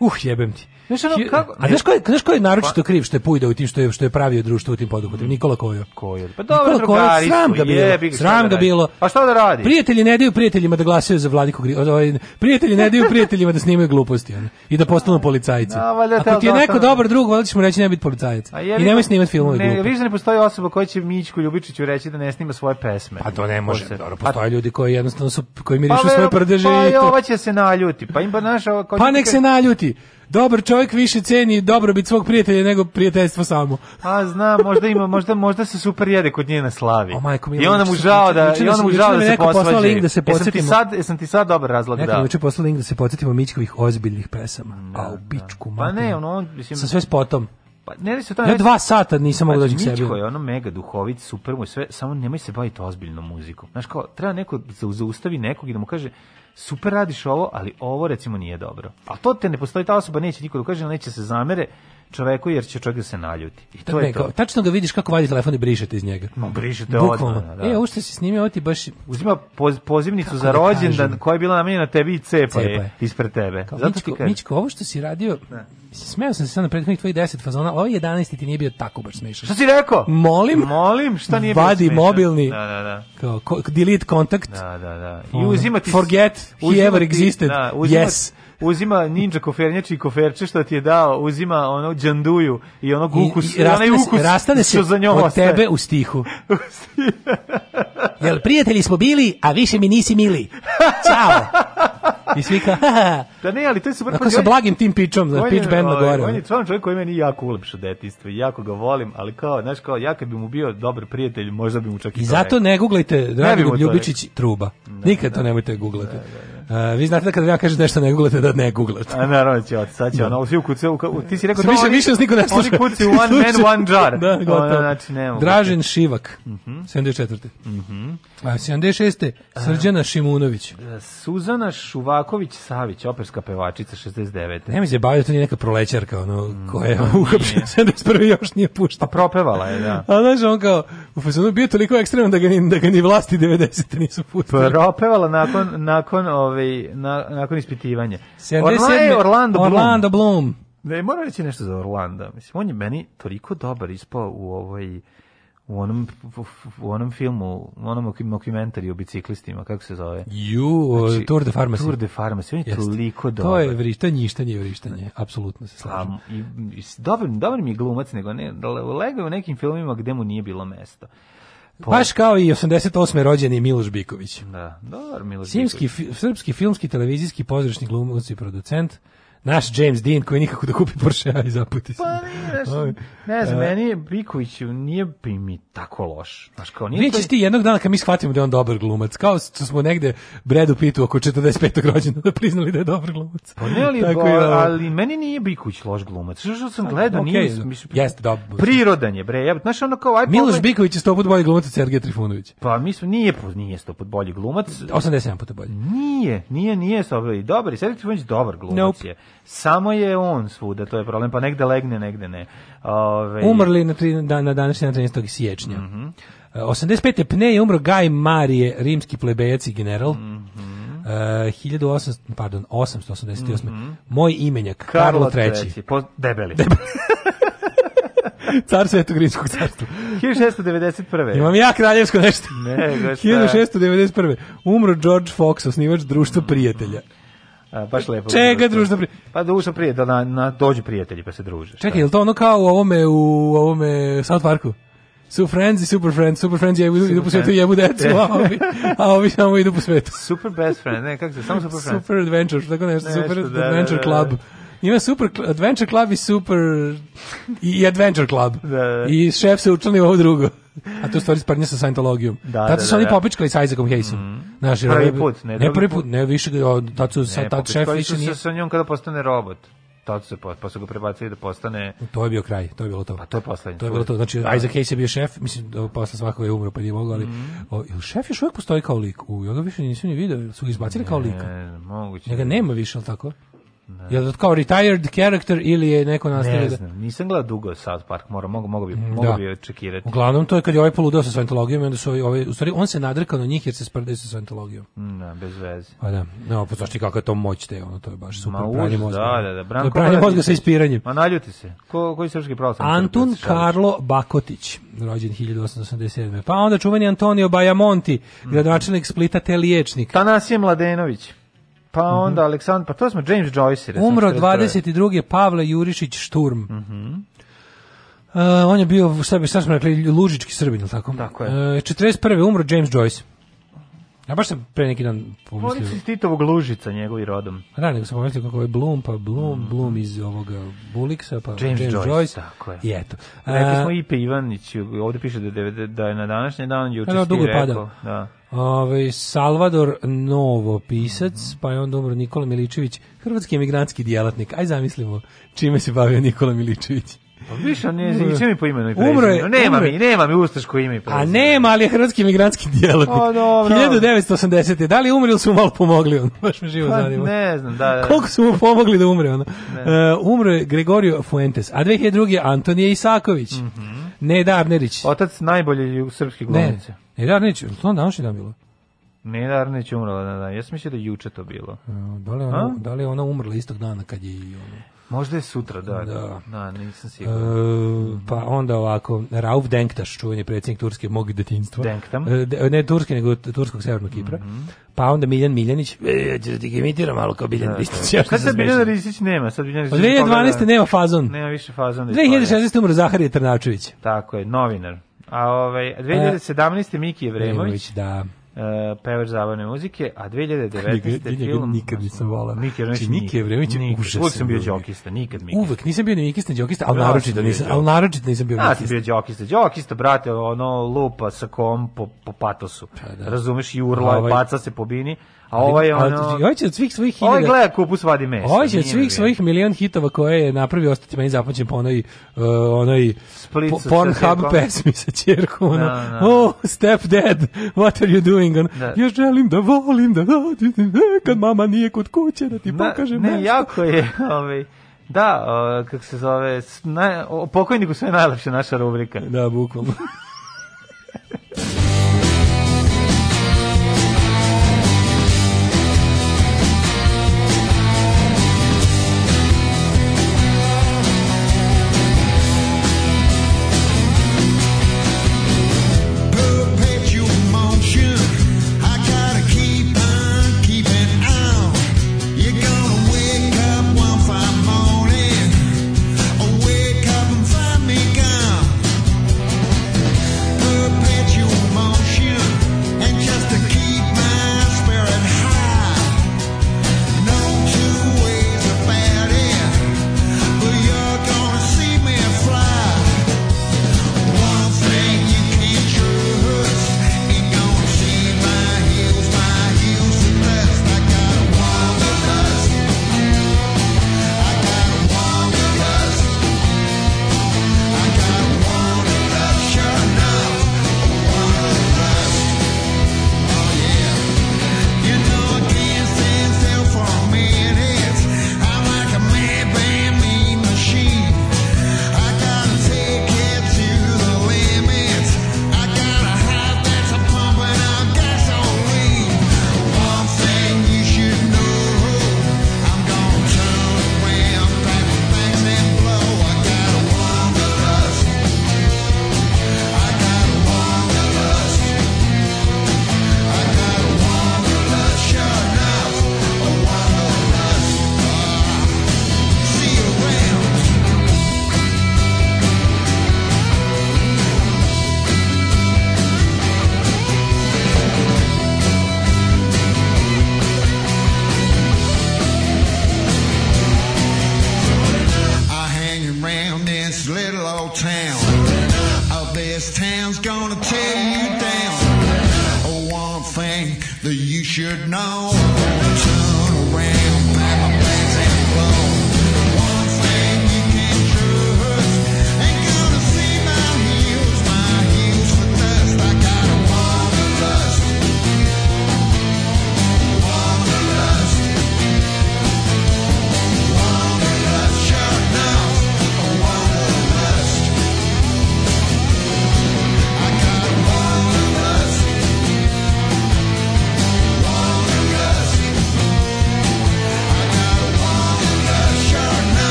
Uh, jebem ti. Još ono, kako? A znaš ko je, znaš ko je naročito pa- kriv što je pujda u tim što je što je pravio društvo u tim poduhvatima? Mm. Nikola Kojo. Kojo. Pa dobro, drugari, sram ga bilo. Jebi, sram da ga bilo. Pa šta da radi? Prijatelji ne daju prijateljima da glasaju za Vladiku Ovaj prijatelji ne daju prijateljima da snimaju gluposti on, i da postanu policajci. A, da, valjda, Ako ti je neko dobar drug, valjda ćemo reći ne biti policajac. A jebi, I nemoj snimati filmove ne, glupe. Viš da ne postoji osoba koja će Mićku Ljubičiću reći da ne snima svoje pesme. Pa to ne može. Dobro, postoje ljudi koji jednostavno su koji mirišu pa svoje prdeže. Pa i ova će se naljuti. Pa im pa naša Pa nek se naljuti dobar čovjek više ceni dobrobit svog prijatelja nego prijateljstvo samo. A pa, zna, možda ima, možda možda se super jede kod nje na slavi. O, majko, I onda mu žao da i onda mu žao da se poslao link da se podsetimo. Sad jesam ti sad dobar razlog da. Neko juče poslao link da se podsetimo Mićkovih ozbiljnih pesama. Da, A pa, u pičku, da. Pa ne, ono mislim sa sve spotom. Pa ne se to. Ja dva sata nisam mogao znači, doći sebi. Mićko je ono mega duhovit, super mu sve, samo nemoj se baviti ozbiljnom muzikom. Znaš kao, treba neko da zaustavi nekog i da mu kaže super radiš ovo, ali ovo recimo nije dobro. A to te ne postoji ta osoba, neće niko da kaže, neće se zamere, čoveku jer će čovjek da se naljuti. I to je to. Tačno ga vidiš kako vadi telefon i brišete iz njega. Ma brišete odmah. Da. E, ovo što si snimio, ovo ti baš... Uzima poz, pozivnicu za da rođendan koja je bila namenjena tebi i cepa, cepa je, je ispred tebe. Kao, Zato Mičko, ti Mičko, ovo što si radio, ne. Da. smeo sam se sad na prethodnih tvojih 10 fazona, ovo ovaj 11 ti nije bio tako baš smešan. Šta si rekao? Molim? Molim, šta nije bio Vadi mobilni, da, da, da. Kao, delete contact, Da, da, da. I ti, Forget, he ever existed. Da, uzimati, yes uzima ninja kofernjači i koferče što ti je dao, uzima ono džanduju i ono ukus, I, i rastane, onaj ukus rastane se za od ostaje. tebe u stihu. u stihu. Jel prijatelji smo bili, a više mi nisi mili. Ćao. I svi ka, Da ne, ali to je super. Ako pa sa blagim tim pičom, za pitch band na ovaj, gore. On je stvarno čovjek koji meni jako ulepšo detinjstvo i jako ga volim, ali kao, znaš, kao, ja kad bi mu bio dobar prijatelj, možda bi mu čak i I zato ne guglajte, Dragoljub Ljubičić, truba. Nikad to da. nemojte guglati. Da, da. Uh, vi znate da kada ja kažem nešto ne guglate, da ne guglate. A naravno će otići, sad će da. ono, svi u kuce, ti si rekao... Da više, više niko ne sluša. Oni kuci one man, one jar. da, gotovo. Ono, znači, nema. Dražen Šivak, mm -hmm. 74. Mm -hmm. A 76. E. Srđana Šimunović. E, Suzana Šuvaković-Savić, operska pevačica, 69. Nema se bavio, to nije neka prolećarka, ono, mm, koja je uhapšena, 71. još nije pušta. Pa propevala je, da. A znaš, on kao, u fazonu bio toliko ekstremno da ga ni, da ga ni vlasti 90. nisu pustili. Propevala nakon, nakon ove, ovaj, na, nakon ispitivanja. 77. Orlando, e, Orlando Bloom. Orlando Bloom. Da, moram reći nešto za Orlando. Mislim, on je meni toliko dobar ispao u ovoj u onom, u onom filmu, u onom dokumentari o biciklistima, kako se zove? Ju, znači, Tour de Pharmacy. Tour de Pharmacy, on je toliko dobar. To je vrištanje, ništanje, vrištanje, apsolutno se slažem. i, i dobar, dobar mi je glumac, nego ne, legao u nekim filmima gde mu nije bilo mesto. Po... Pa- Baš kao i 88. rođeni Miloš Biković. Da, dobar Miloš Simski, Biković. srpski filmski, televizijski, pozdrašni glumac i producent naš James Dean koji nikako da kupi Porsche i zaputi se. Pa ne, ovaj, ne znam, meni je Biković nije mi tako loš. Znaš, kao nije Vićeš ti jednog dana kad mi shvatimo da je on dobar glumac, kao što smo negde Bredu Pitu oko 45. rođena da priznali da je dobar glumac. Pa ne, ali, tako, bo, ovaj. ali meni nije Biković loš glumac. Što, što sam gledao, okay, nije... Mislim, jeste, dobro. Prirodan je, bre. Ja, znaš, ono kao... Aj, Miloš pogled... Biković je sto put bolji glumac od Sergeja Trifunović. Pa mislim, nije, nije sto put bolji glumac. 87 puta bolji. Nije, nije, nije, nije, nije, dobar. Sergej Trifunović dobar glumac nope. je. Samo je on svuda, to je problem, pa negde legne, negde ne. Ove... Umrli na, tri, na, na današnji na 13. siječnja. Mm -hmm. 85. pne je umro Gaj Marije, rimski plebejac i general. Mm -hmm. Uh, 1800, pardon, 888. Mm -hmm. Moj imenjak, Karlo, Karlo III. III. Po, debeli. debeli. Car Svetog Rimskog carstva. 1691. Imam ja kraljevsko nešto. Ne, 1691. Umro George Fox, osnivač društva mhm. prijatelja. Mm -hmm. A, baš lepo. Čega družno pri? Pa družno da prije, da na, na, dođu prijatelji pa se druže. Čekaj, jel to ono kao u ovome, u ovome South Parku? Su friends i super friends, super friends jebu, super idu po svetu i jebu decu, a ovi, a ovi samo idu po svetu. Super best friend, ne, kako se, samo super friends. Super adventure, tako nešto, nešto super da, da adventure da, da, club. Ima super adventure club i super i adventure club. Da, da. da. I šef se učlanio ovo drugo. A to je stvari sparnja sa Scientologijom. Da, da, tad su se da, oni da. popičkali sa Isaacom Hayesom. Mm. Znaš, prvi put, ne, ne prvi put, ne više, tad su, ne, tad šef više nije... sa njom kada postane robot tad se pa, pa ga prebacili da postane to je bio kraj to je bilo to pa to je poslednje to je bilo to znači Isaac Hayes je bio šef mislim da posle svakog je umro pa nije mogao ali mm. o, ili šef još uvijek postoji kao lik u ja ga više nisam ni video su ga izbacili ne, kao lika ne, moguće njega nema više al tako Ne. Je li to kao retired character ili je neko nastavio? Ne da- znam, nisam gledao dugo South Park, mora, mogu, mogu bi, mm, mogu da. bi čekirati. Uglavnom, to je kad je ovaj poludeo sa Scientologijom, onda su ovi, ovaj, u stvari, on se nadrkao na njih jer se sprdaju sa Scientologijom. Mm, da, bez veze. Pa da, no, pa znaš ti kako to moć te, ono, to je baš super Ma, pranje mozga. Da, da, da, Branko je pranje mozga sa ispiranjem. Ma naljuti se, Ko, koji srpski pravac? Antun Karlo Bakotić, rođen 1887. Pa onda čuveni Antonio Bajamonti, mm. gradonačelnik Splita, te liječnik. Tanasije Mladenović. Pa mhm. onda mm -hmm. Aleksandar, pa to smo James Joyce. Umro 22. Pavle Jurišić Šturm. Mhm. Uh, on je bio, šta, bi, šta smo rekli, Lužički Srbin, ili tako? Tako je. Uh, eh, 41. umro James Joyce. Ja baš sam pre neki dan pomislio. Oni su Titovog Lužica, njegovi rodom. Da, nego sam pomislio kako je Bloom, pa Bloom, mm. Bloom iz ovoga Buliksa, pa James, James Joyce. Joyce. Tako je. I eto. Rekli smo eh, Ipe Ivanić, ovde piše da, da, je na današnji dan juče da, da dugo je rekao. Pada. Da. Ove, Salvador Novo pisac, mm -hmm. pa je on dobro Nikola Miličević, hrvatski emigrantski djelatnik. Aj zamislimo čime se bavio Nikola Miličević. Pa više ne znam, mi po imenu i prezimenu. Umre, nema umre. mi, nema mi ustaško ime i prezimenu. A nema, ali je hrvatski migrantski djelatnik. O, pa dobro. 1980. Da li umre ili su malo pomogli? On? Baš me živo pa, zanima. Ne znam, da, da. Koliko su mu pomogli da umre? Ono? Uh, je Gregorio Fuentes, a 2002. Antonije Isaković. Mm Neda Arnerić. Otac najbolje srpske glumice. Ne, Neda Arnerić, to on današnji dan bilo? Neda Arnerić umrla, da, da. Ja sam mislio da juče to bilo. Da li, ona, da li ona umrla istog dana kad je i ono... Možda je sutra, da. Da, da nisam e, siguran. E, pa onda ovako, Rauf Denktaš, čuveni predsjednik Turske mog detinjstva. Denktam. E, ne Turske, nego Turskog severnog Kipra. Mm -hmm. Pa onda Miljan Miljanić, e, ćeš da ti ga malo kao Biljan Ristić. Da. Ja, sad Biljan Ristić nema, sad Biljan Ristić. Od 2012. nema fazon. Nema više fazon. 2016. Da umro Zaharije Trnačević. Tako je, novinar. A ovaj 2017. E, Miki Evremović, da. Uh, pevač zabavne muzike, a 2019. Njega, film... Nikad nisam volao. Nikad, znači, Miki Jevrević je užasan. Uvijek sam bio džokista, nikad Miki. Uvijek, nisam bio ni Mikista, džokista, ali da, naročito nisam, ali naročito nisam bio Mikista. Ja sam bio džokista, džokista, brate, ono, lupa sa kom po, po patosu. Pa, da. Razumeš, i urla, ovaj... baca se po bini, A ovaj je ono... Ovaj će od svih svojih ovaj hiljada... Ovaj gleda kupus vadi mesa. Ovaj će od svih svojih milion hitova koje je napravio ostati meni zapamćen po onoj, uh, onoj po, Pornhub pesmi sa čerkom. Ono, no, da, no. Da. Oh, step dad, what are you doing? Ono, da. Ja želim da volim, da radim, e, kad mama nije kod kuće, da ti da, pokažem ne, nešto. Ne, jako je, ovaj... Da, o, kako se zove, na, o pokojniku sve najlepše naša rubrika. Da, bukvalno.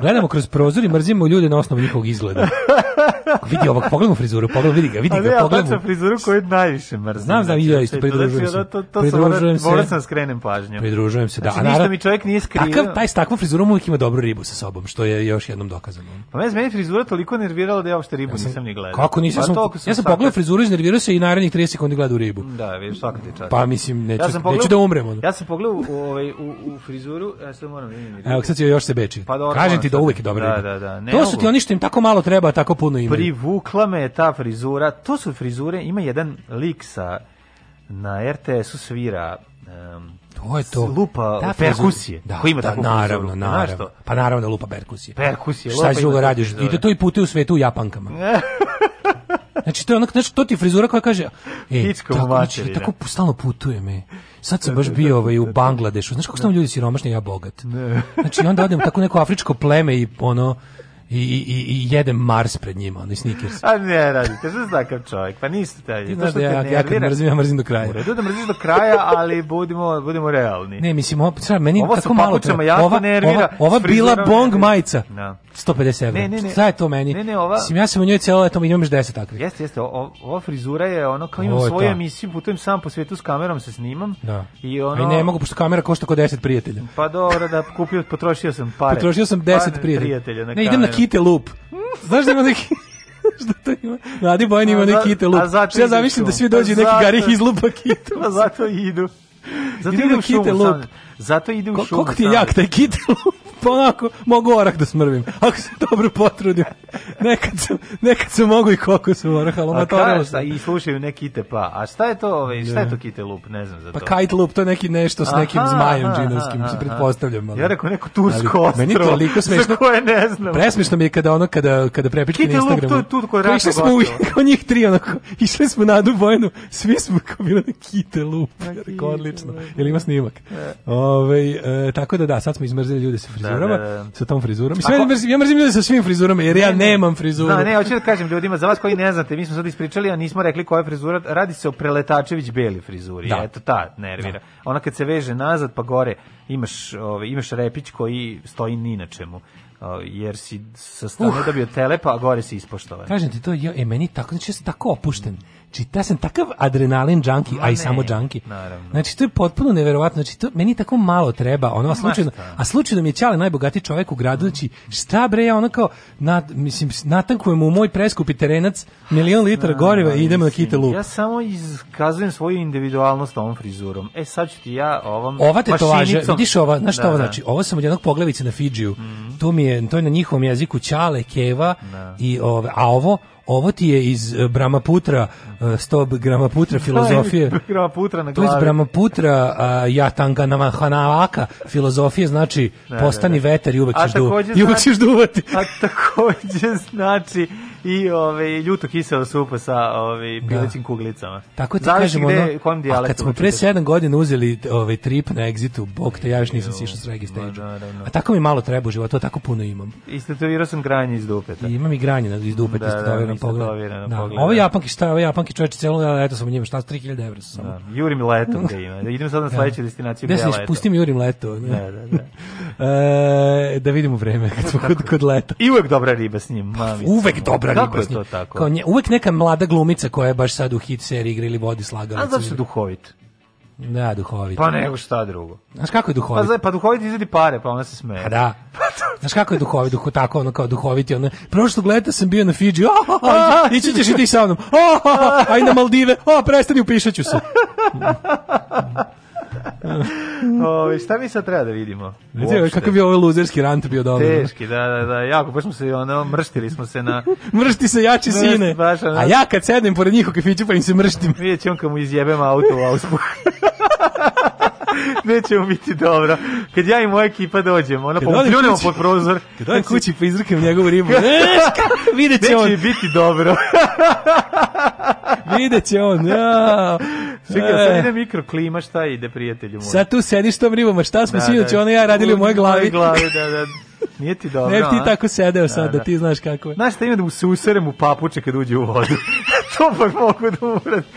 Gledamo kroz prozor i mrzimo ljude na osnovu njihovog izgleda. vidi ovak, pogledam frizuru, pogledam, vidi ga, vidi ga, ja, pogledam. Ja frizuru koju najviše mrzim. Znam, znam, ja znači, isto pridružujem znači, se. To, to, pridružujem sam, se. Da sam skrenem pažnju. Pridružujem se, da. Znači, ništa mi čovjek nije skrivio. Takav, taj s takvom frizurom uvijek ima dobru ribu sa sobom, što je još jednom dokazano. Pa me meni frizura toliko nervirala da ja uopšte ribu nisam ni gledao. Kako nisam? Pa, ja sam, sam, sam pogledao frizuru, iznervirao se i narednih 30 sekundi gledao ribu. Da, vidim, svaka ti čast. Pa mislim, neću, ja neću da umrem. Ono. Ja sam pogledao ovaj, u, u frizuru, ja e, sad moram da vidjeti. Evo, sad će još se beči. Pa, Kažem ti da uvijek je dobra da, riba. Da, da, da. To su ti oni što im tako malo treba, tako puno ima. Privukla me ta frizura. To su frizure, ima jedan lik sa na RTS-u svira um, to je to. Lupa da, perkusije. Da, koji ima da, takvu naravno, frizuru. naravno. Pa naravno da lupa perkusije. Perkusije, Šta lupa. drugo radiš? I to, to i putuje u svetu u Japankama. Znači to je onak, znači to ti frizura koja kaže, ej, tako, znači, tako stalno putuje me. Sad sam da, baš da, bio da, ovaj, u Bangladešu. Znaš kako su ljudi siromašni, ja bogat. Znači onda odem tako neko afričko pleme i ono, i, i, i jedem Mars pred njima, onaj Snickers. A ne, radite, što si čovjek, pa niste taj. Ti znaš da ja, ja kad mrzim, ja mrzim do kraja. U da mrziš do kraja, ali budimo, budimo realni. Ne, mislim, ovo, sad, meni ovo tako malo treba. Jako ova, nervira, ova, bila bong majica. Da. 150 evra. Ne, ne, ne. Šta je to meni? Ne, ne, ova... Mislim, ja sam u njoj cijelo leto, imam još 10 takvih. Jeste, jeste, o, ova frizura je ono, kao imam svoju ta. emisiju, putujem sam po svijetu s kamerom, se snimam. Da. I ono... A i ne mogu, pošto kamera košta ko 10 prijatelja. Pa dobro, da kupio, potrošio sam pare. Potrošio sam 10 prijatelja. Ne, idem na kite lup. Znaš da ima neki... Šta da to ima? Radi Bojan ima neki kite lup. Šta ja zamišljam da svi dođu pa neki garih izlupa kitu. Pa zato idu. Zato idu, idu kite Zato ide u Ko, šumu. Kako ti jak taj kitel? pa onako, mogu orah da smrvim. Ako se dobro potrudim. Nekad sam, nekad sam mogu i kokos u orah, ali omatorilo sam. I slušaju neki kite pa. A šta je to, ovaj, šta je da. to kite lup? Ne znam za pa to. Pa kite lup, to je neki nešto s nekim aha, zmajem džinovskim, se pretpostavljam. Ali. Ja rekao neko tursko ali, Meni to toliko smešno. koje ne znam. Presmešno mi je kada ono, kada, kada prepički na Instagramu. Kite lup, to je tu Išli smo u, njih tri, onako, išli smo na Dubojnu, svi smo kao bilo na kite lup. Rekao, odlično. Jel ima snimak? E. O, Ove, ovaj, e, tako da da, sad smo izmrzili ljude sa da, frizurama, da, da, da. sa tom frizurom. Mislim, ja, mrzim, ja mrzim ljude sa svim frizurama, jer ne, ja nemam frizuru. Da, ne, hoću da kažem ljudima, za vas koji ne znate, mi smo sad ispričali, a nismo rekli koja je frizura, radi se o preletačević beli frizuri, da. eto ta nervira. Da. Ona kad se veže nazad pa gore, imaš, ove, ovaj, imaš repić koji stoji ni na čemu ovaj, jer si sa strane uh. dobio telepa, a gore si ispoštovan. Kažem ti to, je, e, meni tako, znači ja sam tako opušten čita znači, da sam takav adrenalin džanki, a i samo džanki. Znači, to je potpuno neverovatno. Znači, to, meni tako malo treba. Ono, a, slučajno, a slučajno mi je Ćale najbogatiji čovjek u gradu. Znači, šta bre, ja ono kao, nad, mislim, natankujemo u moj preskupi terenac milion litra goriva i idemo na kite lup. Ja samo izkazujem svoju individualnost ovom frizurom. E, sad ću ti ja ovom Ova tetovaža, vidiš ova, znaš šta da, ovo da. znači? Ovo sam od jednog poglavice na Fidžiju. Mm. To, mi je, to je na njihovom jeziku Ćale, Keva, da. i ove, a ovo, ovo ti je iz eh, Brahmaputra, 100 eh, Brahmaputra filozofije. Brahmaputra na glavi. To je iz Brahmaputra, eh, ja tanga namahanavaka filozofije, znači da, da, postani da. vetar i uvek ćeš, du, i uvek ćeš duvati. A takođe znači i ove, ljuto kisela supa sa ove, da. pilećim da. kuglicama. Tako ti Zavisi kažemo, gde, ono, a kad smo pre 7 godina uzeli ove, trip na egzitu, bog te, ja još nisam sišao s regi stage. Da, da, a tako mi malo treba u životu, to tako puno imam. Istetovirao sam granje iz dupeta. I imam i granje iz dupeta, da, istetovirano da, pogled. Da, da. da, Ovo japanki, šta, ovo japanki čoveče celo, ja, eto sam njima, šta, 3000 evra sam. Da, jurim letom ga ima. Idem sad na sledeću destinaciju. Gde se pustim jurim leto. Da, da, da. e, da vidimo vreme kad smo kod, kod leta. I uvek dobra riba s njim. Pa mami, uvek dobra Kako je to tako? Kao nje, uvek neka mlada glumica koja je baš sad u hit seriji igra ili vodi slagalicu. A zašto se duhovit? Da, duhovit. Pa nego šta drugo. Znaš kako je duhovit? Pa, zna, pa duhovit izvedi pare, pa ona se smeje. A da. Znaš kako je duhovit, duho, tako ono kao duhoviti, ono, prošlog leta sam bio na Fiji, oh, oh, ići ćeš i ti sa mnom, oh, aj na Maldive, oh, prestani, upišat ću se. Ove, šta mi sad treba da vidimo? Vidite, kakav je ovaj luzerski rant bio dobro. Teški, da, da, da, jako, baš pa smo se, ono, mrštili smo se na... Mršti se jači Mršt, sine, baš, ono... a ja kad sednem pored njih u kafiću pa im se mrštim. Vidjet će on kad mu izjebem auto u auspuh. Neće mu biti dobro. Kad ja i moja ekipa dođemo, ona pa pljunemo pod prozor. Kad dođem kući pa izrkam njegovu ribu. Vidjet će on. Neće biti dobro. Vidjet će on. Ja. Čekaj, e. sad ide mikroklima, šta ide, prijatelju moj? Sad tu sediš tom ribama, šta smo da, sinoć, da, ona ja radili u mojoj glavi. glavi, da, da. Nije ti dobro, Ne bi ti tako sedeo da, sad, da, da ti znaš kako je. Znaš šta ima da mu se userem u papuče kad uđe u vodu? to pa mogu da uradim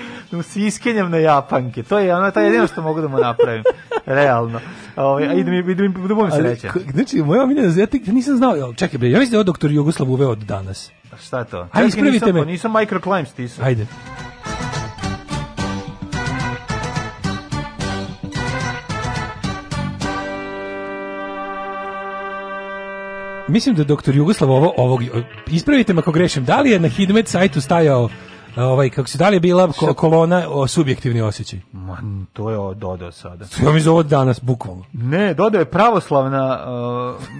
iskenjam na japanke. To je ono, to je jedino što mogu da mu napravim. Realno. Ovaj a idem idem da budem da da sreća. Znači, moja omiljena ja, ja nisam znao. Jo, čekaj bre, ja mislim da je doktor Jugoslav uveo od danas. A šta je to? Ajde, ispravite nisam, me. Nisam microclimb stisao. Ajde. Mislim da doktor Jugoslav ovo, ovog, ispravite me ako grešim, da li je na Hidmet sajtu stajao ovaj kako se dalje bila ko, kolona o, subjektivni osjećaj. Ma, to je dodao sada. Ja mi zove danas bukvalno. Ne, dodao je pravoslavna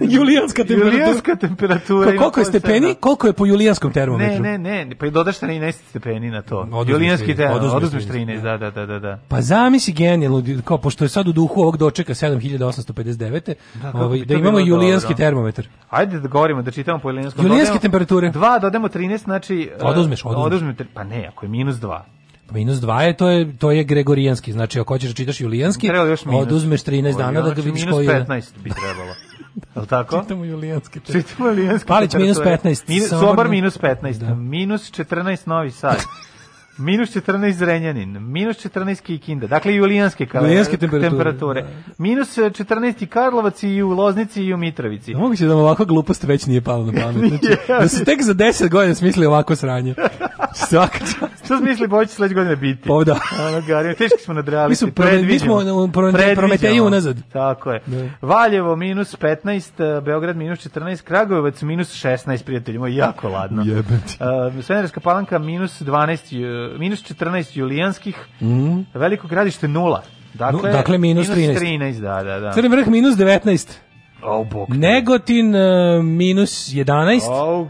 uh, julijanska temperatura. Julijanska temperatura. Pa koliko je stepeni? Koliko je po julijanskom termometru? Ne, ne, ne, pa i dodaš 13 stepeni na to. Oduzmi Julijanski termometar, oduzmeš 13, da, da, da, da, da. Pa zamisli genijalno, kao pošto je sad u duhu ovog dočeka 7859. Da, ovaj, da imamo julijanski dobro. termometar. Ajde da govorimo, da čitamo po julijanskom. Julijanske temperature. 2 dodamo 13, znači e, oduzmeš, oduzmeš. oduzmeš pa Pa ne, ako je minus 2. Minus 2 je, to je, to je gregorijanski, znači ako hoćeš da čitaš julijanski, oduzmeš 13 dana da ga vidiš koji je. Minus 15 bi trebalo. Je tako? Čitamo julijanski. Čitamo julijanski. Palić minus 15. Minus, sobar minus 15. Da. Minus 14 novi sad. Minus 14 Zrenjanin, minus 14 Kikinda, dakle julijanske Julijanske temperature. temperature. Da. Minus 14 e, Karlovac i u Loznici i u Mitrovici. Da, Mogu se da vam ovakva glupost već nije pala na pamet. Znači, da su tek za 10 godina smislili ovako sranje. Svaka čast. Što misli Bojić sledeće godine biti? Pa da. Ono garim, teški smo nadreali. Mi, smo prome, mi smo Prometeju unazad. Tako je. Da. Valjevo minus 15, e, Beograd minus 14, Kragujevac minus 16, prijatelji moji, jako ladno. Jebati. Uh, e, Svenerska palanka minus 12, minus 14 julijanskih, mm. veliko gradište nula. Dakle, no, dakle minus, minus 13. 13 da, da, da. Crni vrh minus 19. Oh, bok. Negotin uh, minus 11. Oh,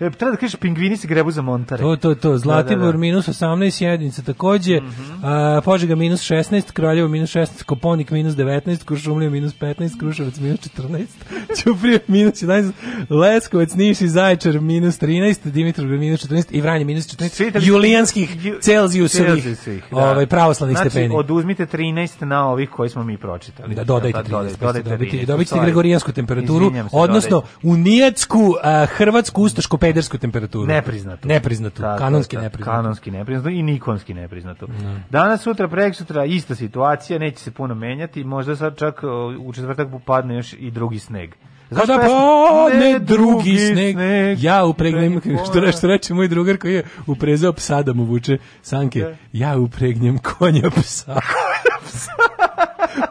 E, treba da kažeš pingvini se grebu za Montare. To, to, to. Da, da, Zlatibor da, da, minus 18, jedinica takođe, mm -hmm. uh, Požega minus 16, Kraljevo minus 16, Koponik minus 19, Kuršumlija minus 15, Kruševac minus 14, Ćuprije minus 11, Leskovac, Niš i Zaječar minus 13, Dimitrovgrad minus 14 i Vranje minus 14, Svijetali, julijanskih ju, Celzijusovih da. ovaj, pravoslavnih znači, stepeni. Znači, oduzmite 13 na ovih koji smo mi pročitali. Da, dodajte 13, da, dodajte, dodajte, gregorijansku temperaturu, odnosno u unijetsku, hrvatsku, ustašku, snajdersku temperaturu. Nepriznatu. Nepriznatu, tako, da, da, kanonski tako, da, nepriznatu. Kanonski nepriznatu i nikonski nepriznatu. Ne. Danas, sutra, preksutra, ista situacija, neće se puno menjati, možda sad čak u četvrtak padne još i drugi sneg. Znaš Kada padne drugi sneg, sneg, ja upregnem, što, što reče moj drugar koji je uprezao psa da mu vuče sanke, ne. ja upregnem konja psa.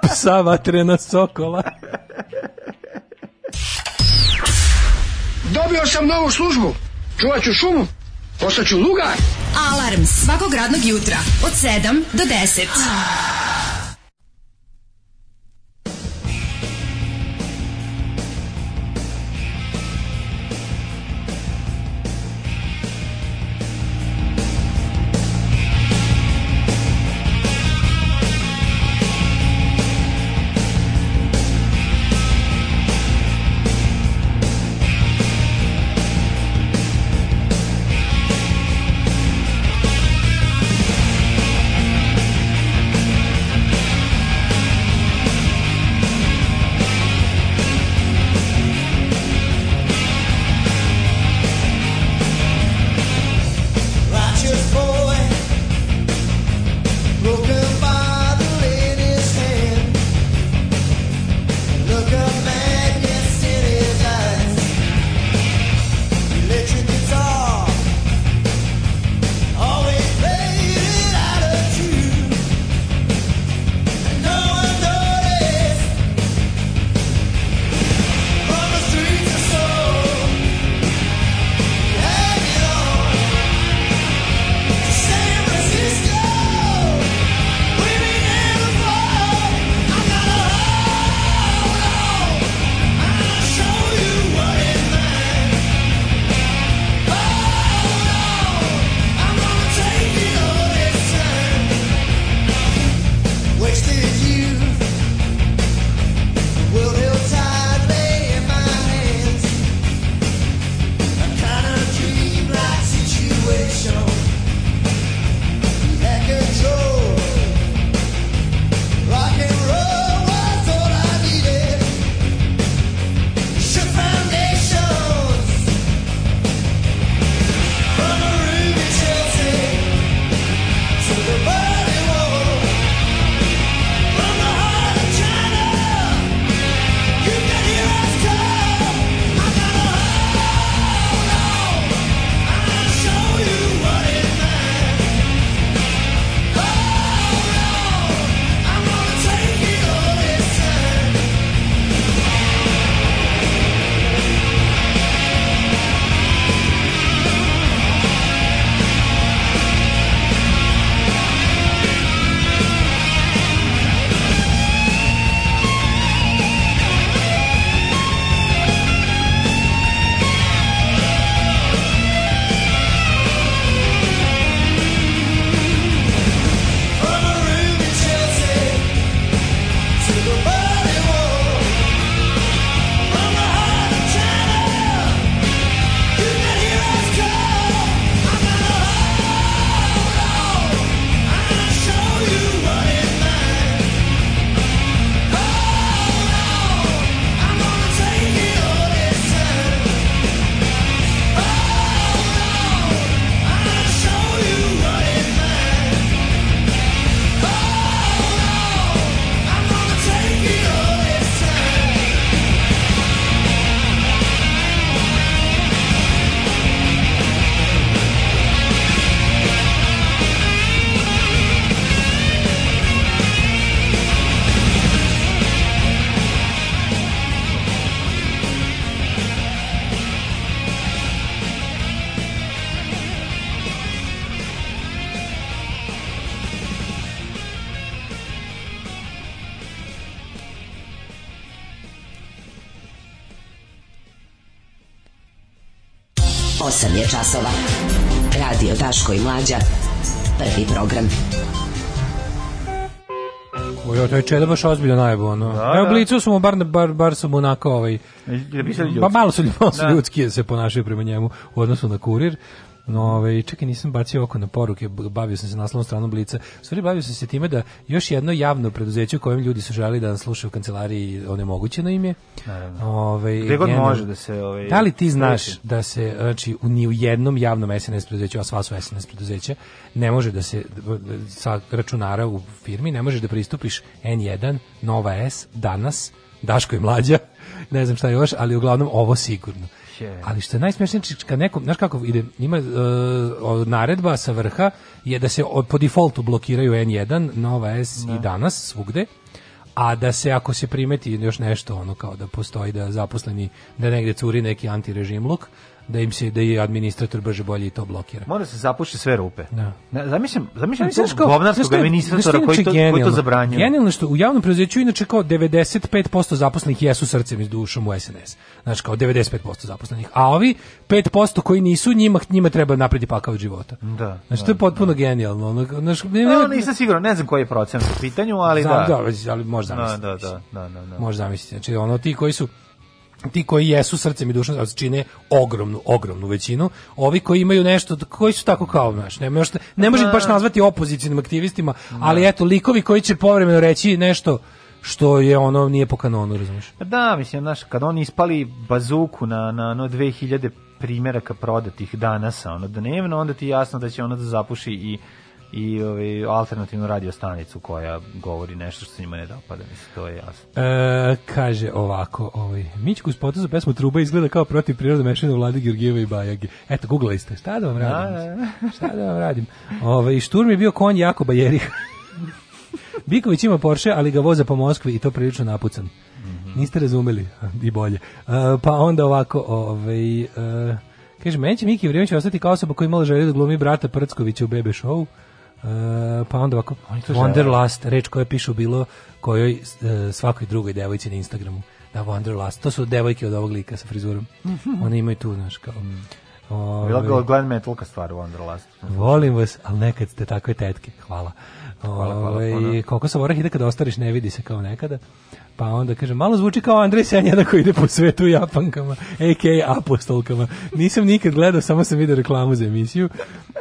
psa vatrena sokola. Dobio sam novu službu. Čuvat ću šumu. Postaću lugar. Alarms svakog radnog jutra od 7 do 10. časova. Radio Daško i Mlađa. Prvi program. Ujo, to je čeda baš ozbiljno najbo, ono. Da, Evo, da. blicu su mu, bar, bar, bar su mu onako, ovaj, da bi se pa ljudski. Ba, malo su, malo da. su da. se ponašaju prema njemu u odnosu na kurir. No, ovaj, čekaj, nisam bacio oko na poruke, bavio sam se naslovnom stranom Blica. U stvari, bavio sam se time da još jedno javno preduzeće u kojem ljudi su želi da nas slušaju u kancelariji onemogućeno im je. Ovaj, Gde god može da se... Ovaj, da li ti znaš sluši? da se, znači, u, ni u jednom javnom SNS preduzeću, a sva su SNS preduzeća, ne može da se sa računara u firmi, ne možeš da pristupiš N1, Nova S, Danas, Daško je mlađa, ne znam šta još, ali uglavnom ovo sigurno je. Ali što je najsmešnije, znači, kad nekom, znaš kako ide, ima uh, naredba sa vrha je da se od, po defaultu blokiraju N1, Nova S da. i danas svugde a da se ako se primeti još nešto ono kao da postoji da zaposleni da negde curi neki antirežim luk da im se da i administrator brže bolje i to blokira. Mora se zapuši sve rupe. Da. Ne, Zamislim, zamislim to govnarskog administratora koji to genijalno. koji to zabranjuje. Genijalno što u javnom preduzeću inače kao 95% zaposlenih jesu srcem i dušom u SNS. Znači kao 95% zaposlenih, a ovi 5% koji nisu njima njima treba napredi pakao života. Da. Znači to je potpuno da. genijalno. Znači, ne, ne, da, no, nisam siguran, ne znam koji je procenat u pitanju, ali Znam, da. da, ali možda zamisliti. Da, da, da, da, da, da, da. Možda zamisliti. Znači ono ti koji su ti koji jesu srcem i dušom čine ogromnu ogromnu većinu ovi koji imaju nešto koji su tako kao naš ne može ne može baš pa- nazvati opozicionim aktivistima da. ali eto likovi koji će povremeno reći nešto što je ono nije po kanonu razumiješ pa da mislim znaš kad oni ispali bazuku na na no 2000 primjeraka prodatih danas ono dnevno onda ti je jasno da će ono da zapuši i i ovaj alternativnu radio stanicu koja govori nešto što se njima ne dopada, mislim to je jasno. E, kaže ovako, ovaj Mićku spotu za pesmu Truba izgleda kao protiv prirode mešina Vlade Georgijeva i Bajage. Eto guglali ste. Šta da vam da, radim? Da, da. Šta da vam radim? Ovaj šturm je bio konj Jakoba Jerih. Biković ima Porsche, ali ga voza po Moskvi i to prilično napucan. Mm -hmm. Niste razumeli i bolje. E, pa onda ovako, ovaj e, kaže meni će Miki Vrijemić ostati kao osoba koja imala želju da glumi brata Prckovića u Bebe show. Uh, pa onda ovako Wanderlust, reč koja pišu bilo kojoj e, svakoj drugoj devojci na Instagramu. Da Wanderlust, to su devojke od ovog lika sa frizurom. Mhm. One imaju tu, znaš, kao. Mm. Ove, ovaj, Bila ga glen metalka stvar Wanderlust. Volim vas, ali nekad ste takve tetke. Hvala. Hvala, hvala. Ove, ovaj, koliko sam orah ide kada ostariš, ne vidi se kao nekada. Pa onda kaže, malo zvuči kao Andrej Senjana koji ide po svetu japankama, a.k.a. apostolkama. Nisam nikad gledao, samo sam vidio reklamu za emisiju.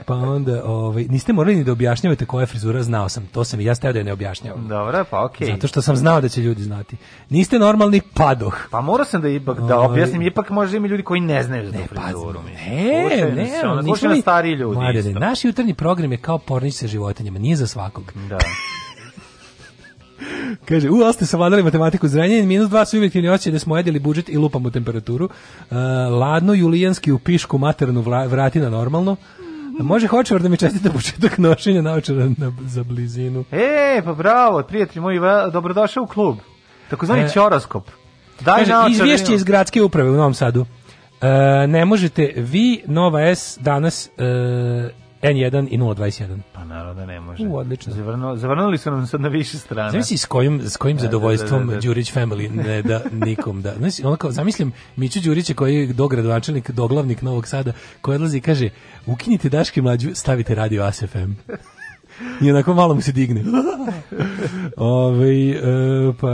Pa onda, ovaj, niste morali ni da objašnjavate koja je frizura, znao sam. To sam i ja stavio da je ne objašnjavam. Dobro, pa okej. Okay. Zato što sam znao da će ljudi znati. Niste normalni padoh. Pa morao sam da, ipak, da ovaj, objasnim, ipak može ima ljudi koji ne znaju za ne, pa, frizuru. Pa, ne, Ušaj, ne, se, ono, nisam, stari ljudi. Mladene, naš jutarnji program je kao pornić sa životinjama, nije za svakog. Da. Kaže, u, ali ste savladali matematiku zrenjanin, minus dva subjektivni osjećaj da smo jedili budžet i lupamo temperaturu. Uh, ladno, julijanski u pišku maternu vrati na normalno. Može hoćevar da mi čestite početak nošenja naočara na, za blizinu. E, pa bravo, prijatelji moji, dobrodošao u klub. Takozvani e, ćoroskop. Daj kaže, izvješće iz gradske uprave u Novom Sadu. E, ne možete vi, Nova S, danas e, N1 i 021. Pa naravno da ne može. U, odlično. Zavrnu, zavrnuli su nam sad na više strana. Zamisli s kojim, s kojim da, da zadovoljstvom da, da, da, Đurić family ne da nikom da. Znači, ono kao, zamislim Miću Đurića koji je dogradovačelnik, doglavnik Novog Sada, koji odlazi i kaže, ukinite Daške mlađu, stavite radio ASFM. I onako malo mu se digne. Ove, ovaj, e, pa,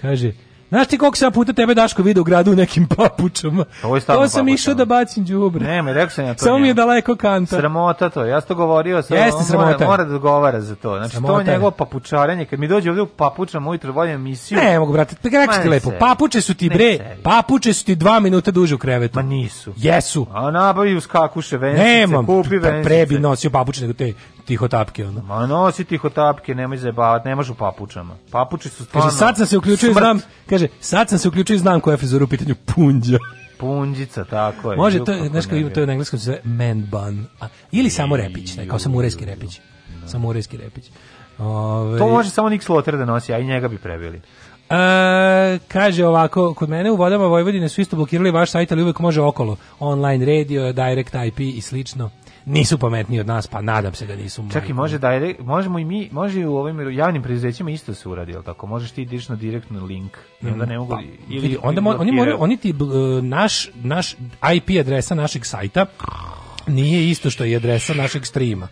kaže, Znaš ti koliko sam puta tebe Daško video u gradu u nekim papučama? to sam išao da bacim đubre. Nema, rekao sam ja to. Samo mi je daleko kanta. Sramota to. Ja sam to govorio, sam Jeste sramota. Mora, mora da odgovara za to. Znači sramota. to je njegovo papučarenje. Kad mi dođe ovde u papučama ujutro volim emisiju. Ne, mogu brate. Kako pa ti lepo. Papuče su ti bre. Papuče su ti dva minuta duže u krevetu. Ma nisu. Jesu. A nabavi uskakuše vence, kupi vence. Pa, Prebi nosio papuče nego te tihotapke onda. Ma nosi tihotapke, nemoj zajebavati, ne može u papučama. Papuči su stvarno. Kaže sad sam se uključio i znam, kaže sad sam se uključio znam koja je frizura u pitanju punđa. Punđica, tako je. Može to, znaš ima to je na engleskom se zove man bun. A, ili samo repić, ne, kao samurajski repić. No. Samurajski repić. Ove... To može samo Nick Slaughter da nosi, a i njega bi prebili. E, kaže ovako, kod mene u vodama Vojvodine su isto blokirali vaš sajt, ali uvek može okolo. Online radio, direct IP i slično nisu pametniji od nas, pa nadam se da nisu. Čekaj, može da možemo i mi, može i u ovim javnim preduzećima isto se uradi, al tako možeš ti direktno direktno link i onda ne mogu mm, pa, ili, ili onda mo, oni moraju oni ti naš naš IP adresa našeg sajta Nije isto što je adresa našeg streama.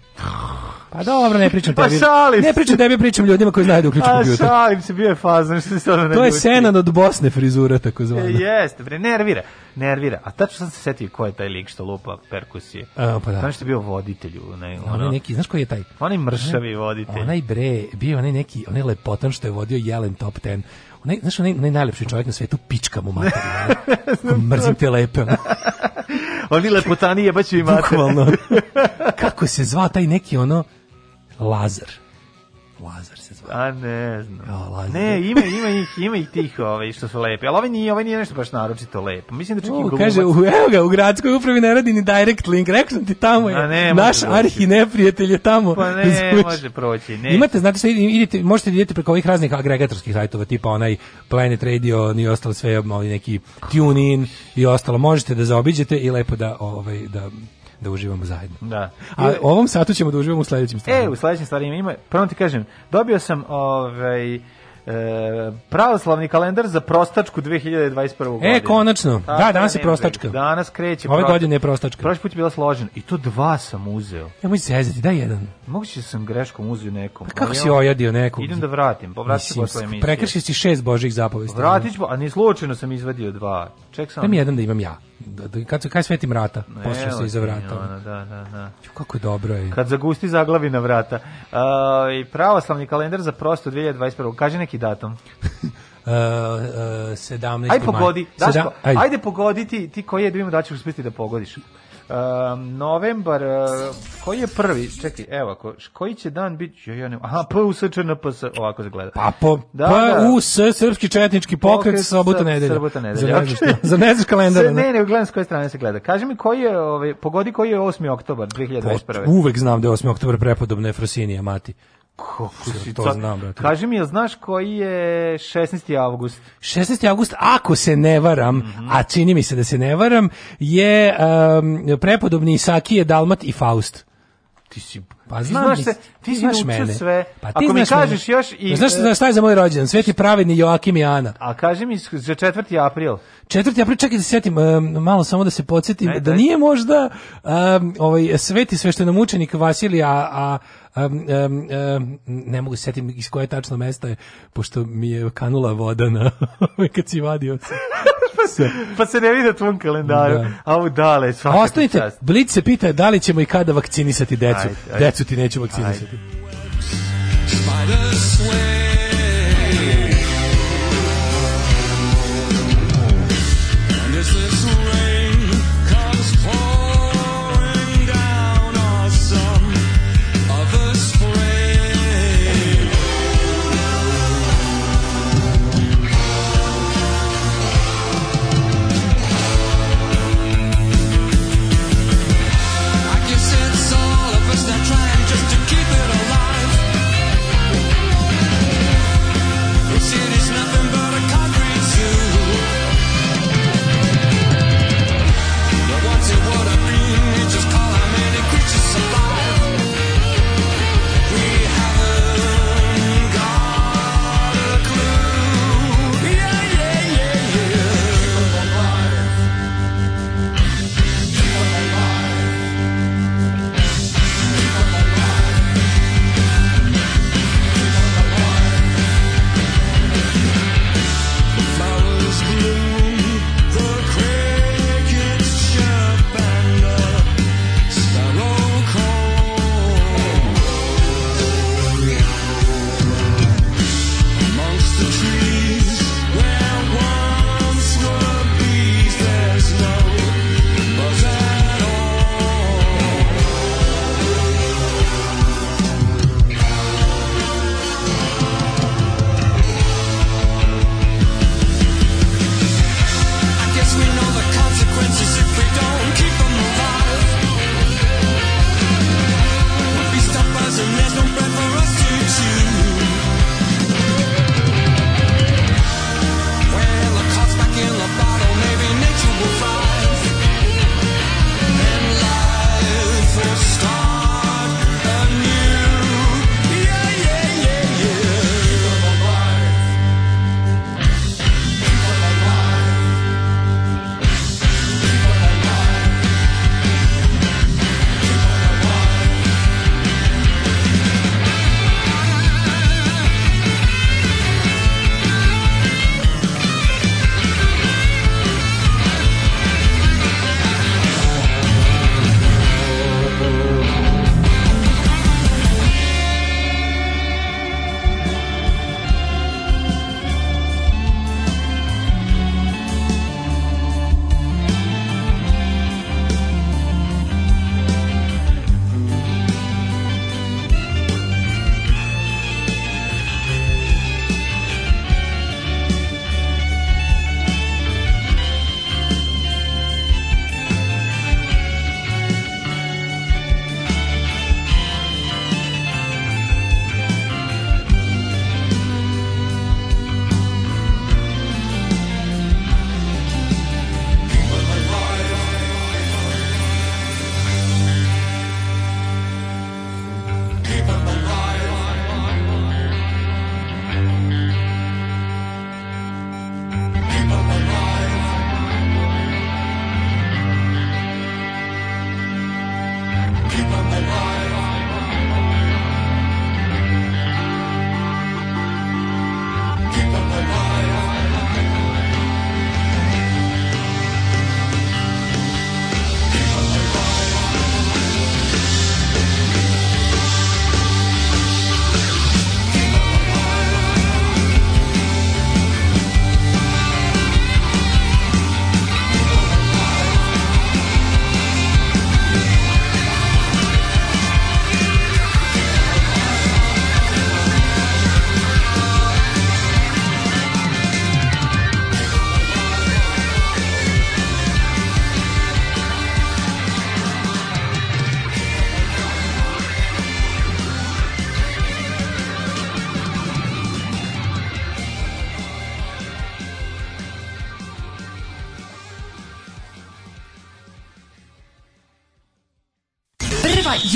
Pa dobro, ne pričam pa tebi. Pa šalim Ne pričam tebi, pričam ljudima koji znaju da uključu kompjuter. Pa šalim se, bio je fazan, što se sada ne To je Senan od Bosne frizura, tako zvano. E, jeste, bre, nervira, nervira. A tačno sam se setio ko je taj lik što lupa perkusije. A, e, pa da. Znaš što je bio voditelj. Onaj, ono, onaj neki, znaš koji je taj? Onaj mršavi voditelj. Onaj bre, bio onaj neki, onaj lepotan što je vodio Jelen Top 10 onaj, znaš, onaj, onaj najlepši čovjek na svetu pička mu materina. Mrzim te lepe. Oni lepotani jebaću i mater. Bukvalno. Kako se zva taj neki ono Lazar. Lazar. A ne znam. Ja, ne, da. ima, ima ih, ima ih tih ovaj, što su lepi, ali ovaj nije, ovaj nije nešto baš naročito lepo. Mislim da čak i Kaže, u, evo ga, u gradskoj upravi ne radi ni direct link, rekao sam ti tamo je, A ne, naš arhi neprijatelj je tamo. Pa ne, Zvuči. može proći. Ne. Imate, znate šta, idete, možete idete preko ovih raznih agregatorskih sajtova, tipa onaj Planet Radio i ostalo sve, ali neki TuneIn i ostalo. Možete da zaobiđete i lepo da, ovaj, da da uživamo zajedno. Da. A ovom satu ćemo da uživamo u sledećim stvarima. E, u sledećim stvarima ima, prvo ti kažem, dobio sam ovaj, E, pravoslavni kalendar za prostačku 2021. godine. E, konačno. Ta, da, danas je prostačka. Danas kreće. Ove godine je prostačka. Prošli put je bila složena. I to dva sam uzeo. Ja moj zezati, daj jedan. Moguće da sam greškom uzeo nekom. A pa kako si ojadio nekom? Idem da vratim. Povratit pa ću posle emisije. Prekršio si šest božih zapovesti. Vratit ću, a ni slučajno sam izvadio dva. Ček sam. Daj mi jedan da imam ja da, da, kad, kad svetim rata, posle se iza vrata. Ono, da, da, da. kako je dobro. Je. Kad zagusti zaglavi na vrata. Uh, I pravoslavni kalendar za prosto 2021. kaže neki datum. Uh, uh, 17. Aj pogodi, Daško, Sedam, ajde. ajde. pogodi ti, ti koji je da, da ćeš uspjeti da pogodiš. Um, novembar, uh, koji je prvi? Čekaj, evo, ko, koji će dan biti? Ja, ja ne, aha, PUSČNPS, ovako se gleda. Pa, po, da, da, PUS, Srpski četnički pokret, pokret sobota nedelja. Sobota nedelja. Zar ne znaš, zar ne kalendar? Se, ne, ne, gledam s koje strane se gleda. Kaži mi, koji je, ovaj, pogodi koji je 8. oktobar 2021. Pa, po, uvek znam da je 8. oktobar prepodobna je Frosinija, mati. Kako si to znam, brate. Kaži mi, ja znaš koji je 16. avgust? 16. avgust, ako se ne varam, mm -hmm. a čini mi se da se ne varam, je um, prepodobni Isakije, Dalmat i Faust. Ti si pa znam, znaš se, ti si znaš mene. sve. Pa ti Ako mi kažeš mene. još i... Pa znaš šta, šta je za moj rođendan? Sveti pravedni Joakim i Ana. A kaži mi za 4. april. 4. april, čekaj da se sjetim, um, malo samo da se podsjetim, da nije možda um, ovaj, sveti sveštenomučenik Vasilija a, Um, um, ne mogu se setim iz koje tačno mesta je, pošto mi je kanula voda na, kad si vadio se. pa, se, pa se ne vidi u tvom kalendaru. Da. Au, dale, svaka Ostanite, Blic se pita da li ćemo i kada vakcinisati decu. Ajde, ajde. Decu ti neću vakcinisati. Ajde.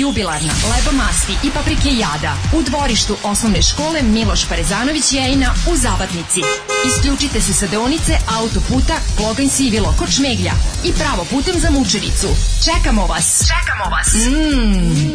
jubilarna, leba masti i paprike jada u dvorištu osnovne škole Miloš Parezanović Jejna u Zabatnici. Isključite se sa deonice autoputa Kloganj Sivilo kod Šmeglja i pravo putem za Mučevicu. Čekamo vas! Čekamo vas! Mmm!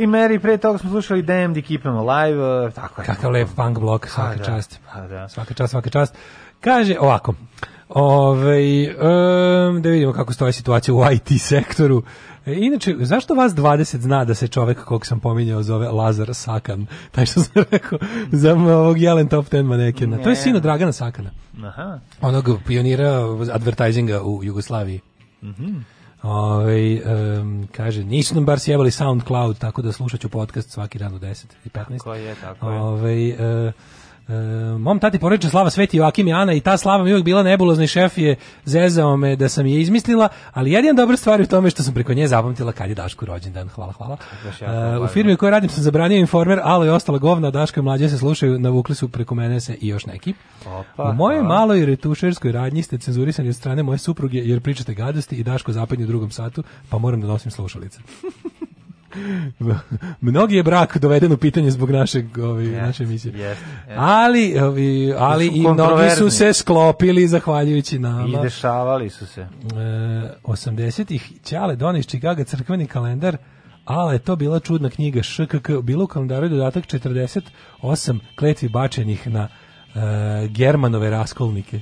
i Mary, pre toga smo slušali Damned i Keep Em Alive, uh, tako je. Kakav lep punk blok, pa svaka da, čast. Pa da. Svaka čast, svaka čast. Kaže ovako, Ove, ovaj, um, da vidimo kako stoje situacija u IT sektoru. E, inače, zašto vas 20 zna da se čovek kog sam pominjao zove Lazar Sakan? Taj što sam rekao za ovog Jelen Top 10 manekena. Ne. To je sino Dragana Sakana. Aha. Onog pionira advertisinga u Jugoslaviji. Mhm. Mm Ove, ovaj, um, kaže, nisu nam bar sjevali SoundCloud, tako da slušat ću podcast svaki dan u 10 i 15. Tako je, tako je. Ove, ovaj, uh, E, mom tati poreče slava Sveti Joakim i Ana i ta slava mi uvijek bila nebulozna i šef je zezao me da sam je izmislila, ali jedan dobra stvar je u tome što sam preko nje zapamtila kad je Dašku rođendan. Hvala, hvala. uh, u firmi u kojoj radim sam zabranio informer, ali i ostala govna, Daška i mlađe se slušaju, navukli su preko mene se i još neki. Opa, u mojoj maloj retušerskoj radnji ste cenzurisani od strane moje supruge jer pričate gadosti i Daško zapadnje u drugom satu, pa moram da nosim slušalice. Mnogi je brak doveden u pitanje zbog našeg, ovi, yes, naše misije. Yes, yes. Ali, ovi, ali i mnogi su se sklopili zahvaljujući nama. I dešavali su se. E, 80-ih Ćale Dona iz Čikaga crkveni kalendar ale to bila čudna knjiga ŠKK, bilo u kalendaru dodatak 48 kletvi bačenih na e, Germanove raskolnike.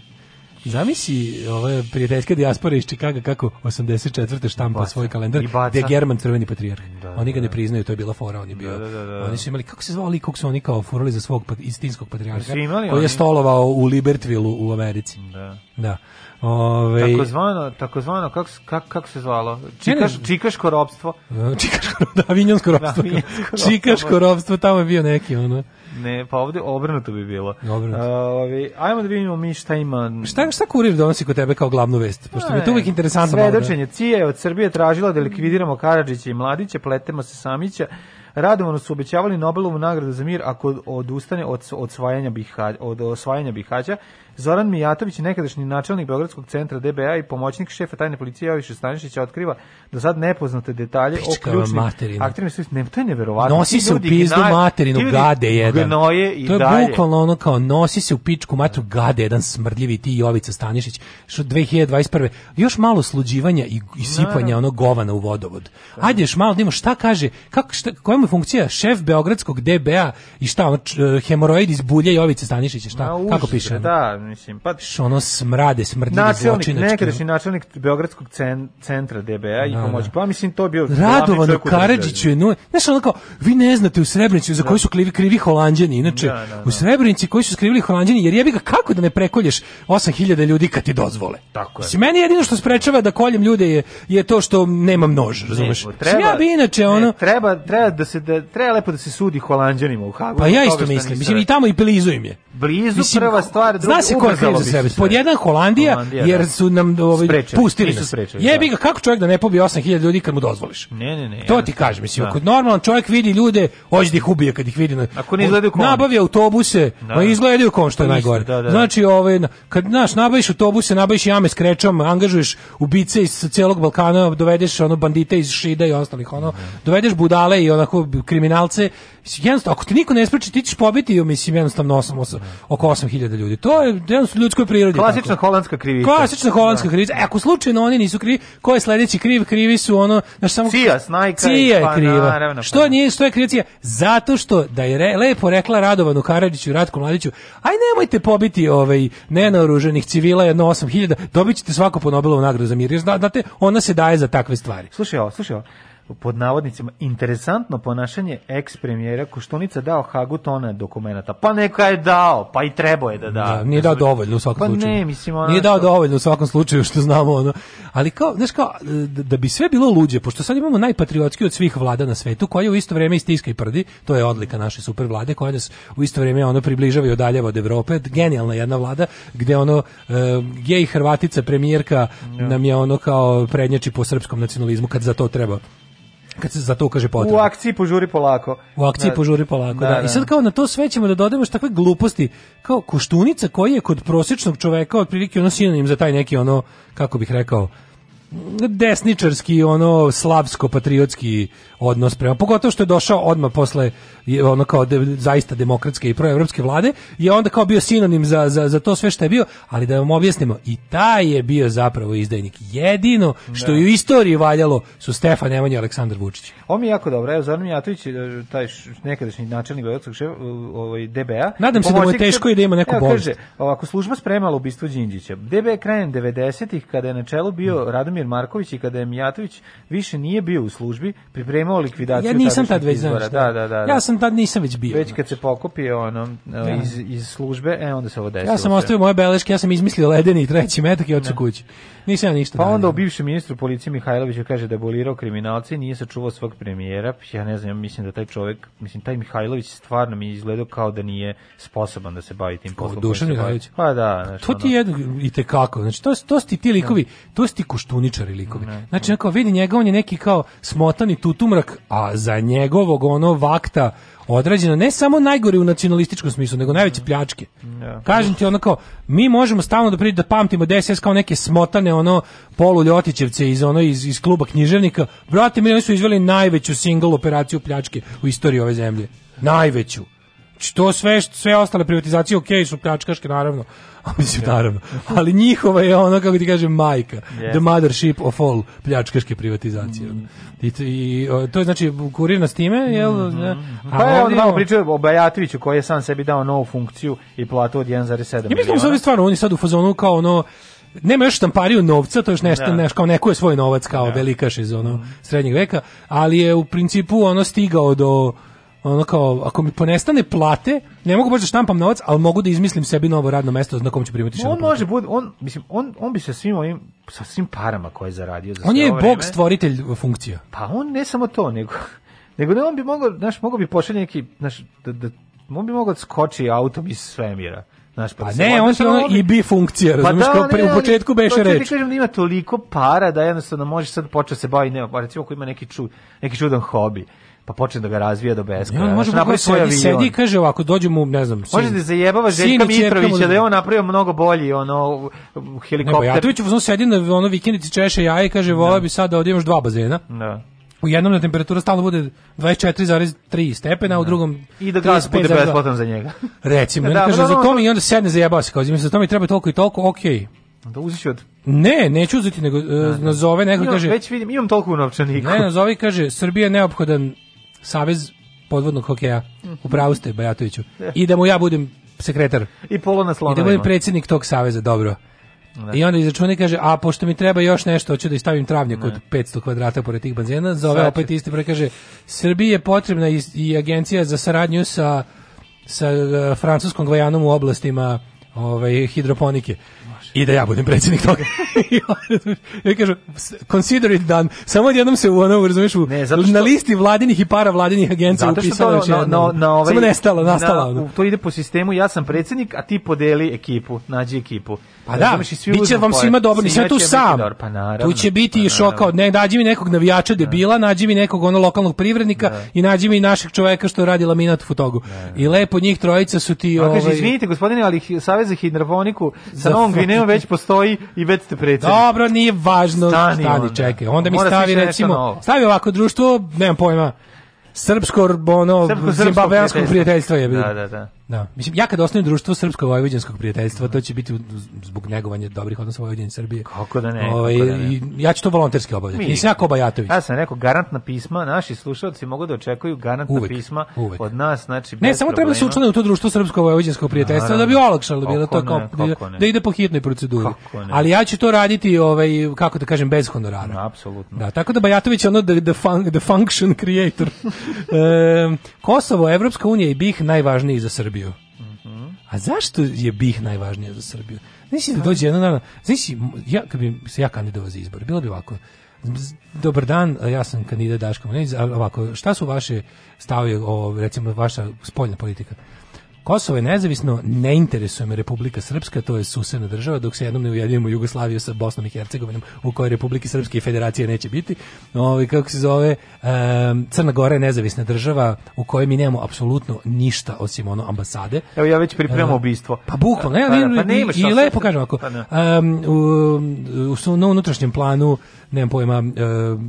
Zamisli ove prijateljske dijaspore iz Čikaga kako 84. štampa svoj kalendar gde je German crveni patrijarh. Da, da oni ga ne da. priznaju, to je bila fora, on je da, bio. Da, da, oni su imali kako se zvao lik kog su oni kao furali za svog istinskog patrijarha koji oni... je stolovao u Libertvilu u Americi. Da. Da. Ove... Ovaj- takozvano, takozvano, kako, kako, kako se zvalo? Čikaš, čikaško robstvo. Čikaško, da, vinjonsko robstvo. Da, vinjonsko robstvo. čikaško robstvo, tamo je bio neki, ono. Ne, pa ovde obrnuto bi bilo. Obrnuto. Ovi, ajmo da vidimo mi šta ima... Šta, šta kurir donosi kod tebe kao glavnu vest? Pošto mi je to uvijek interesantno. Da. Svedočenje. Cija je od Srbije tražila da likvidiramo Karadžića i Mladića, pletemo se Samića. Radovano su obećavali Nobelovu nagradu za mir ako odustane od, od, osvajanja Bihać, od osvajanja Bihaća. Zoran Mijatović, nekadašnji načelnik Beogradskog centra DBA i pomoćnik šefa tajne policije Joviša Stanišića otkriva do sad nepoznate detalje Pička o ključnim akterima. Ne, to je neverovatno. Nosi se u pizdu materinu, gade jedan. to je dalje. bukvalno ono kao nosi se u pičku materu, gade jedan smrdljivi ti Jovica Stanišić. Što 2021. Još malo sluđivanja i, i sipanja onog govana u vodovod. Ajde još malo, da dimo, šta kaže, kako, šta, koja mu je funkcija šef Beogradskog DBA i šta, ono, e, hemoroid iz bulje Jovice Stanišića, šta, kako piše? Da, mislim. Pa što ono smrade, smrdljive načelnik, zločinačke. Nekadašnji načelnik Beogradskog cen, centra DBA i da, pomoći. Da. Pa mislim to bio Radovan Karadžiću je no, znaš ono kao vi ne znate u Srebrenici za da. koji su krivi krivi Holanđani. Inače u Srebrenici koji su skrivili Holanđani jer jebi ga kako da ne prekolješ 8000 ljudi kad ti dozvole. Tako je. meni jedino što sprečava da koljem ljude je je to što nemam nož, razumeš? treba, bi inače ono treba treba da se da treba lepo da se sudi Holanđanima u Hagu. Pa ja isto mislim, mislim i tamo i blizu im je. Blizu mislim, prva stvar, druga ko za sebe. Pod jedan Holandija, Holandija jer da. su nam ovaj, sprečeni, pustili nas. Jebi ga, da. kako čovjek da ne pobije 8000 ljudi kad mu dozvoliš? Ne, ne, ne. To ti kažem, mislim, da. kod normalan čovjek vidi ljude, hoće da ih ubije kad ih vidi. Na, ako ne izgledaju kao Nabavi autobuse, pa izgledaju kao što je pa najgore. Znači, ovaj, kad naš nabaviš autobuse, nabaviš jame s krečom, angažuješ ubice iz celog Balkana, dovedeš ono bandite iz Šida i ostalih, ono, dovedeš budale i onako kriminalce. Jednostavno, ako ti niko ne spreči, ti ćeš pobiti, mislim, jednostavno 8, oko 8000 ljudi. To je deo ljudskoj prirodi. Klasična tako. holandska krivica. Klasična holandska da. krivica. E, ako slučajno oni nisu krivi, ko je sledeći kriv? Krivi su ono, znaš samo Cija, snajka Cija je pa, kriva. Naravno, što pa. nije, što je krivica? Zato što da je re, lepo rekla Radovanu Karadžiću i Ratku Mladiću, aj nemojte pobiti ovaj nenaoruženih civila jedno 8000, dobićete svako po Nobelovu nagradu za mir. Jer znate, ona se daje za takve stvari. Slušaj, ovo, slušaj. Ovo pod navodnicima interesantno ponašanje eks premijera Koštunica dao Hagu tone dokumenata. Pa neka je dao, pa i trebao je da da. da nije dao znači, dovoljno u svakom pa slučaju. Ne, mislim ono Nije dao dovoljno u svakom slučaju što znamo ono. Ali kao, znaš kao da, da bi sve bilo luđe, pošto sad imamo najpatriotski od svih vlada na svetu koja u isto vrijeme istiska i prdi, to je odlika naše super vlade koja nas u isto vrijeme ono približava i odaljava od Evrope. Genijalna jedna vlada gdje ono eh, je i Hrvatica premijerka ja. nam je ono kao prednjači po srpskom nacionalizmu kad za to treba kad se za to kaže potreba. U akciji požuri polako. U akciji da. požuri polako, da, da. I da. sad kao na to sve ćemo da dodajemo što takve gluposti, kao koštunica koji je kod prosječnog čoveka otprilike ono sinonim za taj neki ono, kako bih rekao, desničarski ono slavsko patriotski odnos prema pogotovo što je došao odmah posle ono kao de, zaista demokratske i proevropske vlade je onda kao bio sinonim za, za, za, to sve što je bio ali da vam objasnimo i taj je bio zapravo izdajnik jedino što da. je u istoriji valjalo su Stefan Nemanja i Aleksandar Vučić ovo mi je jako dobro evo Zoran Mijatović e, taj nekadašnji načelnik beogradskog e, ovaj DBA nadam se da mu je teško i da ima neku bolest kaže ovako služba spremala ubistvo Đinđića DBA krajem 90-ih kada je na čelu bio mm. Radomir Velimir Marković i kada je Mijatović više nije bio u službi, pripremao likvidaciju. Ja nisam tad već znam da, da, da, Ja da. sam tad nisam već bio. Već kad se pokupio ono, da. iz, iz službe, e, onda se ovo desilo. Ja sam ostavio moje beleške, ja sam izmislio ledeni treći metak i odsu da. kući. Nisam ja ništa. Pa onda u bivšem ministru policije Mihajloviću kaže da je bolirao kriminalce i nije sačuvao svog premijera. Ja ne znam, ja mislim da taj čovjek, mislim taj Mihajlović stvarno mi izgledao kao da nije sposoban da se bavi tim poslom. Dušan Mihajlović. Pa da, znači, To ti je i te kako. Znači to to sti ti likovi, to sti kuštuni desničari likovi. Ne, znači, neko vidi njega, on je neki kao smotani tutumrak, a za njegovog ono vakta odrađeno ne samo najgore u nacionalističkom smislu, nego najveće pljačke. Yeah. Da. Kažem ti ono kao, mi možemo stalno da priđe da pamtimo DSS kao neke smotane ono polu Ljotićevce iz ono iz, iz kluba književnika. Brate, mi oni su izveli najveću single operaciju pljačke u istoriji ove zemlje. Najveću to sve sve ostale privatizacije ok su pljačkaške naravno mislim naravno ali njihova je ono kako ti kažem majka yes. the mothership of all pljačkaške privatizacije mm. I, i, to je znači kurir nas time jel mm pa je on malo pričao o Bajatoviću koji je sam sebi dao novu funkciju i platio od 1,7 mislim da sad stvarno oni sad u fazonu kao ono nema još štampariju novca, to još nešto, da. neš, kao neko je svoj novac kao da. velikaš iz ono mm-hmm. srednjeg veka, ali je u principu ono stigao do ono kao, ako mi ponestane plate, ne mogu baš da štampam novac, ali mogu da izmislim sebi novo radno mesto na kom ću primiti On može bude, on, mislim, on, on bi se svim ovim, sa svim parama koje je zaradio za On je bog vreme. stvoritelj funkcija. Pa on ne samo to, nego, nego ne, da on bi mogao, znaš, mogao bi pošalje neki, znaš, da, da, on bi mogao da skoči autom iz svemira. Znaš, pa, pa da ne, on je ono i bi funkcija, razumiješ, pa da, kao u početku beše reč. Pa kažem da ima toliko para da jednostavno može sad početi se baviti, ne, recimo ako ima neki, ču, neki čudan hobi pa počne da ga razvija do beskraja. Ja, može napravi svoj avion. Sedi i kaže ovako, dođu mu, ne znam, sin. Može da zajebava Željka Mitrovića da je on napravio mnogo bolji ono helikopter. Ne, Bajatović uzmo sedi na ono vikendici češe jaje i kaže, vola da. bi sad da ovdje imaš dva bazena. Da. U jednom da temperatura stalno bude 24,3 stepena, da. u drugom I da gas bude besplatan za njega. Recimo, da, da, kaže, za to da, mi da. i onda sedne zajebava se, kao, za to mi treba toliko i toliko, okej. Da uziš od... Ne, neću uzeti, nego ne, ne. nazove neko kaže... Već vidim, imam toliko novčanika. Ne, nazove kaže, Srbija je neophodan Savez podvodnog hokeja. Mhm. U pravu ste, Bajatoviću. I da mu ja budem sekretar. I polo na slonovima. I da budem predsjednik tog saveza, dobro. Ne. Da. I onda izračuna i kaže, a pošto mi treba još nešto, hoću da istavim travnjak od 500 kvadrata pored tih bazena, zove Sveće. opet isti broj, kaže, Srbiji je potrebna i, i agencija za saradnju sa, sa e, francuskom Gvajanom u oblastima ovaj, hidroponike i da ja budem predsjednik toga. I kažu, consider it done. Samo jednom se u ono, razumiješ, u, ne, što... na listi vladinih i para vladinih agencija upisalo. Zato na, na, ovaj- na ovaj, samo nestalo, nastalo. Na, to ide po sistemu, ja sam predsjednik, a ti podeli ekipu, nađi ekipu. Pa da, bit će vam svima dobro, nisam tu sam. Dor, pa naravno, tu će biti pa šoka od ne, nađi mi nekog navijača da. debila, nađi mi nekog ono lokalnog privrednika da. i nađi mi našeg čoveka što radi laminat u fotogu. Da. I lepo njih trojica su ti... Pa, ovaj... Kaže, izvinite gospodine, ali Savez za hidrofoniku sa Novom Gvinejom već postoji i već ste predsjednik. Dobro, nije važno. Stani, stani onda. čekaj. Onda mi stavi recimo, stavi ovako društvo, nemam pojma, srpsko, ono, srpsko, srpsko prijateljstvo je. Da, da, da. Da. Mislim, ja kad osnovim društvo srpsko-vojvođanskog prijateljstva, da. to će biti zbog negovanja dobrih odnosa Vojvodine i Srbije. Kako da ne? Ove, ovaj, kako da ne. Ja ću to volonterski obavljati. Mi, Nisam ja Koba Jatović. Ja sam rekao, garantna pisma, naši slušalci mogu da očekuju garantna uvek, pisma uvek. od nas. Znači, ne, samo treba da se učlane u to društvo srpsko-vojvođanskog prijateljstva, da bi olakšalo da bilo to kao, da, da ide po hitnoj proceduri. Ali ja ću to raditi, ovaj, kako da kažem, bez honorara. No, apsolutno. Da, tako da Bajatović ono the, the, fun, the function creator. e, Kosovo, Evropska unija i BiH najvažniji za Srbiju. Srbiju. Mhm. A zašto je BiH najvažnije za Srbiju? Znači da pa. dođe jedna dana, znači ja kad bi se ja kandidovao za izbor, bilo bi ovako. Dobar dan, ja sam kandidat Daško Mlinić, ovako, šta su vaše stavovi o recimo vaša spoljna politika? Kosovo je nezavisno, ne interesuje me Republika Srpska, to je susedna država, dok se jednom ne ujedinimo Jugoslaviju sa Bosnom i Hercegovinom, u kojoj Republike Srpske i Federacije neće biti. Ovi, ovaj, kako se zove, um, Crna Gora je nezavisna država u kojoj mi nemamo apsolutno ništa osim ono ambasade. Evo ja već pripremam ubistvo. pa bukvalno, ja, pa, da, pa, pa, i, i lepo kažem ako, um, pa da. u, u, u, na unutrašnjem planu, nemam pojma, uh,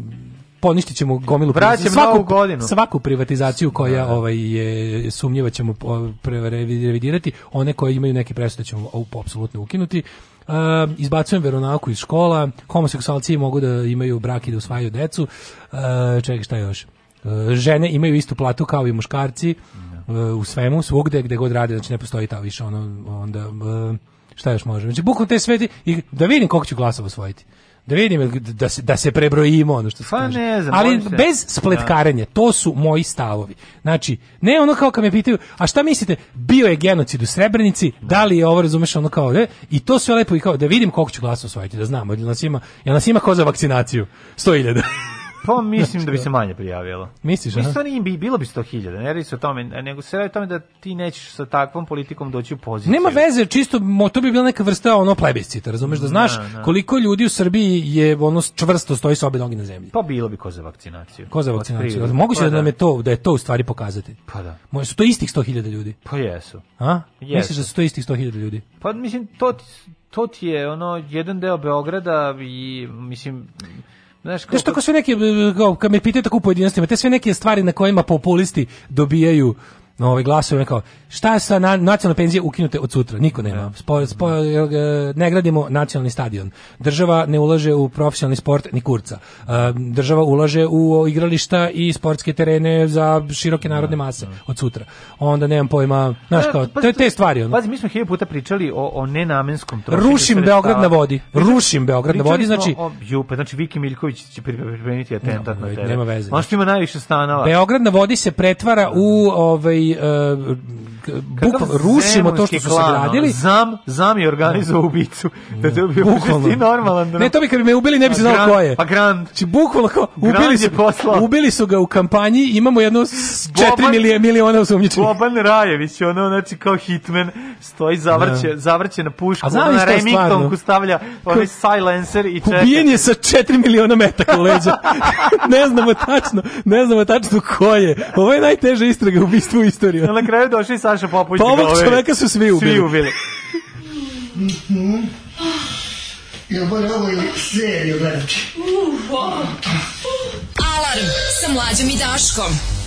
poništit ćemo gomilu Vraćam svaku, godinu. svaku privatizaciju koja da, da. ovaj je sumnjiva ćemo revidirati one koje imaju neke presude ćemo apsolutno ukinuti Uh, izbacujem veronauku iz škola, homoseksualci mogu da imaju brak i da usvajaju decu, uh, čekaj šta još, uh, žene imaju istu platu kao i muškarci, da. u svemu, svugde, gde god rade, znači ne postoji ta više, ono, onda, šta još može, znači bukvalno te sveti, i da vidim koliko ću glasova osvojiti da vidim da se da se prebrojimo ono što se pa Ne znam, Ali bez spletkarenja, da. to su moji stavovi. Znači, ne ono kao kad me pitaju, a šta mislite, bio je genocid u Srebrenici, da li je ovo razumeš ono kao, ne? i to sve lepo i kao da vidim koliko ću glasa osvojiti, da znamo jel nas ima, jel nas ima ko za vakcinaciju? 100.000. Pa mislim da bi znači, se da. manje prijavilo. Misliš, aha? Mislim, nije bi, bilo bi 100.000, ne radi se o tome, nego se radi o tome da ti nećeš sa takvom politikom doći u poziciju. Nema veze, čisto, to bi bila neka vrsta ono plebiscita, razumeš, da, da znaš na, da. na. koliko ljudi u Srbiji je ono čvrsto stoji sa obe noge na zemlji. Pa bilo bi ko za vakcinaciju. Ko za vakcinaciju. Od moguće pa da, da nam je to, da je to u stvari pokazati. Pa da. Moje su to istih 100.000 ljudi. Pa jesu. A? Jesu. Misliš da su to istih 100.000 ljudi? Pa mislim, to, to ti je ono jedan deo Beograda i mislim Znaš, kao, tako sve neke, kao, kad me pitaju tako u pojedinostima, te sve neke stvari na kojima populisti dobijaju na ove ovaj, glasove, kao, Šta sa na, nacionalne penzije ukinute od sutra? Niko nema. Da. Spo, spo, da. E, ne gradimo nacionalni stadion. Država ne ulaže u profesionalni sport ni kurca. E, država ulaže u igrališta i sportske terene za široke da, narodne mase od sutra. Onda nemam pojma, znaš kao, pa te, te stvari. Pazi, mi smo hilje puta pričali o, o nenamenskom trošenju. Rušim Beograd na vodi. Rušim Beograd na vodi, znači... O, jupe, znači Viki Miljković će pripremiti atentat na tebe. Nema veze. Ono što znači. ima najviše stanova. Beograd na vodi se pretvara u ovaj, uh, bukvalno rušimo to što su sagradili. Zam, zam je organizovao ubicu. Mm. Da te ubio, ti normalan. Da... Ne, to bi kad bi me ubili ne bi se znao ko je. Pa Grand. Či znači, bukvalno ko, ubili, su, ubili su ga u kampanji, imamo jedno 4 miliona usumnjičenih. Boban Rajević, ono, znači kao hitman, stoji zavrće, da. zavrće na pušku, A na Remingtonku stavlja onaj silencer i čeka. Ubijen je sa 4 miliona metaka u leđa. ne znamo tačno, ne znamo tačno ko je. Ovo je najteža istraga u bistvu istorije. Na kraju došli sa Saša Popović Tog ga čoveka su svi ubili. Svi ubili. Mm-hmm. Ja bolje ovo ili seriju gledati. Alarm sa mlađom i Daškom.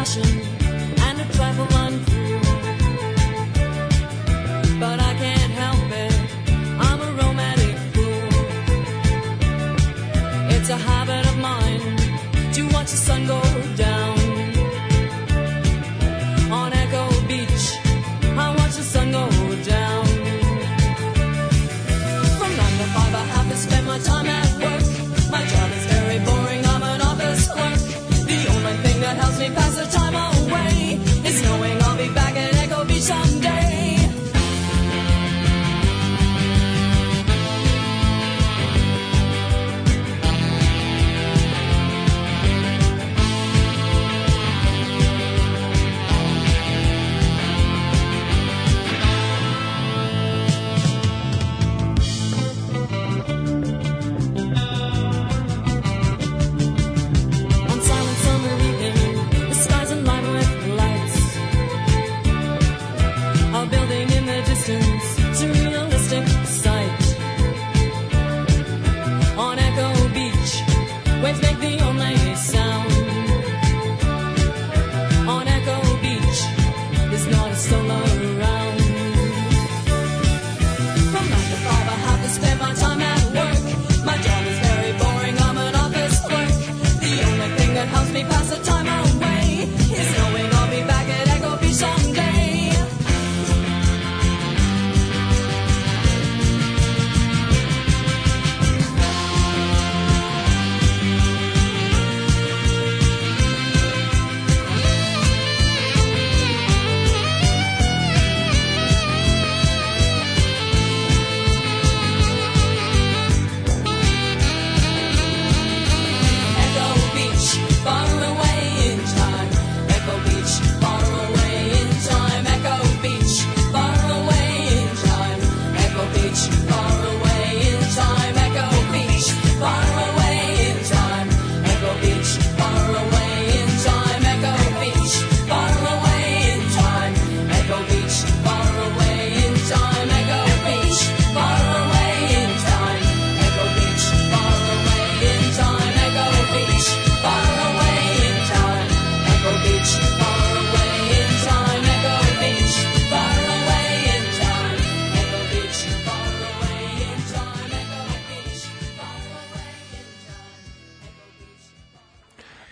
passion.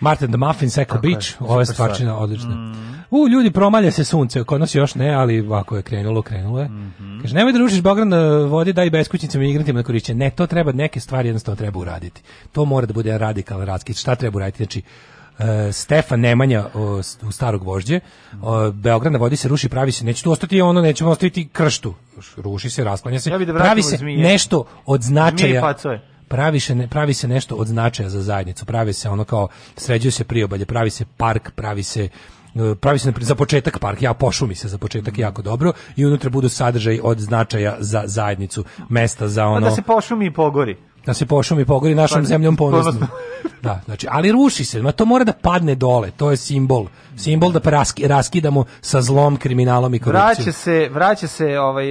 Martin the Muffin, Seko Beach, je, ova stvarčina odlična. Mm. U, ljudi, promalja se sunce, kod nas još ne, ali ovako je krenulo, krenulo je. Mm -hmm. Kaže, nemoj da rušiš Beograd na e, vodi, daj beskućnicima i migrantima na da korišće. Ne, to treba, neke stvari jednostavno treba uraditi. To mora da bude radikalan radski. Šta treba uraditi? Znači, Uh, Stefan Nemanja uh, u starog vožđe uh, Beograd na vodi se ruši pravi se neće tu ostati ono nećemo ostaviti krštu ruši se rasklanja se ja da pravi se zmije. nešto od značaja pravi se, pravi se nešto od značaja za zajednicu, pravi se ono kao, sređuje se priobalje, pravi se park, pravi se e, pravi se za početak park, ja pošumi se za početak mhm. jako dobro i unutra budu sadržaj od značaja za zajednicu, mesta za pa da ono... A da se pošumi i pogori da se pošumi pogori našom pa, zemljom ponosno. Da, znači, ali ruši se, ma to mora da padne dole, to je simbol. Simbol da raski, raskidamo sa zlom, kriminalom i korupcijom. Vraća se, vraća se ovaj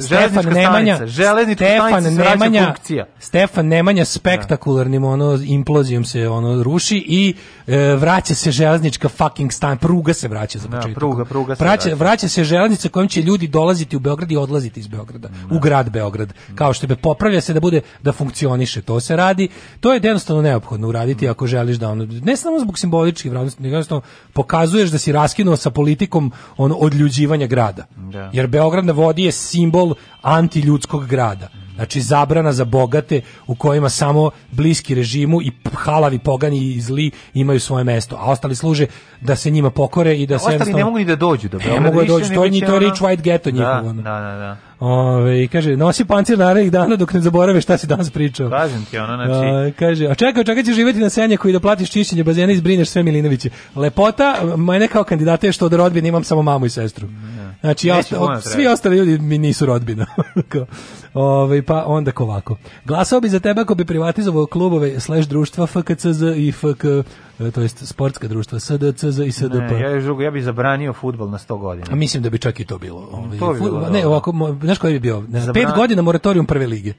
Stefan Nemanja, železnička Stefan Nemanja, funkcija. Stefan Nemanja da. spektakularnim ono implozijom se ono ruši i e, vraća se železnička fucking stan, pruga se vraća za da, početak. Da, pruga, pruga se vraća, vraća se železnica kojom će ljudi dolaziti u Beograd i odlaziti iz Beograda, da. u grad Beograd. Kao što bi popravlja se da bude da funkcija funkcioniše. To se radi, to je jednostavno neophodno uraditi ako želiš da ono, ne samo zbog simboličkih vrednosti, nego jednostavno pokazuješ da si raskinuo sa politikom on odljuđivanja grada. Da. Jer Beograd na vodi je simbol antiljudskog grada. Znači zabrana za bogate u kojima samo bliski režimu i halavi pogani i zli imaju svoje mesto, a ostali služe da se njima pokore i da, se ostali ne mogu ni da dođu do Beograda. Ne mogu da dođu, to je to rich white ghetto da, njihovo. Da, da, da, da. Ove, kaže, nosi pancir narednih dana dok ne zaborave šta si danas pričao. Kažem ti ono, znači... A, kaže, a čekaj, čekaj ćeš živjeti na senjaku i da platiš čišćenje bazena i zbrineš sve Milinoviće. Lepota, mene kao kandidata je što od rodbine imam samo mamu i sestru. Mm, Znači, osta, o, da svi ostali ljudi mi nisu rodbina. Ove, ovaj, pa onda ovako. Glasao bi za tebe ako bi privatizovao klubove slash društva FKCZ i FK e, to jest sportska društva SDCZ i SDP. Ne, ja, još drugo, ja bih zabranio futbol na 100 godina. A mislim da bi čak i to bilo. Ovaj, to bi bilo ne, ovako, znaš koji bi bio? Ne, Zabran... Pet godina moratorijum prve lige.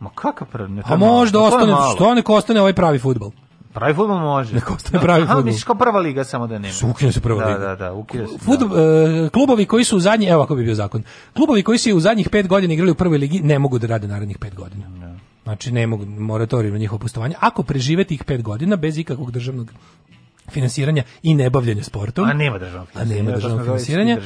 Ma kakav prvi? A možda ostane, što neko ostane ovaj pravi futbol. Pravi fudbal može. Neka ostaje pravi fudbal. misliš kao prva liga samo da nema. Ukine se prva da, liga. Da, da, ukine se. Futbol, da. E, klubovi koji su u zadnje, evo kako bi bio zakon. Klubovi koji su u zadnjih 5 godina igrali u prvoj ligi ne mogu da rade narednih 5 godina. Ja. Da. Znači ne mogu moratorij na njihovo postojanje. Ako prežive tih 5 godina bez ikakvog državnog finansiranja i nebavljanja sportom. A nema državnog finansiranja. A nema državnog finansiranja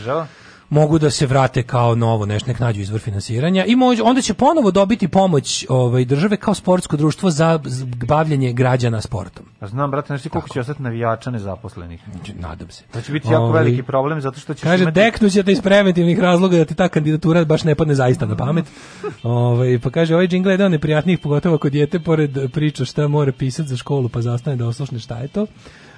mogu da se vrate kao novo nešto nek nađu izvor finansiranja i mož, onda će ponovo dobiti pomoć ovaj države kao sportsko društvo za bavljenje građana sportom. A znam brate znači koliko će ostati navijača nezaposlenih. Znači, nadam se. Znači, to će biti jako Ovi, ovaj, veliki problem zato što će Kaže imati... deknu će te iz preventivnih razloga da ti ta kandidatura baš ne padne zaista na pamet. ovaj pa kaže ovaj džingle je deo neprijatnih pogotovo kod dijete pored priča šta mora pisati za školu pa zastane da oslušne šta je to.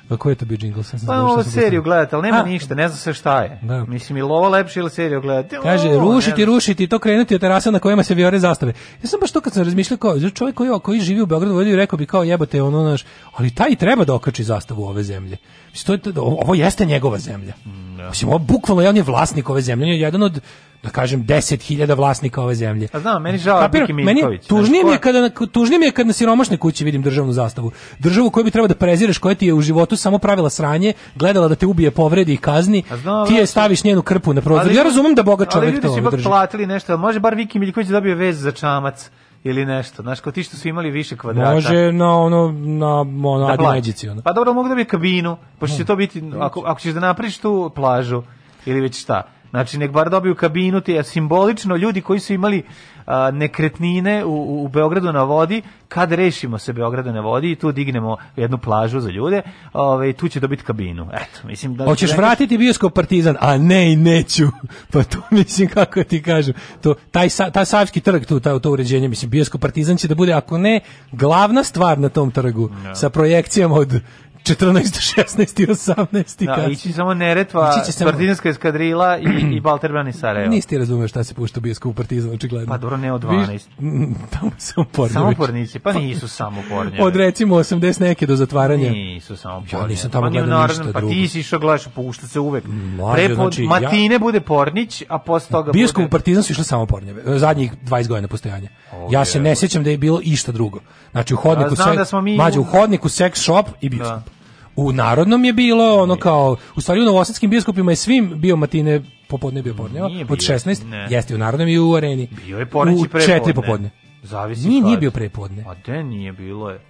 Pa je to bio džingl? Sam pa sam pa ovo seriju gledate, ali nema A, ništa, ne znam sve šta je. Da. Mislim, ili ovo lepše ili seriju gledate? Kaže, o, rušiti, rušiti, to krenuti od terasa na kojima se vijore zastave. Ja sam baš to kad sam razmišljao, kao, čovjek koji, koji živi u Beogradu, vodio rekao bi kao jebate, ono naš, ali taj treba da okači zastavu ove zemlje. Mislim, to je, ovo jeste njegova zemlja. Mm, da. Mislim, ovo bukvalno, on je vlasnik ove zemlje, on je jedan od da kažem 10.000 vlasnika ove zemlje. A znam, meni žao Kapir, meni tužnije mi je kada tužnije mi je kad na siromašne kući vidim državnu zastavu. Državu koju bi treba da prezireš, koja ti je u životu samo pravila sranje, gledala da te ubije, povredi i kazni. Znam, ti je staviš njenu krpu na prozor. ja razumem da bogat čovjek ali, to drži. Ali platili nešto, ali može bar Viki Miljković da dobije vez za čamac ili nešto. Znaš, kao ti što su imali više kvadrata. Može na ono, na ono, na da plađici, ono. Pa dobro, mogu da bi kabinu, pošto će mm. to biti, ako, ako ćeš da napriš tu plažu, ili već šta. Znači, nek bar dobiju kabinu, te simbolično ljudi koji su imali a, nekretnine u, u Beogradu na vodi, kad rešimo se Beograda na vodi i tu dignemo jednu plažu za ljude, ovaj, tu će dobiti kabinu. Eto, mislim da... Hoćeš rekaš... Da- vratiti bioskop Partizan? A ne neću. pa to mislim kako ti kažem. To, taj, taj Savski trg, tu, taj, to uređenje, mislim, bioskop Partizan će da bude, ako ne, glavna stvar na tom trgu, no. sa projekcijama od 14, 16 i 18. Da, no, ići samo Neretva, ići samo... Partizanska eskadrila i, i Balterban i Sarajevo. Niste ti šta se pušta bioskop u Partizan, očigledno. Pa dobro, ne od 12. Viš, tamo samo pornjević. Samo pornici, pa nisu samo pornjević. Od recimo 80 neke do zatvaranja. Nisu samo pornjević. Ja nisam tamo pa gledao ništa pa drugo. Pa ti si išao gledaš, pušta se uvek. Mlađe, Prepo, znači, matine ja... bude pornić, a posle toga bioskop bude... u Partizan su išle samo pornjeve. E, zadnjih 20 godina postojanja. Oh, ja se ne sećam da je bilo išta drugo. Znači u hodniku, da, se... da mi... Mađe, u hodniku sex shop i bioskop. Da u Narodnom je bilo, ono kao, u stvari u novosadskim bioskopima je svim bio matine popodne bio podne, od 16, ne. jeste u Narodnom i u Areni. Bio je poreći i prepodne. U 4 popodne. Zavisi nije, kad. nije bio prepodne. A de nije bilo je.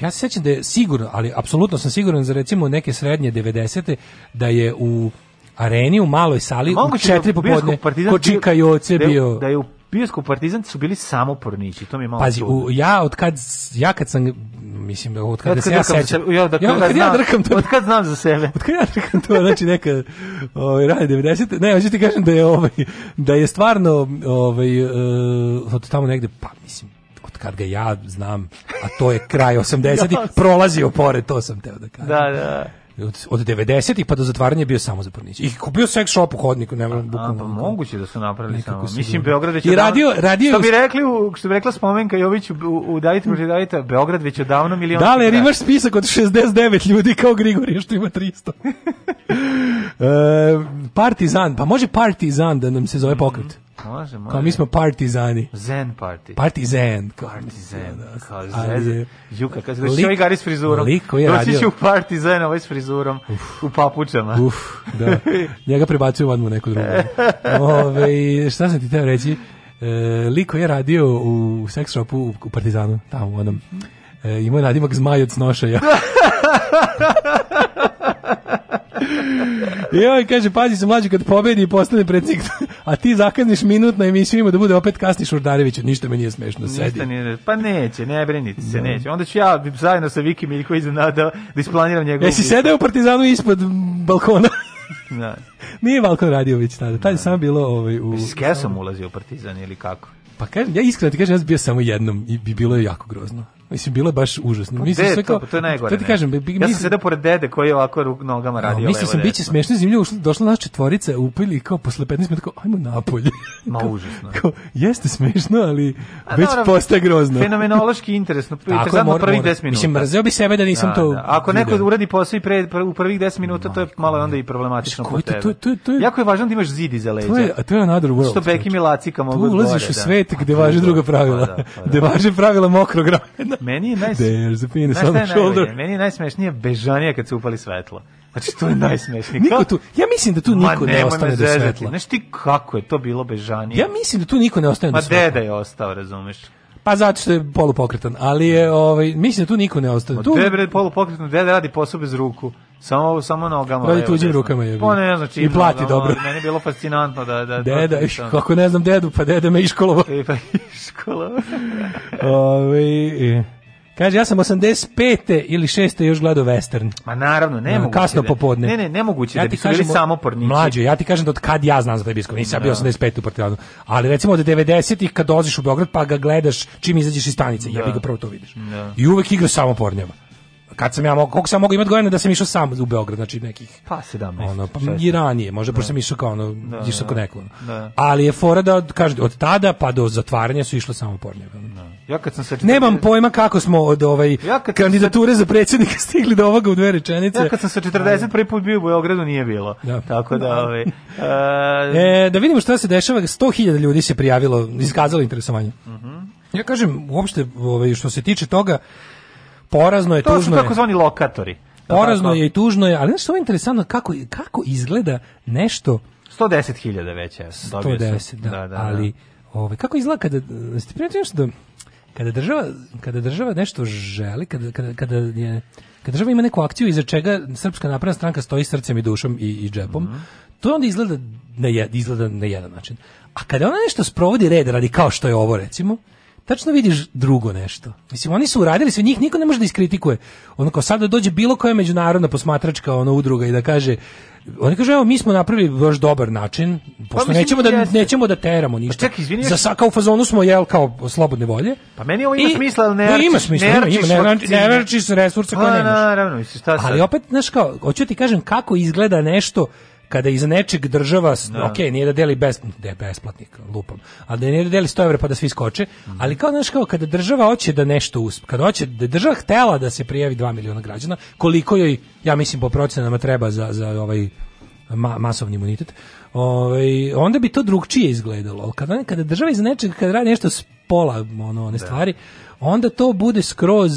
Ja se sećam da je sigurno, ali apsolutno sam siguran za recimo neke srednje 90. da je u areni u maloj sali Moguće u da četiri popodne Kočika Joce da bio. Da je u bioskop Partizan su bili samo pornići, to mi je malo Pazi, u, ja od kad ja kad sam mislim od kad, ja se ja sećam, ja da ja, kad ja drkam to, od kad znam za sebe. Od kad ja drkam to, znači neka ovaj radi 90, ne, hoću ti kažem da je ovaj da je stvarno ovaj uh, eh, od tamo negde pa mislim od kad ga ja znam, a to je kraj 80-ih, prolazio pored, to sam teo da kažem. Da, da. da od, od 90-ih pa do zatvaranja bio samo za pornić. I kupio sex shop u hodniku, ne mogu bukvalno. Pa da moguće da su napravili samo. Mislim Beograd već I radio, radio što bi rekli, što bi rekla Spomenka Jović u, u Dajte mi Dajte, Beograd već odavno milion. Da li imaš spisak od 69 ljudi kao Grigorije što ima 300. e, partizan, pa može Partizan da nam se zove pokret. Može, može. Kao mi smo partizani. Zen party. Partizan. Partizan. Da, da kao zez. Juka, kad se doći ovaj gari s frizurom. Lik koji je doći radio. Doći će u partizan ovaj s frizurom. Uf, u papučama. Uf, da. Njega prebacuju odmah neku drugu. Ove, šta sam ti teo reći? E, lik koji je radio u sex shopu u Partizanu, tamo u onom. E, imao je nadimak zmaj od snošaja. I on kaže, pazi se mlađi kad pobedi i postane predsjednik, a ti zakazniš minut na emisiju ima da bude opet Kastiš Urdarević, ništa me nije smešno, sedi. Ništa nije, pa neće, ne brinite se, no. Da. neće. Onda ću ja zajedno sa Viki Miljković da, da isplaniram njegovu... Jesi sedeo u Partizanu ispod balkona? Da. Nije Balkan radio već tada, tad je da. samo bilo ovaj, u... S kesom ulazio u Partizan ili kako? Pa kažem, ja iskreno ti kažem, ja sam bio samo jednom i bi bilo je jako grozno. Mislim, bilo je baš užasno. Pa mislim, sve kao, to, pa to je najgore. To ti kažem, bi, ja sam sedao pored dede koji je ovako ruk nogama radio. No, mislim, biće smešno zimlje, ušla, došla naša četvorica, upili kao posle 15 minuta, kao, ajmo napolje. Ma kao, užasno. Kao, jeste smešno, ali A, već naravno, postaje grozno. Fenomenološki interesno, interesantno mora, prvih 10 minuta. Mislim, mrzeo bi sebe da nisam da, to... Da. Ako vidio. neko uradi posao i pre, pre, u prvih 10 minuta, to je malo onda i problematično po tebe. To, to, to, je, jako je važno da imaš zid iza leđa. To je, to je another world. Što i Milacika mogu odgovore. Tu ulaziš u da. svet gde važe druga pravila. Pa da, pa gde da. važe pravila mokrog ramena Meni je naj... There's a penis on the shoulder. Meni je najsmešnije bežanija kad se upali svetlo. Znači, to je najsmešnije. Niko tu, ja mislim da tu niko Ma, ne ostane do svetla. Znaš ti kako je to bilo bežanije? Ja mislim da tu niko ne ostane Ma, do svetla. Ma deda je ostao, razumeš? Pa zato što je polupokretan, ali je, ovaj, mislim da tu niko ne ostane. Ma tu... dede, polupokretan, deda radi posao bez ruku. Samo samo nogama. Radi tuđim rukama je. Pa ne znam I plati nogama, dobro. Meni je bilo fascinantno da da, da Deda, iš, kako ne znam dedu, pa deda me iškolovao. E, pa I pa iškolovao. Ovaj Kaže, ja sam 85. ili 6. još gledao western. Ma naravno, ne mogu. Kasno da, popodne. Ne, ne, nemoguće ja da bi su samo pornici. Mlađe, ja ti kažem da od kad ja znam za taj biskop, nisam no. bio 85. Da. u Partizanu. Ali recimo od 90-ih kad dođeš u Beograd pa ga gledaš čim izađeš iz stanice, da. ja bi ga prvo to vidiš. Da. I uvek igra samo pornjama kad sam ja mogao, koliko sam mogao imati godina da sam išao sam u Beograd, znači nekih... Pa 17. Ono, pa i ranije, možda, da. pošto sam išao kao ono, da, išao da, kod nekog. Da. Ali je fora da, kažete, od tada pa do zatvaranja su išle samo pornjeve. Da. Ja kad sam se... Nemam pojma kako smo od ovaj ja kad kandidature se... za predsjednika stigli do ovoga u dve rečenice. Ja kad sam se 40 prvi put bio u Beogradu nije bilo. Da. Tako da... da. Ovaj, uh... e, da vidimo šta se dešava, 100.000 ljudi se prijavilo, iskazalo interesovanje. Uh mhm. -huh. Ja kažem, uopšte, ovaj, što se tiče toga, porazno je, to tužno je. To su takozvani lokatori. Porazno je i tužno je, ali znaš što je interesantno, kako, kako izgleda nešto... 110.000 već je. 110, da, da, da, da, ali ovaj, kako izgleda kada... Ste primetili nešto da... Kada država, kada država nešto želi, kada, kada, kada je kada država ima neku akciju iza čega Srpska napredna stranka stoji srcem i dušom i, i džepom, mm -hmm. to onda izgleda na, izgleda na jedan način. A kada ona nešto sprovodi red radi kao što je ovo recimo, tačno vidiš drugo nešto. Mislim, oni su uradili sve, njih niko ne može da iskritikuje. Ono kao sad da dođe bilo koja međunarodna posmatračka ono, udruga i da kaže oni kažu, evo, mi smo napravili baš dobar način, pošto pa, nećemo, da, jeste. nećemo da teramo ništa. Pa ček, izvini, Za saka u fazonu smo, jel, kao slobodne volje. Pa meni ovo ima I, smisla, ali ne, no, ima smisla, ne, ima, ne, ne, ne, ne resursa koje pa, nemaš. Ali opet, znaš kao, hoću ti kažem kako izgleda nešto kada iz nečeg država, da. ok, nije da deli besplatnik, da je besplatnik, lupom, ali da nije da deli 100 evra pa da svi skoče, mm. ali kao, znaš, kao kada država hoće da nešto uspe, kada hoće, da država htela da se prijavi 2 miliona građana, koliko joj, ja mislim, po procenama treba za, za ovaj ma, masovni imunitet, ovaj, onda bi to drugčije izgledalo. Kada, kada država iz nečeg, kada radi nešto s pola ono, one da. stvari, onda to bude skroz,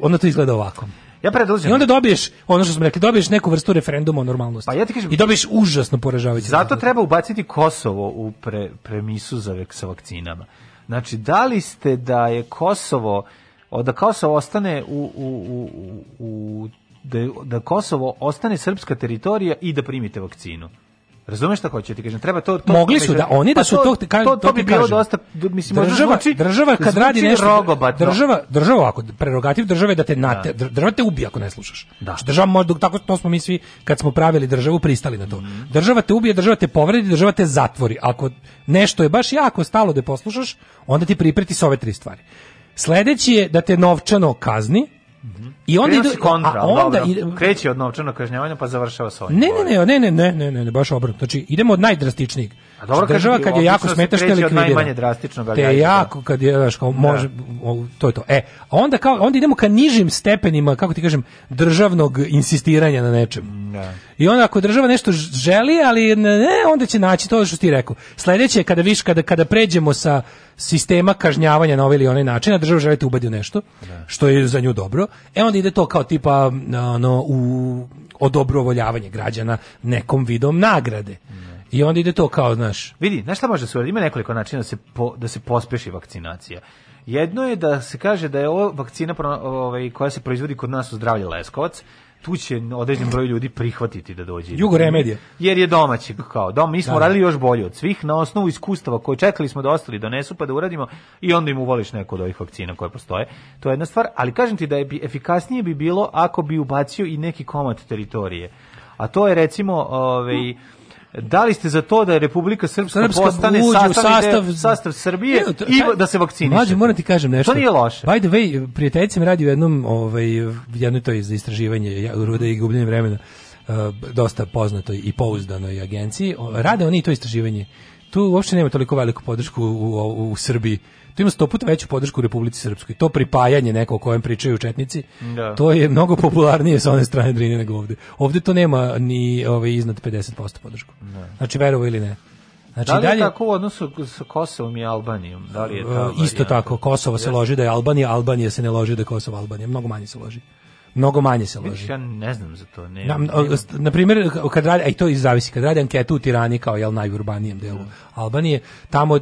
onda to izgleda ovako. Ja predlažem. I onda dobiješ ono što smo rekli, dobiješ neku vrstu referenduma o normalnosti. Pa ja ti kažem, I dobiješ užasno poražavajuće. Zato rezultat. treba ubaciti Kosovo u pre, premisu za sa vakcinama. Znači, da li ste da je Kosovo da Kosovo ostane u, u, u, u da, da Kosovo ostane srpska teritorija i da primite vakcinu. Razumeš šta hoću da ti kažem? Treba to, to Mogli su da oni da pa su to to, to, to, bi bilo dosta mislim država zvuči, država kad radi nešto rogobatno. država država ovako prerogativ države da te nate, da. država te ubije ako ne slušaš. Da. Znači, država može dok tako to smo mi svi kad smo pravili državu pristali na to. Mm. Država te ubije, država te povredi, država te zatvori. Ako nešto je baš jako stalo da poslušaš, onda ti pripreti sve ove tri stvari. Sledeći je da te novčano kazni, I onda idu kontra, a onda ide, kreće od novčanog kažnjavanja pa završava sa ovim. Ne, ne, ne, ne, ne, ne, ne, ne, baš obrnuto. Znači idemo od najdrastičnijeg. A dobro država znači, kad je jako smetaš što likvidira. Najmanje drastično ga Te jako da. kad je znaš, kao, da. može o, to je to. E, a onda kao onda idemo ka nižim stepenima, kako ti kažem, državnog insistiranja na nečem. Da. I onda ako država nešto želi, ali ne, onda će naći to što ti rekao. Sledeće je kada viš kada kada pređemo sa sistema kažnjavanja na ovaj ili onaj način, a država želi da te ubedi u nešto, da. što je za nju dobro. E onda ide to kao tipa ono u odobrovoljavanje građana nekom vidom nagrade. Da I onda ide to kao, znaš. Vidi, znaš šta može da se uraditi? Ima nekoliko načina da se, po, da se pospeši vakcinacija. Jedno je da se kaže da je ova vakcina ovaj, koja se proizvodi kod nas u zdravlje Leskovac, tu će određen broj ljudi prihvatiti da dođe. Jugo remedije. Jer je domaći kao dom. Mi smo da, da. radili još bolje od svih na osnovu iskustava koje čekali smo da ostali donesu pa da uradimo i onda im uvoliš neko od ovih vakcina koje postoje. To je jedna stvar, ali kažem ti da je efikasnije bi bilo ako bi ubacio i neki komad teritorije. A to je recimo ovaj, Da li ste za to da je Republika Srpska, Srpska postane sastav, sastav, de, sastav Srbije ne, to, i da se vakciniše? Mlađe, moram ti kažem nešto. To nije loše. By the way, prijateljice mi radi u jednom, ovaj, jednoj to je za istraživanje ruda i gubljenje vremena, uh, dosta poznatoj i pouzdanoj agenciji. Rade oni to istraživanje. Tu uopšte nema toliko veliku podršku u, u, u Srbiji to ima sto puta veću podršku u Republici Srpskoj. To pripajanje neko o kojem pričaju četnici, da. to je mnogo popularnije sa one strane Drine nego ovde. Ovde to nema ni ovaj, iznad 50% podršku. Da. Znači, verovo ili ne. Znači, da li je dalje, tako u odnosu sa Kosovom i Albanijom? Da li je ta e, Isto tako, Kosovo se loži da je Albanija, Albanija se ne loži da je Kosovo Albanija, mnogo manje se loži mnogo manje se loži. Ja ne znam za to. Ne, na, na primjer, kad radi, a i to i zavisi, kad radi anketu u Tirani kao jel, najurbanijem delu mm. Albanije, tamo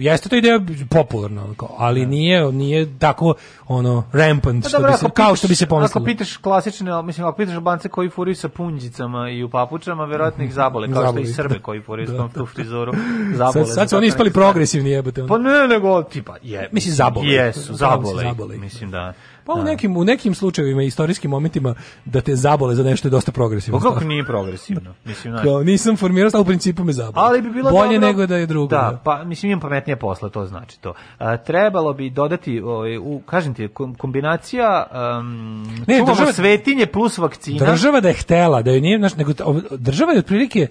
jeste to ideja popularna, ali mm. nije, nije tako ono rampant, pa, što dobra, bi se, pitaš, kao što bi se pomislilo. Ako pitaš klasične, mislim, ako pitaš bance koji furiju sa punđicama i u papučama, verovatno ih zabole, kao zabole, što i Srbe da. koji furiju sa da, tom frizoru zabole. Sad, sad su oni ispali progresivni jebote. Pa ne, nego, tipa, je. Mislim, zabole. Jesu, zabole. zabole. Mislim, da. Pa u da. nekim, u nekim slučajevima, istorijskim momentima, da te zabole za nešto je dosta progresivno. Pa kako nije progresivno? Mislim, Kao, nisam formirao, ali u principu me zabole. Ali bi bilo Bolje dobro, nego da je drugo. Da, da, pa mislim imam pametnije posla, to znači to. A, trebalo bi dodati, ovaj u, kažem ti, kombinacija um, ne, država, svetinje plus vakcina. Država da je htela, da je nije, znaš, nego, država je otprilike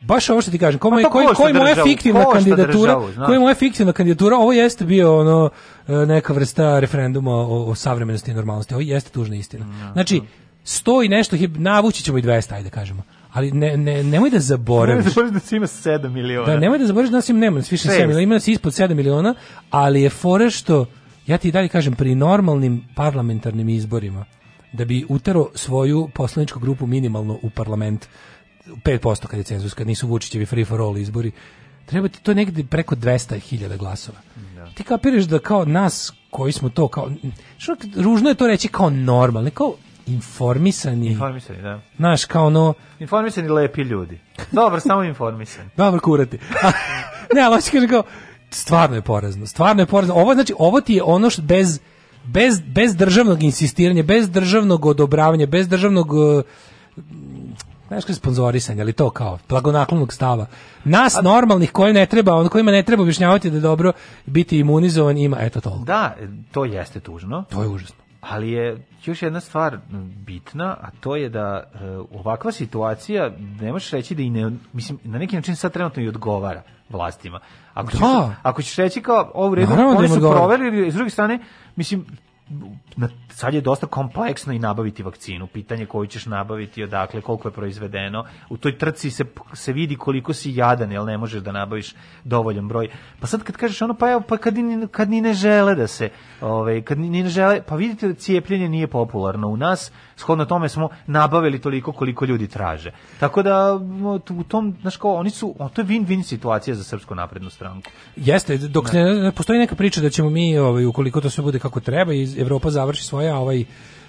baš ovo što ti kažem, ko moj, pa koji, koji moja fiktivna kandidatura, državu, koji moja fiktivna kandidatura, ovo jeste bio ono e, neka vrsta referenduma o, o savremenosti i normalnosti, ovo jeste tužna istina. Mm, ja, znači, da. sto i nešto, navući ćemo i 200, ajde kažemo. Ali ne, ne, nemoj da zaboraviš. Nemoj da zaboraviš da si ima 7 miliona. Da, nemoj da zaboraviš da nas ima, nema nas više 6. 7 miliona, ima nas ispod 7 miliona, ali je fore što, ja ti dalje kažem, pri normalnim parlamentarnim izborima, da bi utero svoju poslaničku grupu minimalno u parlament 5% kad je cenzus, kad nisu Vučićevi free for all izbori, treba ti to negde preko 200.000 glasova. Da. Ti kapiraš da kao nas koji smo to kao što ružno je to reći kao normalno, kao informisani. Informisani, da. Znaš, kao ono... Informisani lepi ljudi. Dobro, samo informisani. Dobro, kurati. ne, ali hoće da kaže kao, stvarno je porazno, stvarno je porazno. Ovo, znači, ovo ti je ono što bez, bez, bez državnog insistiranja, bez državnog odobravanja, bez državnog eh, znaš kao sponzorisanje, ali to kao blagonaklonog stava. Nas A, normalnih koji ne treba, on kojima ne treba objašnjavati da dobro biti imunizovan ima eto to. Da, to jeste tužno. To je užasno. Ali je još jedna stvar bitna, a to je da uh, ovakva situacija, ne možeš reći da i ne, mislim, na neki način sad trenutno i odgovara vlastima. Ako, da. ćeš, ako ćeš reći kao, ovu u redu, da oni su proveli, s druge strane, mislim, na sad je dosta kompleksno i nabaviti vakcinu. Pitanje koju ćeš nabaviti, odakle, koliko je proizvedeno. U toj trci se, se vidi koliko si jadan, jel ne možeš da nabaviš dovoljan broj. Pa sad kad kažeš ono, pa evo, pa kad ni, kad ni ne žele da se, ovaj, kad ni, ne žele, pa vidite da cijepljenje nije popularno u nas, shodno tome smo nabavili toliko koliko ljudi traže. Tako da, u tom, znaš kao, oni su, to je win-win situacija za Srpsku naprednu stranku. Jeste, dok da. ne, ne postoji neka priča da ćemo mi, ovaj, ukoliko to sve bude kako treba i Evropa završi svoje a ovaj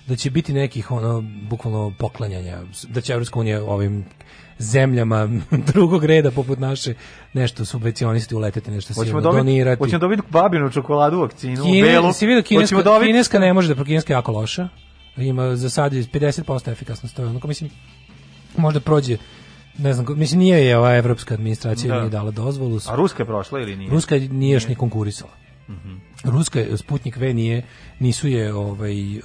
da će biti nekih ono bukvalno poklanjanja da će Evropska unija ovim zemljama drugog reda poput naše nešto subvencionisti uleteti nešto silno dobit, donirati. Hoćemo dobiti babinu čokoladu vakcinu Kine, belu. Si vidio kineska, dobit... kineska ne može da kineska je jako loša. Ima za sad 50% efikasnost. To je onako mislim možda prođe ne znam, mislim nije je ova evropska administracija da. nije dala dozvolu. A Ruska je prošla ili nije? Ruska nije još ni konkurisala. Mhm. Mm Ruska Sputnik V nije nisu je ovaj e,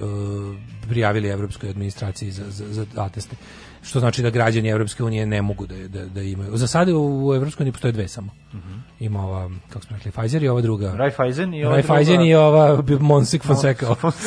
prijavili evropskoj administraciji za za za ateste. Što znači da građani Evropske unije ne mogu da da, da imaju. Za sada u, u Evropskoj uniji postoje dve samo. Mm Ima ova kako se zove Pfizer i ova druga. Raiffeisen i ova Raiffeisen druga... i ova Monsek Fonseca. Mons...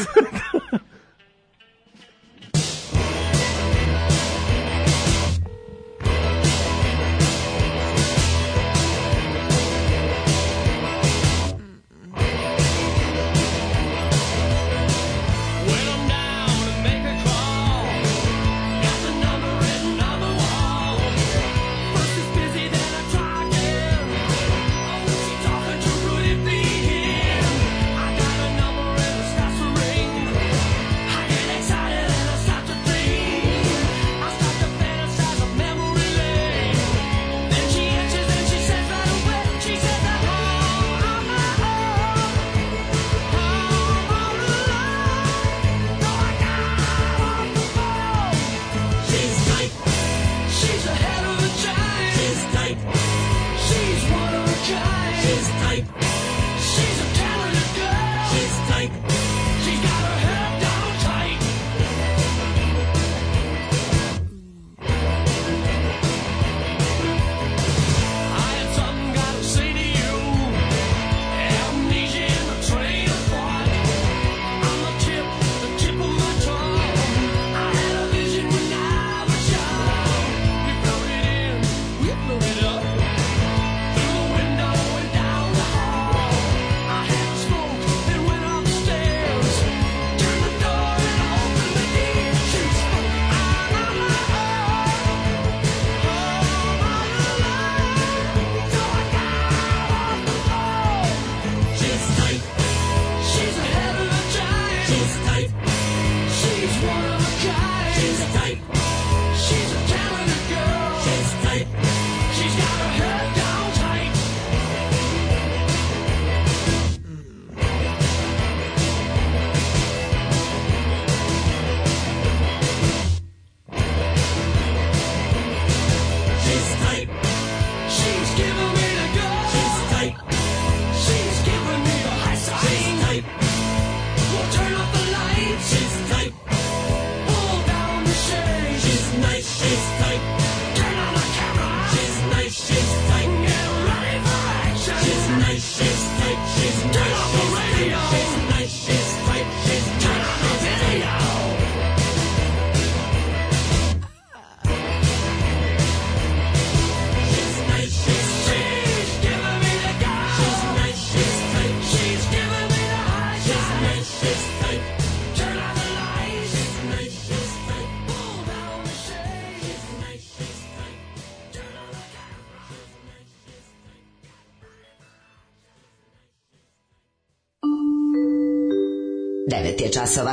časova.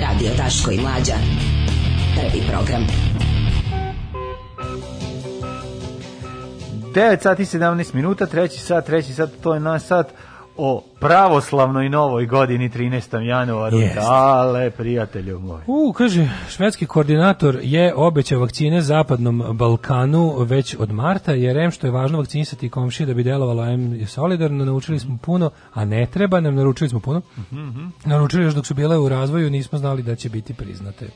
Radio Taško i Mlađa. Prvi program. 9 sati 17 minuta, treći sat, treći sat, to je naš sat o pravoslavnoj novoj godini 13. januaru. Yes. Ale, prijatelju moj. U, kaže, švedski koordinator je obećao vakcine zapadnom Balkanu već od marta, jer M što je važno vakcinisati komšije da bi delovalo M je solidarno, naučili smo puno, a ne treba nam, naručili smo puno. Mm -hmm. Naručili još dok su bile u razvoju, nismo znali da će biti priznate.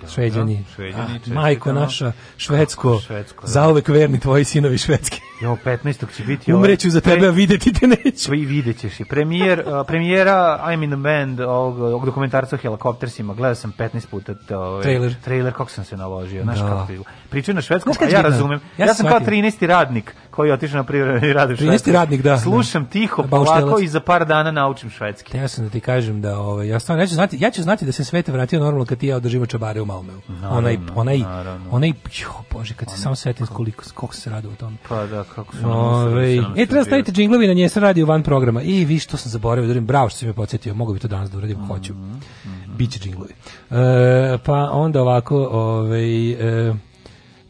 Da, šveđani. Da, šveđani ah, majko naša, švedsko, Kako švedsko da. zauvek verni tvoji sinovi švedski. Jo, 15. će biti... Umreću ovaj za tebe, a videti te neću. Pa vidjet videćeš i pre premijer, eh, premijera I'm in the band ovog, ovog dokumentarca o helikoptersima. Gledao sam 15 puta to, ovaj, trailer. Trailer kako sam se naložio, znaš da. kako je. Pričaju na švedskom, a pa ja razumem. Ja, ja sam kao 13. radnik koji je otišao na privremeni rad u Švedsku. 13. radnik, da, da. Slušam tiho, polako i za par dana naučim švedski. Ja sam da ti kažem da ovaj ja stvarno ja ću znati, ja ću znati da se svet vratio normalno kad ti ja održimo čabare u Malmeu. onaj onaj onaj jo, bože, kad se samo setim koliko koliko se rado o tome. Pa da, kako su. Ovaj, da e treba staviti džinglovi na nje se radi u van programa. I vi što sam zaboravio da uradim, bravo što si me podsjetio, mogu bi to danas da uradim, mm -hmm. hoću. Mm -hmm. Biće džinglovi. E, pa onda ovako, ovaj, e,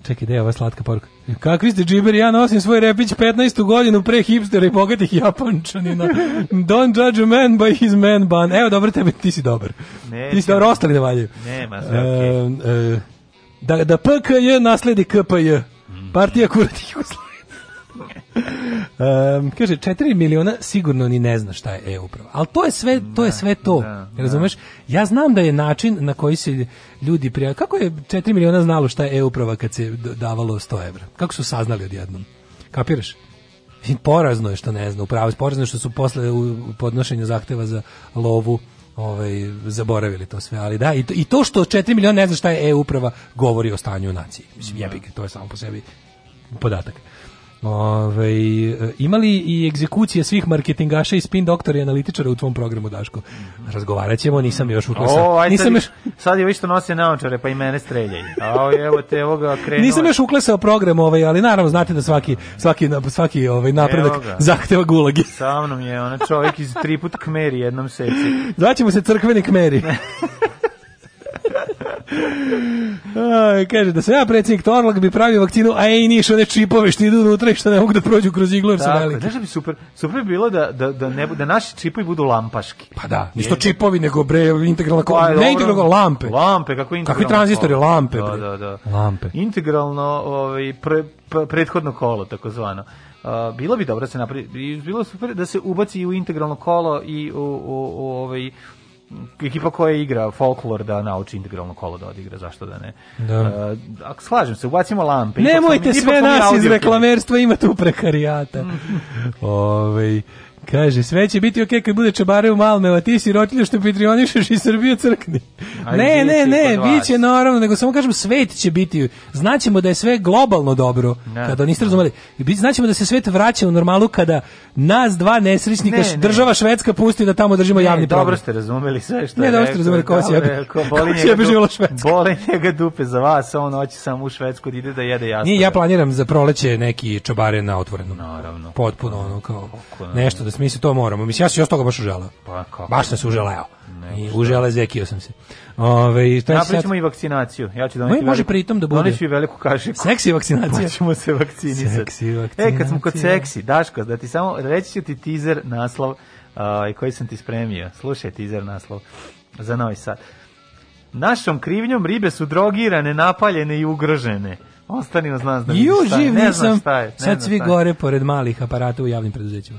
čekaj, da je ova slatka poruka. Kakvi ste džiberi, ja nosim svoj repić 15. godinu pre hipstera i bogatih japančanina. Don't judge a man by his man bun. Evo, dobro tebe, ti si dobar. Ne, ti si dobar, ostali da valjaju. Nema, sve okay. e, e, da, da PKJ nasledi KPJ. Mhm. Partija kuratih Jugoslavije. Um, kaže 4 miliona sigurno ni ne zna šta je e-uprava. Al to je sve to je da, sve to. Da, da. razumeš? Ja znam da je način na koji se ljudi pri kako je 4 miliona znalo šta je e-uprava kad se davalo 100 evra. Kako su saznali odjednom? Kapiraš? I porazno je što ne zna, upravo porazno je što su posle u podnošenju zahteva za lovu ovaj, zaboravili to sve, ali da, i to, i to što 4 miliona ne zna šta je e-uprava govori o stanju u naciji. Mislim, da. jebi to je samo po sebi podatak. Ove, imali i egzekucije svih marketingaša i spin doktora i analitičara u tvom programu, Daško? Razgovarat ćemo, nisam još uklesan. O, nisam sad, još... sad je više nose naočare, pa i mene streljaju. A evo te, evo ga krenuo. Nisam još uklesao program, ovaj, ali naravno znate da svaki, svaki, svaki ovaj, napredak zahteva gulagi. Sa mnom je ona čovjek iz tri triput kmeri jednom seci. Zvaćemo se crkveni kmeri. A, kaže, da sam ja predsjednik Torlak bi pravio vakcinu, a ej, niš, one čipove što idu unutra i što ne mogu da prođu kroz iglu, jer su veliki. Znaš da bi super, super bi bilo da, da, da, ne, da naši čipovi budu lampaški. Pa da, ništo čipovi, nego bre, integralna, pa, ne dobro, integralno, lampe. Lampe, kako integralno. Kakvi tranzistori, lampe, da, bre. Da, da, da. Lampe. Integralno, ovaj, pre, pre, prethodno kolo, takozvano. Uh, bilo bi dobro da se napravi, bilo super da se ubaci u integralno kolo i u, u, u, ovaj, ekipa koja igra folklor da nauči integralno kolo da odigra, zašto da ne. Da. Uh, slažem se, ubacimo lampe. Nemojte sve nas iz reklamerstva ima u prekarijata. Ove, ovaj, Kaže, sve će biti okej okay kad bude čabare u Malmeu, a ti si rotilja što pitrionišeš i Srbiju crkni. Aj, ne, ne, ne, bit će naravno, nego samo kažem, svet će biti, znaćemo da je sve globalno dobro, ne, kada niste razumeli, znaćemo da se svet vraća u normalu kada nas dva nesrećnika, ne, ne. država Švedska pusti da tamo držimo javni program. dobro ste razumeli sve što Ne, dobro ste razumeli, ko si Boli njega dupe za vas, on hoće samo u Švedsku da ide da jede jasno. Nije, ja planiram za proleće neki čabare na otvorenom. Naravno. Potpuno ono kao nešto da mislim to moramo. Mislim ja se još toga baš uželao. Pa kako? Baš sam se uželao. I uželao zekio sam se. Ove, taj Napravićemo sad... i vakcinaciju. Ja ću doneti Moj, može pritom da bude. Doneću i veliku kašiku. Seksi vakcinacija. Pa ćemo se vakcinisati. Seksi vakcinacija. E, kad smo kod seksi, Daško, da ti samo reći ću ti teaser naslov uh, koji sam ti spremio. Slušaj teaser naslov za novi sad. Našom krivnjom ribe su drogirane, napaljene i ugrožene. Ostani uz nas da Ju, živ nisam. Sad svi gore pored malih aparata u javnim preduzećima.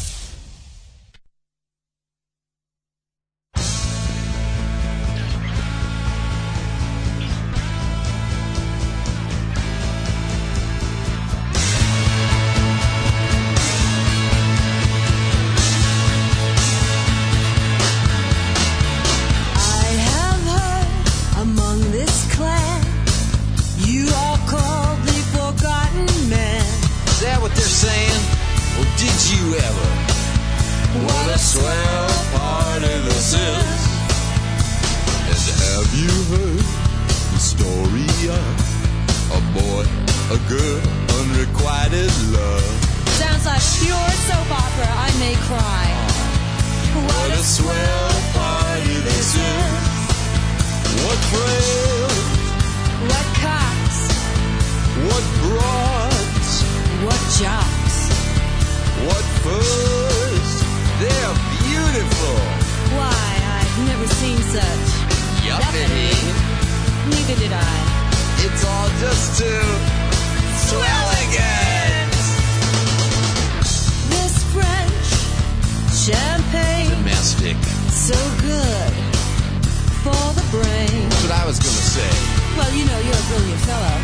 really a fellow.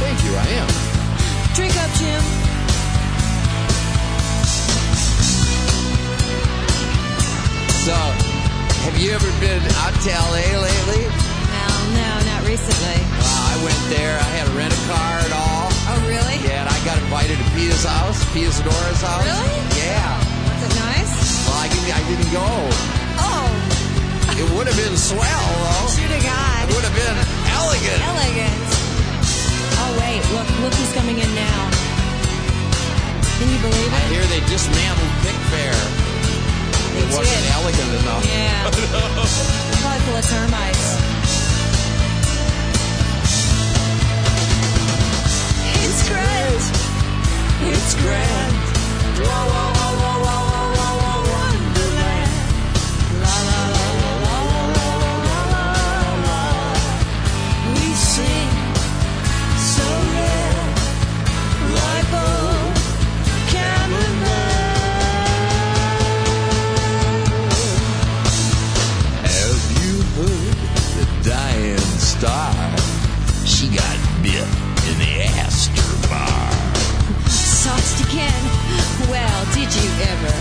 Thank you, I am. Drink up, Jim. So, have you ever been out to LA lately? No, no, not recently. Uh, I went there. I had to rent a car and all. Oh, really? Yeah, and I got invited to Pia's house, Pia's Nora's house. Really? Yeah. Oh, was it nice? Well, I didn't, I didn't go. Oh. It would have been swell, though. Shoot a guy. It would have been elegant. Elegant wait, look, look who's coming in now. Can you believe it? I hear they dismantled Pick Fair. They it wasn't did. elegant enough. Yeah. Probably full of termites. It's grand. It's grand. Whoa, whoa, whoa, whoa, whoa. Did you ever?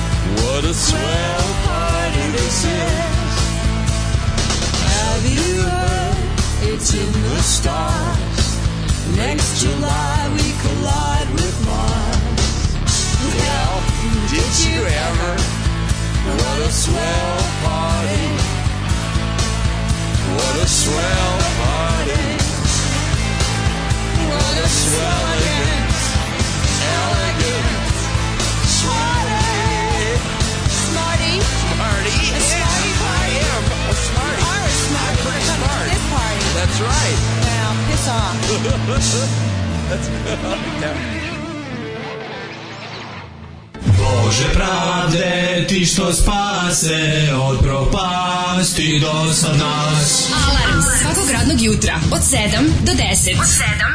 What a swell party this is. Have you heard? It's in the stars. Next July we collide with Mars. Well, did you ever? What a swell party. What a swell party. What a swell party. That's right. Now piss off. That's okay. Bože pravde, ti što spase od propasti do sad nas. Alarm svakog radnog jutra od 7 do 10. Od 7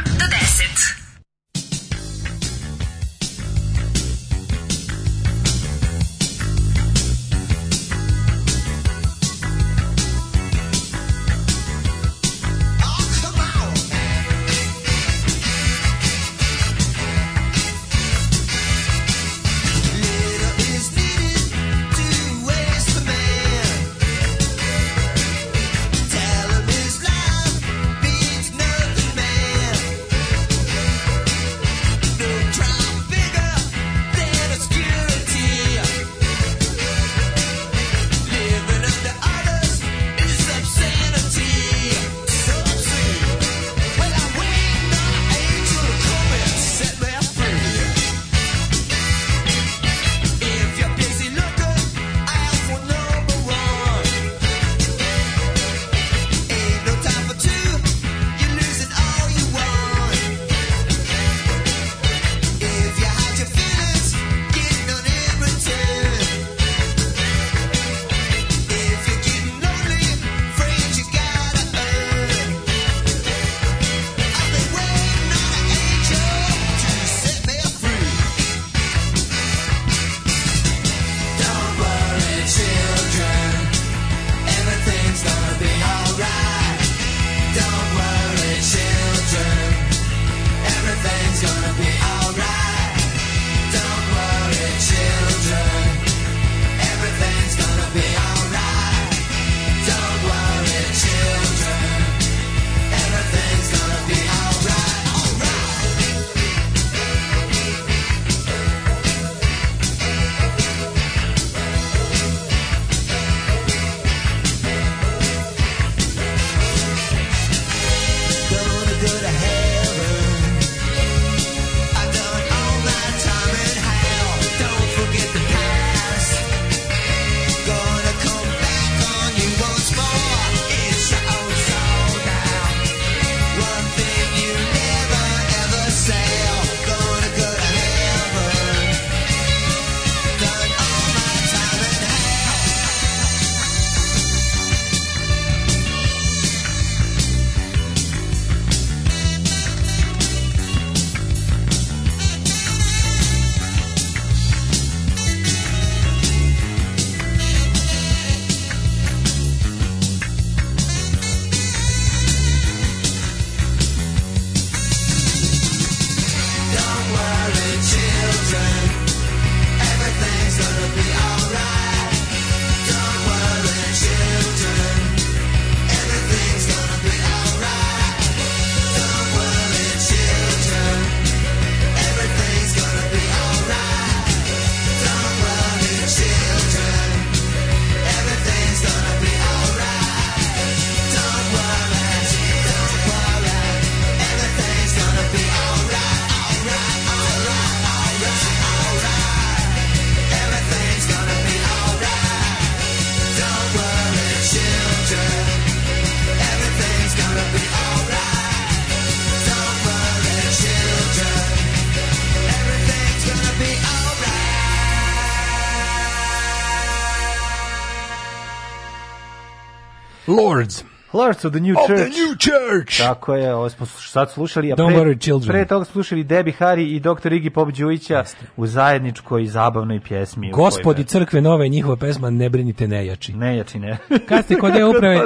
Lords. Lords of the New of Church. The new church. Tako je, ovo smo sad slušali. A Don't pre, worry, children. Pre toga slušali Debbie Harry i dr. Igi Pop Đujića u zajedničkoj zabavnoj pjesmi. Gospodi da- crkve nove, njihova pesma Ne brinite nejači. Nejači ne. Kad ste kod je uprave...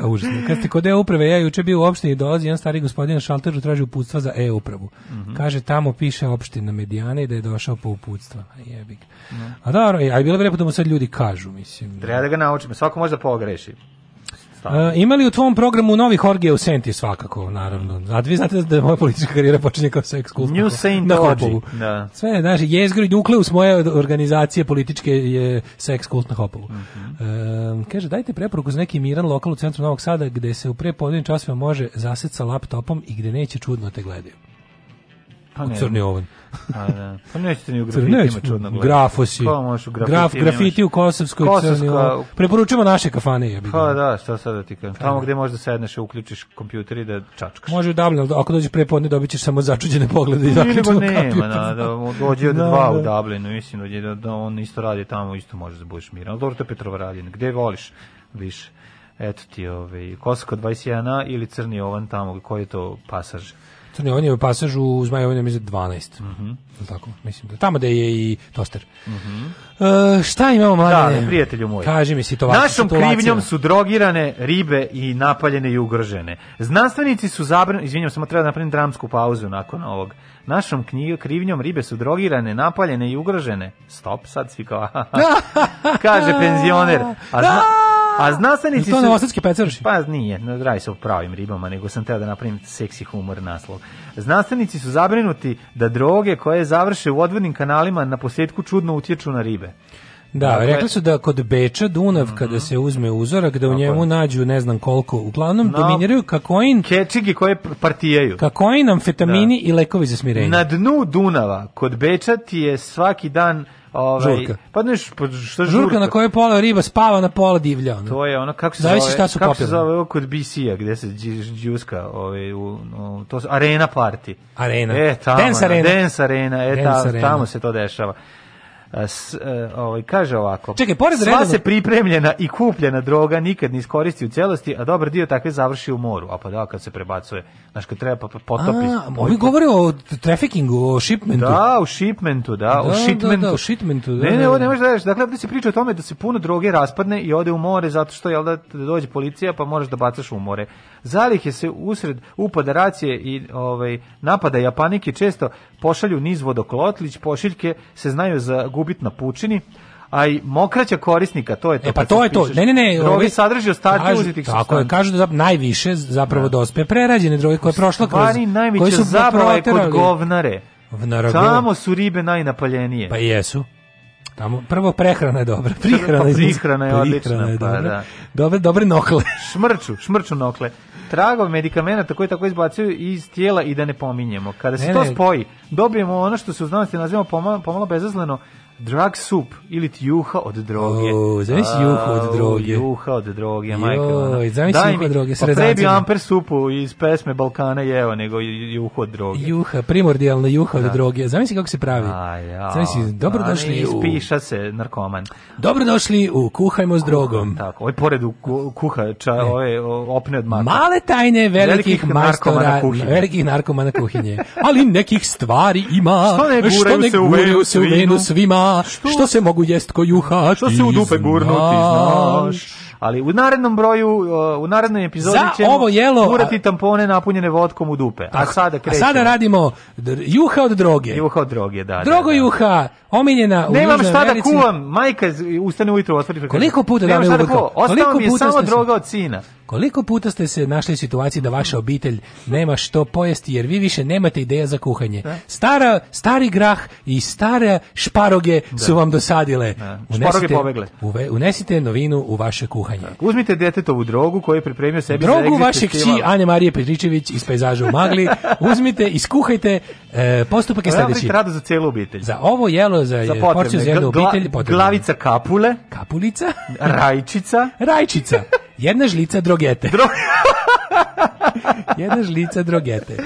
da, užasno. Kad ste kod je uprave, ja juče bio u opštini dolazi jedan stari gospodin na šalteru traži uputstva za e-upravu. Mm -hmm. Kaže, tamo piše opština Medijana i da je došao po uputstva. Jebik. Mm. A dobro, e, a je bilo lepo pa da mu sad ljudi kažu, mislim. Treba da ga naučimo, svako može da pogreši stalno. E, u tvom programu novih orgije u Senti svakako, naravno. A vi znate da moja politička karijera počinje kao seks kult. New Saint na Hopovu. Da. Sve, znaš, jezgro i dukleus moje organizacije političke je seks kult na Hopovu. Mm -hmm. e, kaže, dajte preporuku za neki miran lokal u centru Novog Sada gde se u prepodnim časima može zasjet sa laptopom i gde neće čudno te gledaju. Pa ne. Crni ovan. A, pa da. Pa nećete ni u grafitima čudno gledati. Grafosi. Ko možeš u grafitima? Graf, grafiti u Kosovskoj Kosovska... crni ovan. Preporučujemo naše kafane. Ja pa da, šta sad da ti kažem. Pa tamo da. gde možeš da sedneš i uključiš kompjuter i da čačkaš. Može u Dublinu, ako dođeš pre podne dobit ćeš samo začuđene poglede. I Ili nema, na, da, dođe od da, dva u da. Dublinu, mislim da, da on isto radi tamo, isto možeš da budeš miran. Ali dobro, to je Petrovaradin. Gde voliš više? Eto ti, ovaj, Kosovko 21 ili Crni ovan tamo, koji je to pasaž? Crni ovan je pasaž u Zmajovine mi 12. Mm -hmm. Tako, mislim da tamo da je i toster. Mm -hmm. e, šta imamo mladine? Da, prijatelju moj. Kaži mi situacija. Našom krivnjom su drogirane ribe i napaljene i ugrožene. Znanstvenici su zabranili, izvinjam, samo treba da napravim dramsku pauzu nakon ovog. Našom knjiga, krivnjom ribe su drogirane, napaljene i ugrožene. Stop, sad svi kao... Kaže penzioner. A zna... Da! A znanstvenici to su... To novosadski pecarši? Pa nije, ne radi se o pravim ribama, nego sam teo da napravim seksi humor naslov. Znanstvenici su zabrinuti da droge koje završe u odvodnim kanalima na posljedku čudno utječu na ribe. Da, dakle, rekli su da kod Beča Dunav mhm. kada se uzme uzorak da u njemu nađu ne znam koliko, uglavnom no, dominiraju kakoin, kečigi koje partijaju. Kakoin, amfetamini da. i lekovi za smirenje. Na dnu Dunava kod Beča ti je svaki dan Ovaj, žurka. Pa ne, pa šta žurka? Žurka na kojoj pola riba spava na pola divlja. Ono. To je ono, kako se Zavisi zove, šta su kako popili. se zove kod BC-a, gde se džuska, ovaj, u, u, to su, arena party. Arena. E, tamo, Dance arena. Dance arena, e, Dance ta, arena. tamo se to dešava. S, e, ovaj, kaže ovako. Čekaj, pored Sva redovno... se pripremljena i kupljena droga nikad ne iskoristi u celosti, a dobar dio takve završi u moru. A pa da, kad se prebacuje, znači kad treba pa, pa potopi. A, ovi govore o trafikingu o shipmentu. Da, o shipmentu, da, da o da, shipmentu. Da, da, o shipmentu, da, Ne, ne, da, ovo ne možeš da reš. Da dakle, ovdje se priča o tome da se puno droge raspadne i ode u more zato što, jel da, dođe policija pa moraš da bacaš u more. Zalihe se usred upada racije i ovaj, napada Japanike često pošalju niz vodoklotlić, pošiljke se znaju zagubit na pučini, aj mokraća korisnika, to je to. E pa to je to. Ne, ne, ne, droge ovaj sadrži ostatke uzetih Tako je, kažu da najviše zapravo dospe da. prerađene droge koje je prošla kroz koji su zapravo kod govnare. Samo su ribe najnapaljenije. Pa jesu. Tamo prvo prehrana je dobra, pa prihrana pa, je, prihrana je odlična, je pa dobra. Pa, da. Dobre, dobre nokle. šmrču, šmrču nokle. Trago medikamenata koje tako izbacuju iz tijela i da ne pominjemo. Kada se ne, to spoji, dobijemo ono što se u znanosti nazivamo pomalo, pomalo bezazleno drug soup ili ti juha od droge. O, zamisli juha od droge. Juha od droge, majka. zamisli juha od droge. Pa pre bi amper supu iz pesme Balkana jeo, nego juha od droge. Juha, primordijalna juha od da. droge. Zamisli kako se pravi. A, ja. Zamisli, dobrodošli u... Ispiša se narkoman. Dobrodošli u Kuhajmo s drogom. Tako, ovaj pored u kuha, ča, ove, opne od maka. Male tajne velikih, velikih majstora, velikih narkomana kuhinje. Ali nekih stvari ima, što ne guraju, što ne guraju se u venu svima što, što se mogu jest ko juha, što se u dupe gurnuti, znaš. Ali u narednom broju, uh, u narednoj epizodi Za ćemo ovo jelo, gurati tampone napunjene vodkom u dupe. Tako, a sada krećemo. A sada radimo juha od droge. Juha od droge, da. da Drogo da, da. juha, omiljena u Nemam šta da kuvam, majka ustane ujutro, otvori Koliko puta da me Koliko Ostao mi je samo droga od sina. Koliko puta ste se našli u situaciji da vaša obitelj nema što pojesti jer vi više nemate ideja za kuhanje. Da. Stara, stari grah i stare šparoge da. su vam dosadile. Da. Unesite, pobegle. Uve, unesite novinu u vaše kuhanje. Da. Uzmite detetovu drogu koju je pripremio sebi Drogu za vaše kći Ane Marije Petričević iz pejzaža u magli. Uzmite, iskuhajte. E, postupak je sledeći. rado za celu obitelj. Za ovo jelo, za, za porciju za jednu obitelj potrebno. Glavica kapule. Kapulica. Rajčica. Rajčica. Jedna žlica drogete. Dro... Jedna žlica drogete.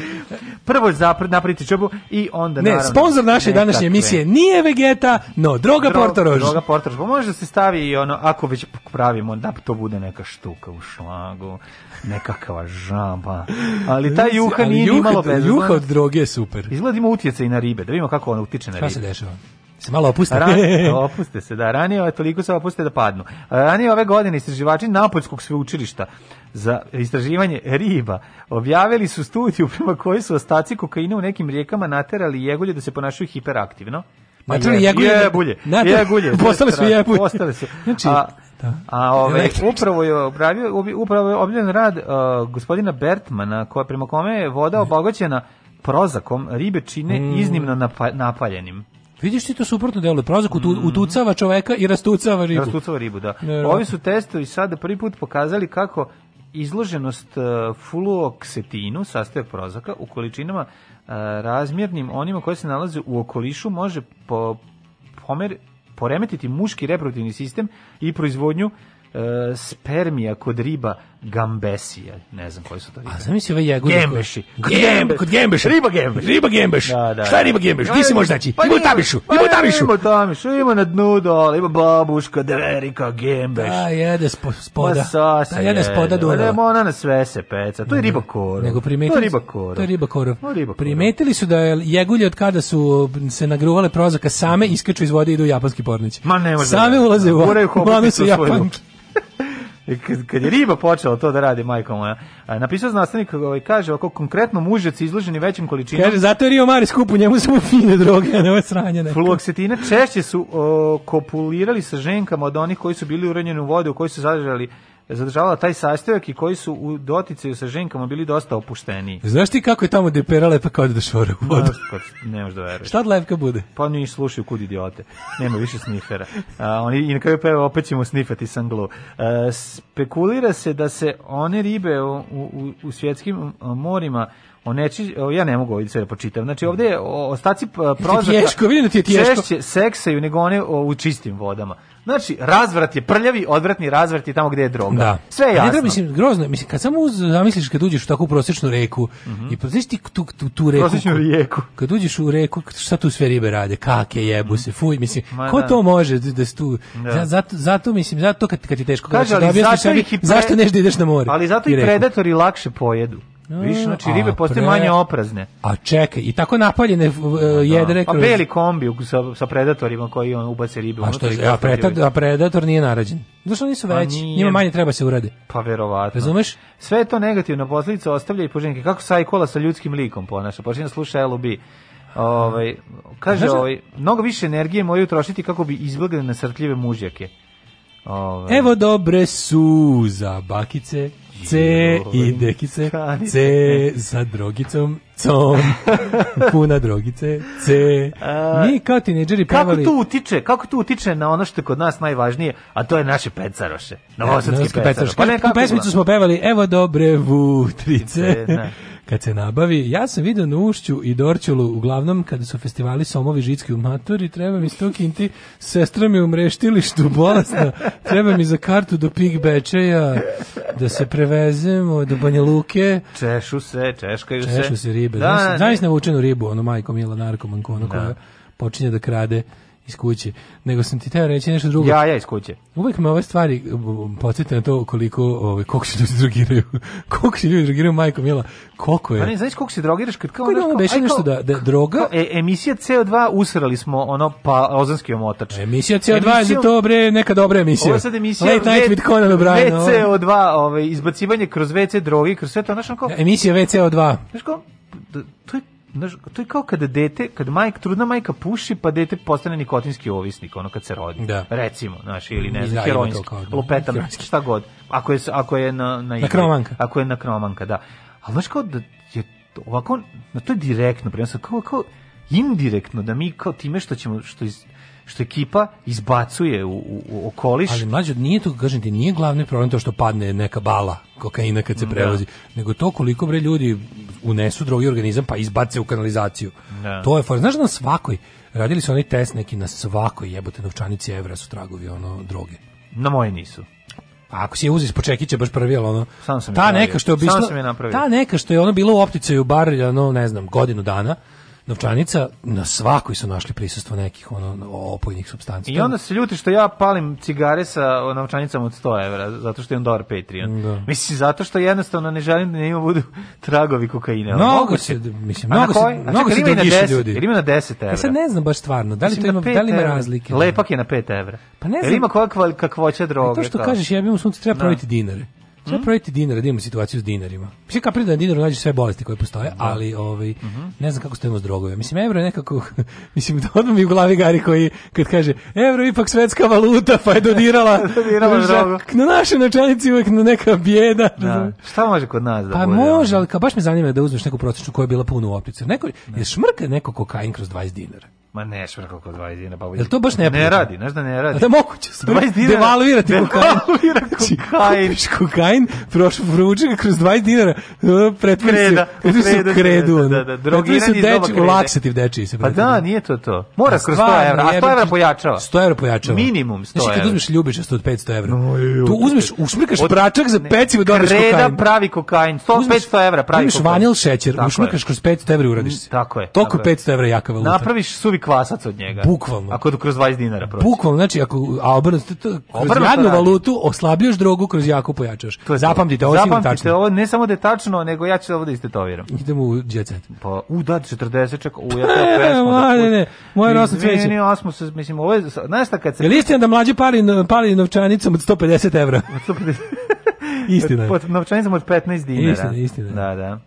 Prvo zapred napraviti čobu i onda ne, naravno. Sponzor naše današnje emisije nije Vegeta, no droga Dro, Portorož. Droga Portorož. Pa može da se stavi i ono, ako već pravimo, da to bude neka štuka u šlagu, nekakava žaba. Ali ta juha nije juha, nimalo bez. Juha od droge je super. Izgledimo da ima utjecaj na ribe, da vidimo kako ona utiče na ribe. Šta se dešava? se malo opuste. Ran, opuste se, da. Ranije toliko se opuste da padnu. Ranije ove godine istraživači Napoljskog sveučilišta za istraživanje riba objavili su studiju prema kojoj su ostaci kokaina u nekim rijekama naterali jegulje da se ponašaju hiperaktivno. Naterali jegulje? Da, jegulje. Jegulje. Postale su jegulje. Postale su. Znači, a, da. A ove, upravo je obravio, upravo je objavljen rad uh, gospodina Bertmana, koja prema kome je voda obogaćena prozakom, ribe čine mm. iznimno napaljenim. Vidiš ti to suprotno delo, prozak mm utucava čoveka i rastucava ribu. Rastucava ribu, da. Ovi su testovi sada prvi put pokazali kako izloženost e, fluoksetinu, sastojak prozaka, u količinama e, razmjernim onima koji se nalaze u okolišu može po, pomer, poremetiti muški reproduktivni sistem i proizvodnju e, spermija kod riba gambesije, ne znam koji su to ribe. A zamisli ove jagode. Gembeši. Kod, gembe, kod gembeša. Riba gembeš. Riba gembeš. Da, da, Šta je da. riba gembeš? Pa Gdje si možda naći? Pa ima u tabišu. Pa ima u tabišu. Ima u tabišu. Ima na dnu dole. Ima babuška, deverika, gembeš. A da, jede spo, spoda. Ma sasa da, jede. spoda dole. Ima ona na sve se peca. To je riba mhm. korov. Nego primetili, to je riba korov. To je riba korov. Riba korov. Primetili su da je jegulje od kada su se nagruvale prozaka same iskaču iz vode i idu u japanski pornić. Ma ne može. Same ulaze u vodu. Guraju hoboticu E, kad, kad je riba počela to da radi, majko moja, napisao znastavnik, ovaj, kaže, ako konkretno mužec izloženi većim količinama Kaže, zato je Rio Mare skupu, njemu su fine droge, a ne ove sranje. Neko. Fluoksetine češće su o, kopulirali sa ženkama od onih koji su bili uranjeni u vodu, koji su zadržali zadržavala taj sastojak i koji su u doticaju sa ženkama bili dosta opušteniji. E, znaš ti kako je tamo gde pera lepa kao da šore u vodu? No, ne možeš da veruješ. Šta da lepka bude? Pa oni slušaju kud idiote. Nema više snifera. A, oni, I na kraju peva opet ćemo snifati sanglo. A, e, spekulira se da se one ribe u, u, u svjetskim e, morima o neči, ja ne mogu ovdje sve da pročitam. Znači ovdje je ostaci e, prozora. Teško, vidim da ti je teško. Češće seksaju nego one u čistim vodama. Znači, razvrat je prljavi, odvratni razvrat je tamo gde je droga. Da. Sve je jasno. Ne, mislim, grozno, mislim, kad samo zamisliš kad uđeš u takvu prosječnu reku mm -hmm. i pa znaš ti tu, tu, tu reku. Prosječnu rijeku. Kad uđeš u reku, šta tu sve ribe rade? Kake, jebu se, fuj, mislim, Ma, ko da. to može da, da se tu... Da. Zato, zato, mislim, zato kad, kad je teško. Kaže, da ali zato, sebi, pre... zašto nešto da ideš na more? Ali zato i predatori lakše pojedu. Viš, znači ribe postaju manje oprazne. A čekaj, i tako napaljene uh, da. jedre... Pa kroz... beli kombi sa, sa predatorima koji on ubace ribe. A, što, je, a, predator, a predator nije narađen. Zašto nisu pa veći? Njima manje treba se urade. Pa verovatno. Razumeš? Sve to negativno posljedica ostavlja i poženke. Kako sajkola sa ljudskim likom ponaša? Počinje da sluša LOB. Ovaj, kaže, Znaš, ovaj, mnogo više energije moju trošiti kako bi izbjegli nasrtljive mužjake. Ovaj. Evo dobre suza, bakice C ide kise, C sa drogicom, com, puna drogice, C. Mi kao tineđeri pevali... Kako to utiče? Kako to utiče na ono što je kod nas najvažnije, a to je naše pecaroše, novosadski pecaroše. Pa ne, kako smo pevali, evo dobre vutrice, da. kad se nabavi. Ja sam vidio na Ušću i Dorčulu, uglavnom kada su festivali Somovi Žitski u Maturi, treba mi sto kinti, sestra mi u mreštilištu bolesna, treba mi za kartu do Pig Bečeja, da se prevezemo do Banja Luke. Češu se, češkaju se. Češu se ribe. Da, Znaš, znaš navučenu ribu, ono majko Mila narkomanko, ono da. koja počinje da krade iz kuće, nego sam ti teo reći nešto drugo. Ja, ja iz kuće. Uvek me ove stvari eh, podsjeti na to koliko, ove, koliko se ljudi drogiraju. koliko se ljudi drogiraju, majko mila, koliko je. Pa ne, znaš koliko se drogiraš kad kao... Kako ono beše nešto da, da droga... Kao, e, emisija CO2 usrali smo ono pa ozonski omotač. Emisija CO2 emisija... je to, bre, neka dobra emisija. Ovo sad emisija... Late Night with Conan O'Brien. VCO2, ove, ovaj, izbacivanje kroz WC drogi, kroz sve to, znaš, ono kao... Emisija VCO2. Znaš kao, to je znaš, to je kao kada dete, kad majka, trudna majka puši, pa dete postane nikotinski ovisnik, ono kad se rodi. Da. Recimo, znaš, ili ne znam, heroinski, da. da. lupetan, šta god. Ako je, ako je na, na, na kromanka. Ako je na kromanka, da. Ali znaš kao da je ovako, na to je direktno, prema kao, kao indirektno, da mi kao time što ćemo, što iz, što ekipa izbacuje u, u, u okoliš. Ali mlađe, nije to, kažem ti, nije glavni problem to što padne neka bala kokaina kad se da. prevozi, da. nego to koliko bre ljudi unesu drogi organizam pa izbace u kanalizaciju. Da. To je for, znaš da na svakoj radili su oni test neki na svakoj jebote novčanici evra su tragovi ono droge. Na moje nisu. A pa ako si je uzis počekiće baš prvi, ali ono... Sam sam ta neka što je obično, Sam sam je napravio. Ta neka što je ono bilo u opticaju bar, ono, ne znam, godinu dana, novčanica, na svakoj su našli prisustvo nekih ono, opojnih supstanci. I onda se ljuti što ja palim cigare sa novčanicama od 100 evra, zato što je on dobar Patreon. Da. Mislim, zato što jednostavno ne želim da ne ima budu tragovi kokaina. Mnogo se, mislim, mnogo se, mnogo se dogiše ljudi. Jer ima na 10 evra. Ja sad ne znam baš stvarno, da li, mislim, to ima, da li ima razlike. Lepak da. je na 5 evra. Pa ne znam. Jer ima kakva, kakvoća droga. Pa a to što kažeš, ja bih mu sunce treba da. proviti dinare. Treba mm. praviti dinara, da imamo situaciju s dinarima. Mislim, kapri da na dinaru nađe sve bolesti koje postoje, da. ali ovaj, mm -hmm. ne znam kako stojimo s drogove. Mislim, evro je nekako, mislim, da odmah mi u glavi gari koji, kad kaže, evro je ipak svetska valuta, pa je dodirala, dodirala na našoj načelnici uvek na neka bijeda. Da. Šta može kod nas da Pa bude, može, ali ka, baš me zanima da uzmeš neku prosječnu koja je bila puna u optice. Neko, da. je šmrka neko kokain kroz 20 dinara. Ma ne, švrka oko 20 dinara. Pa Jel to baš ne, ne radi, znaš da ne radi. A da moguće, stvari, 20 da dinara. Devaluira kokain. Devaluira znači, kokain. Kupiš kokain, prošlo, provuče ga kroz 20 dinara, e, pretvori kreda, se, kreda, kreda, kredu. Da, da, da. Drogiran iz doba krede. deči se. Pa da, nije to to. Mora kroz 100 evra, a 100 evra pojačava. 100 evra pojačava. Minimum 100 znači, evra. Znaš, kad uzmeš ljubičast od 500 evra, tu uzmeš, ušmrkaš pračak za pecivo, dobiješ kokain. Kreda pravi kokain, 100, 500 evra pravi kokain. Uzmeš vanil šećer, ušmrkaš kroz 500 evra i uradiš se. Mm, tako je. Toliko 500 evra jaka valuta. Napraviš suvi kupi kvasac od njega. Bukvalno. Ako kroz 20 dinara proći. Bukvalno, znači ako a obrnuto kroz obrnuto jadnu radi. valutu oslabljuješ drogu kroz jako pojačaš. To je Zapamtite, ovo Zapamtite, tačno. ovo ne samo da je tačno, nego ja ću ovo da istetoviram. Idemo u djecet. Pa, u da 40 čak, u ja to pesmu. Da, da, da. Ne, ne, ne. Moje rosno cveće. Ne, osmo se, mislim, ovo je, znaš šta kad se... Jel da mlađi pali, pali novčanicom od 150 evra? Od 150 Istina je. Pod novčanicom od 15 dinara. Istina, istina. Da, da.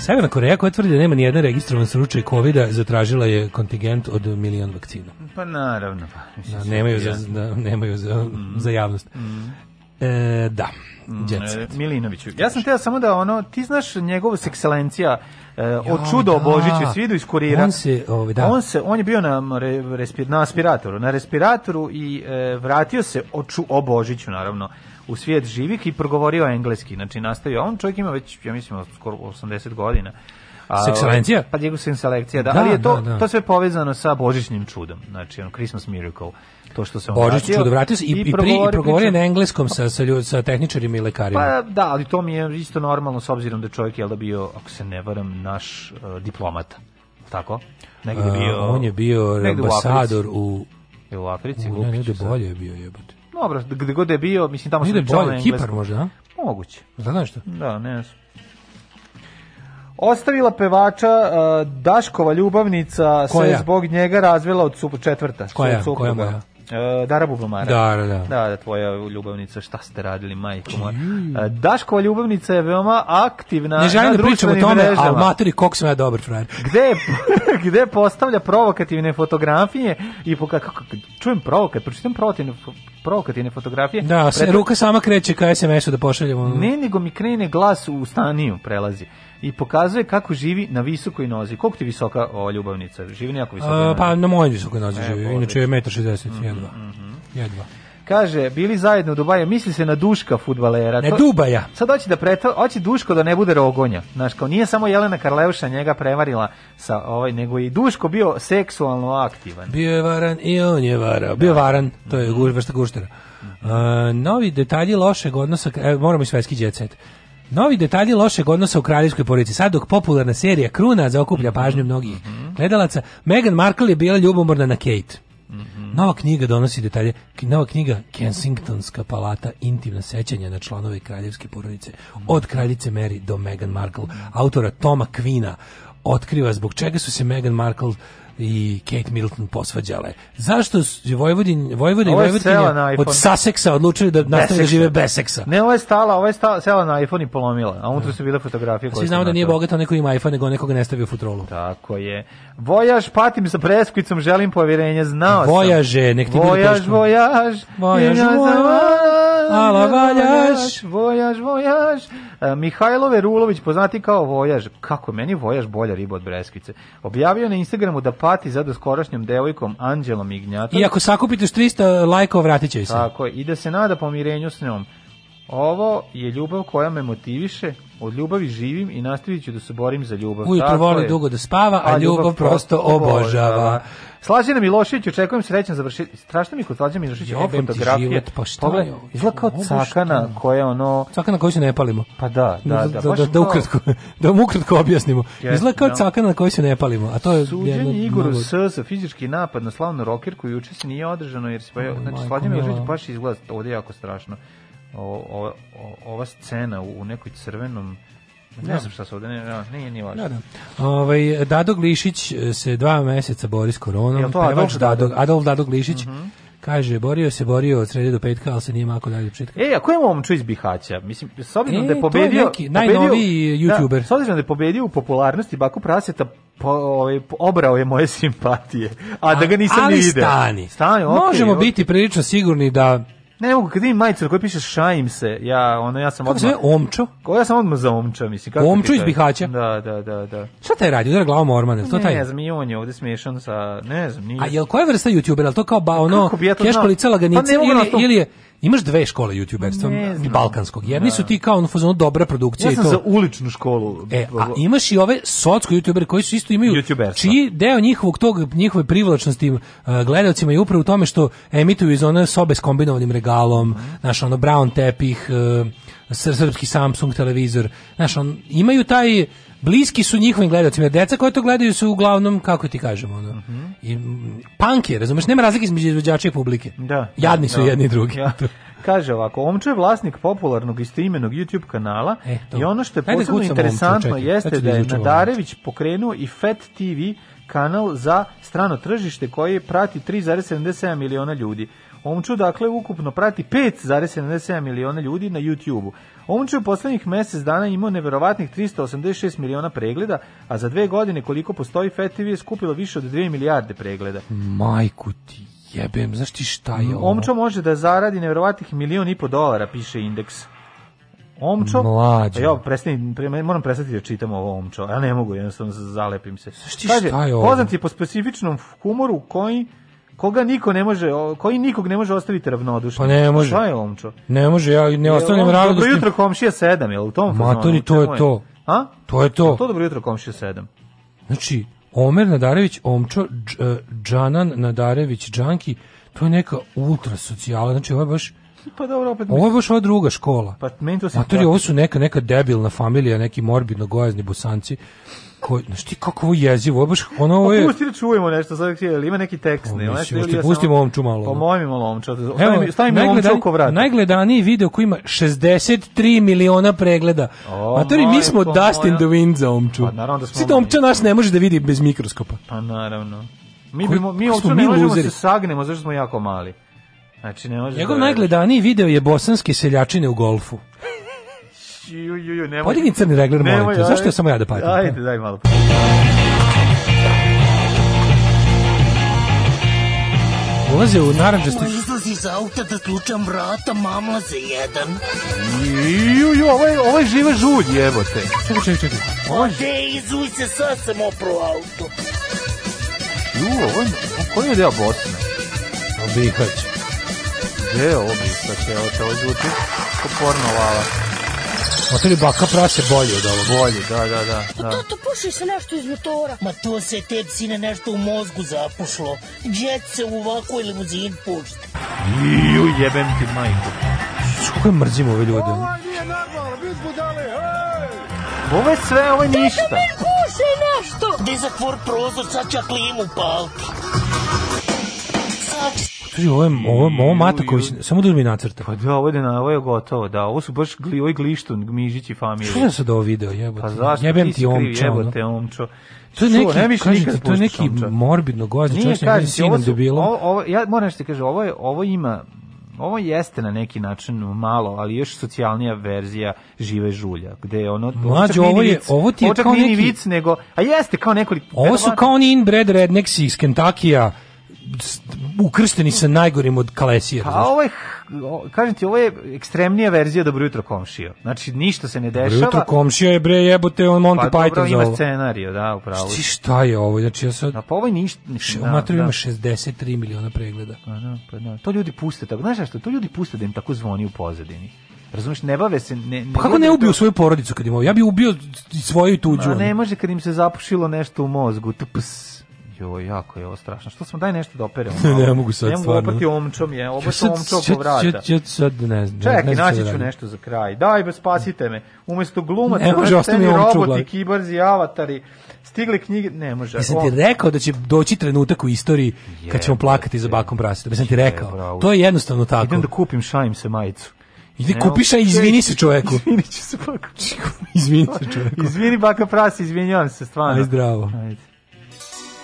Severna Koreja koja tvrdi da nema ni jedan registrovan slučaj kovida zatražila je kontingent od milion vakcina. Pa naravno. Pa, da, nemaju za, da, nemaju za, mm. za javnost. Mm. E, da. Mm, e, Jet Milinoviću. Ja sam teo samo da ono, ti znaš njegovu ekscelencija e, od jo, čudo da. Božiću, svi iz kurira. On se, ove, ovaj, da. on se, on je bio na, re, respir, na aspiratoru, na respiratoru i e, vratio se od ču, o Božiću naravno u svijet živih i progovorio engleski. Znači, nastavio. On čovjek ima već, ja mislim, skoro 80 godina. Sekselencija? Pa Diego Sekselencija, da. da. Ali je to, da, da. to sve povezano sa Božićnim čudom. Znači, on Christmas Miracle to što se on Božić čudo vratio se i, i, pri, i progovorio na engleskom sa, sa, ljud, sa tehničarima i lekarima. Pa da, ali to mi je isto normalno s obzirom da čovjek je da bio, ako se ne varam, naš uh, e, diplomata. Tako? Negde bio... Uh, on je bio ambasador u... u Africi? U, u ne, negde da. bolje je bio jebote. Dobro, gde god je bio, mislim tamo se bolje Kipar možda, a? Moguće. Znaš što? Da, ne znam. Ostavila pevača uh, Daškova ljubavnica Koja? se zbog njega razvela od supo četvrta. Koja? Koja moja? Uh, Dara Bubamara. Da, da, da, da. Da, tvoja ljubavnica, šta ste radili, majko moja. Uh, Daškova ljubavnica je veoma aktivna ne želim da pričam o tome, mrežama. ali matori, koliko sam ja dobar frajer. Gde, gde postavlja provokativne fotografije i po, kako, čujem provokat, pročitam provokativne, provokativne fotografije. Da, se, ruka sama kreće ka SMS-u da pošaljemo. Ne, nego mi krene glas u staniju, prelazi i pokazuje kako živi na visokoj nozi. Koliko ti visoka ova ljubavnica? Živi jako visoko. A, e, pa na mojoj visokoj nozi e, živi, inače je 1,60 m, mm -hmm, jedva. Mhm. jedva. Kaže, bili zajedno u Dubaja, misli se na Duška futbalera. Ne, to, Dubaja. Sad hoće da preta, hoće Duško da ne bude rogonja. Znaš, kao nije samo Jelena Karleuša njega prevarila sa ovaj, nego i Duško bio seksualno aktivan. Bio je varan i on je varao. Bio da. varan, to je mm -hmm. vrsta guštera. Uh, novi detalji lošeg odnosa, e, moramo i svetski djecet. Novi detalji lošeg odnosa u kraljevskoj porodici. Sad dok popularna serija Kruna zaokuplja mhm. pažnju mnogih mhm. gledalaca, Meghan Markle je bila ljubomorna na Kate. Mhm. Nova knjiga donosi detalje. Nova knjiga Kensingtonska palata intimna sećanja na članove kraljevske porodice od kraljice Mary do Meghan Markle, autora Toma Kvina otkriva zbog čega su se Meghan Markle i Kate Middleton posvađale. Zašto je Vojvodin, Vojvodin i Vojvodinja od Sussexa odlučili da nastave da žive bez seksa? Ne, ovo je stala, ovo je stala, sela na iPhone i polomila, a unutra da. su bile fotografije. Svi znamo da nije bogata neko ima iPhone, nego nekoga ne stavio futrolu. Tako je. Vojaž, patim sa preskvicom, želim povjerenje, znao sam. Vojaže, nek ti vojaž, bude teško. Vojaž, vojaž, vojaž, vojaž, vojaž, Ala Valjaš. Vojaž, Vojaž. Uh, e, Mihajlo Verulović, poznati kao Vojaž. Kako meni Vojaž bolja riba od Breskvice. Objavio na Instagramu da pati za doskorašnjom devojkom Anđelom Ignjatom. I ako sakupite 300 lajkova, vratit će se. Tako je. I da se nada pomirenju s njom. Ovo je ljubav koja me motiviše, Od ljubavi živim i nastavit ću da se borim za ljubav. Ujutro voli dugo da spava, a, a ljubav, ljubav prosto obožava. Slađana Milošević, očekujem srećan završit. Strašno mi kod Slađana Miloševića ova fotografija. Život, pa šta Pogledaj, Izgleda kao cakana koja ono... Cakana koju se ne palimo. Pa da, da, da. Da, da, da, da ukratko, da vam ukratko objasnimo. Yes, Izgleda kao da. cakana na koju se ne palimo. A to je Suđen Igoru S za fizički napad na slavnu rokerku juče se nije održano jer se... Pa, znači, Slađana Milošević baš izgleda ovdje jako strašno o, o, ova scena u nekoj crvenom Ne da. znam šta se ovde, ne, nije, ni važno. Da, da. Ovaj, Dadog Lišić se dva meseca bori s koronom. Je to Adolf Dadog? Adolf Dadog Lišić. Mm -hmm. Kaže, borio se, borio od srede do petka, ali se nije mako dalje početka. E, a ko je momču iz Bihaća? Mislim, s obzirom e, da je e, pobedio... Je neki, najnoviji youtuber. Da, s obzirom da je pobedio u popularnosti Baku Praseta, po, ovaj, obrao je moje simpatije. A, a da ga nisam ni ide. Ali stani. stani okay, Možemo okay. biti prilično sigurni da Ne mogu, kad vidim majicu na kojoj piše šajim se, ja, ona ja sam kako omčo? Ko, ja sam odmah za omča, mislim. Kako omčo iz Bihaća? Da, da, da, da. Šta taj radi? Udara glavom ormane, to taj? Ne znam, i on je ovde smešan sa, ne znam, nije. A jel koja je vrsta youtubera? to kao ba, ono, keškolica laganice pa ili, ili je... Imaš dve škole YouTuberstva balkanskog. Jedni da. su ti kao ono dobra produkcija ja sam i to. za uličnu školu. E, a imaš i ove socsko YouTubere koji su isto imaju čiji deo njihovog tog njihove privlačnosti uh, gledaocima je upravo u tome što emituju iz one sobe s kombinovanim regalom, mm naš ono brown tepih, uh, srpski Samsung televizor. Znaš, on, imaju taj bliski su njihovim gledaocima. Deca koja to gledaju su uglavnom, kako ti kažemo, ono, mm -hmm. i, punk je, razumeš, nema razlike između izvođača i publike. Da, Jadni da, su da, jedni i drugi. Ja. Kaže ovako, Omčo je vlasnik popularnog istoimenog YouTube kanala e, i ono što je da posebno da interesantno Omču, jeste da, da je Nadarević pokrenuo i FET TV kanal za strano tržište koji prati 3,77 miliona ljudi. Omču dakle ukupno prati 5,77 miliona ljudi na YouTubeu. Omču je poslednjih mesec dana imao neverovatnih 386 miliona pregleda, a za dve godine koliko postoji Fat TV je skupilo više od 2 milijarde pregleda. Majku ti jebem, znaš ti šta je mm, ovo? Omčo može da zaradi neverovatnih milion i po dolara, piše indeks. Omčo. Mlađe. Ja prestani, moram prestati da čitam ovo Omčo. Ja ne mogu, jednostavno zalepim se. Znaš ti šta je ovo? Poznat je po specifičnom humoru koji koga niko ne može, koji nikog ne može ostaviti ravnodušnim. Pa ne može. Šta je omčo? Ne može, ja ne ostavljam ravnodušnim. Dobro jutro komšija 7, jel u tom fazonu? Matori, to je to. A? To je to. To dobro jutro komšija 7. Znači, Omer Nadarević, Omčo, e, Džanan Nadarević, Džanki, to je neka ultra socijala, znači ovo je baš Pa dobro, opet... Ovo je baš ova druga škola. Pa meni to se... Matori, ovo su neka, neka debilna familija, neki morbidno gojazni bosanci ko, znači ti kako ovo jezivo, ovo baš ono ovo pa je... Pa pusti da čujemo nešto, sa htjeli, ima neki tekst, ne, znači ili ja pustimo ovom malo. Pa mojim malo omča, stavim, stavim omču oko vrata. Najgledaniji video koji ima 63 miliona pregleda. O, Matori, mi smo Dustin the Wind za omču. Pa naravno da smo... Sita omča nas ne može da vidi bez mikroskopa. Pa naravno. Mi, mi, mi omču ne možemo da se sagnemo, zašto smo jako mali. Znači, ne može Njegov da najgledaniji video je bosanske seljačine u golfu. ju, ju, ju, nemoj. Podigni crni regler, nemoj, molim te. Zašto je samo ja da patim? Ajde, daj malo. Ulaze u naranđasti... Da Izlazi iz auta da slučam vrata, mamla se jedan. Ju, ju, ovo je, ovo ovaj je živa žulj, jebote. Čekaj, čekaj, čekaj. Ovaj- Ode, izuj se, sad sam opro auto. Ju, ovo ovaj- je... Koji je deo Bosne? Bihać. Gde je ovo bitka znači, ćelata? Ovo zvuči kao porno lala. Oteli baka prase bolje od ovo. Bolje, da, da, da. Pa da. to, to puši se nešto iz motora. Ma to se te psine nešto u mozgu zapušlo. Džet se u ovakvoj limuzin pušta. Iju, jebem ti majku. Kako je mrzim ove ljude? Ovo nije normalno, bit budale, hej! Ovo je sve, ovo je ništa. Da mi kuši nešto! Gde zatvor prozor, sad ću ja klimu paliti. Sad Kaže, ovo je, ovo, ovo se, samo da mi nacrta. Pa da, ovo je, ovo je gotovo, da. Ovo su baš, gli, ovo je Glištun, Gmižić i familija. Što sam sad ovo video, jebote? Pa zašto Jebem ti, ti omčo, jebote, omčo. To je neki, ne kažem, to je neki morbidno gozni čovjek, ne sinom debilom. Ovo, ovo, ja moram nešto ti kažem, ovo, je, ovo ima, ovo jeste na neki način malo, ali još socijalnija verzija žive žulja, gde je ono Mlađe, ovo je vic, ovo ti je kao neki vic nego, a jeste kao nekoliko Ovo su kao oni inbred rednecks iz Kentakija ukršteni sa najgorim od kalesija. Pa ovo je, kažem ti, ovo je ekstremnija verzija Dobro jutro komšio. Znači, ništa se ne dešava. Dobro jutro komšio je bre jebote on Monty pa, Python za ovo. ima scenariju, da, upravo. Šti, šta je ovo? Znači, ja sad... Da, pa ovo je ništa. ništa da, da. ima 63 miliona pregleda. Pa, da, pa, da. To ljudi puste tako. Znaš što? To ljudi puste da im tako zvoni u pozadini. Razumeš, ne bave se ne, ne pa kako ne ubio to... svoju porodicu kad im ovo? Ja bih ubio svoju i tuđu. Ma, ne može kad im se zapušilo nešto u mozgu. Tups joj, jako je ovo strašno. Što smo, daj nešto da operemo. ne mogu sad, ne mogu stvarno. opati omčom, je, ovo sam omčom po vrata. Čet, čet, sad ne znam. Čekaj, ne naći da ću nešto za kraj. Daj, be, spasite me. Umesto glumaca, ne može, ostane roboti, kibarzi, avatari, stigle knjige, ne može. Ja sam ti rekao da će doći trenutak u istoriji kad ćemo plakati za bakom praseta. Ja sam ti rekao. To je jednostavno tako. Idem da kupim šajim se majicu. Ili kupiš, a izvini se čoveku. izvini se baka. izvini se čoveku. izvini baka prasi, izvinjavam se, stvarno. Aj zdravo. Ajde.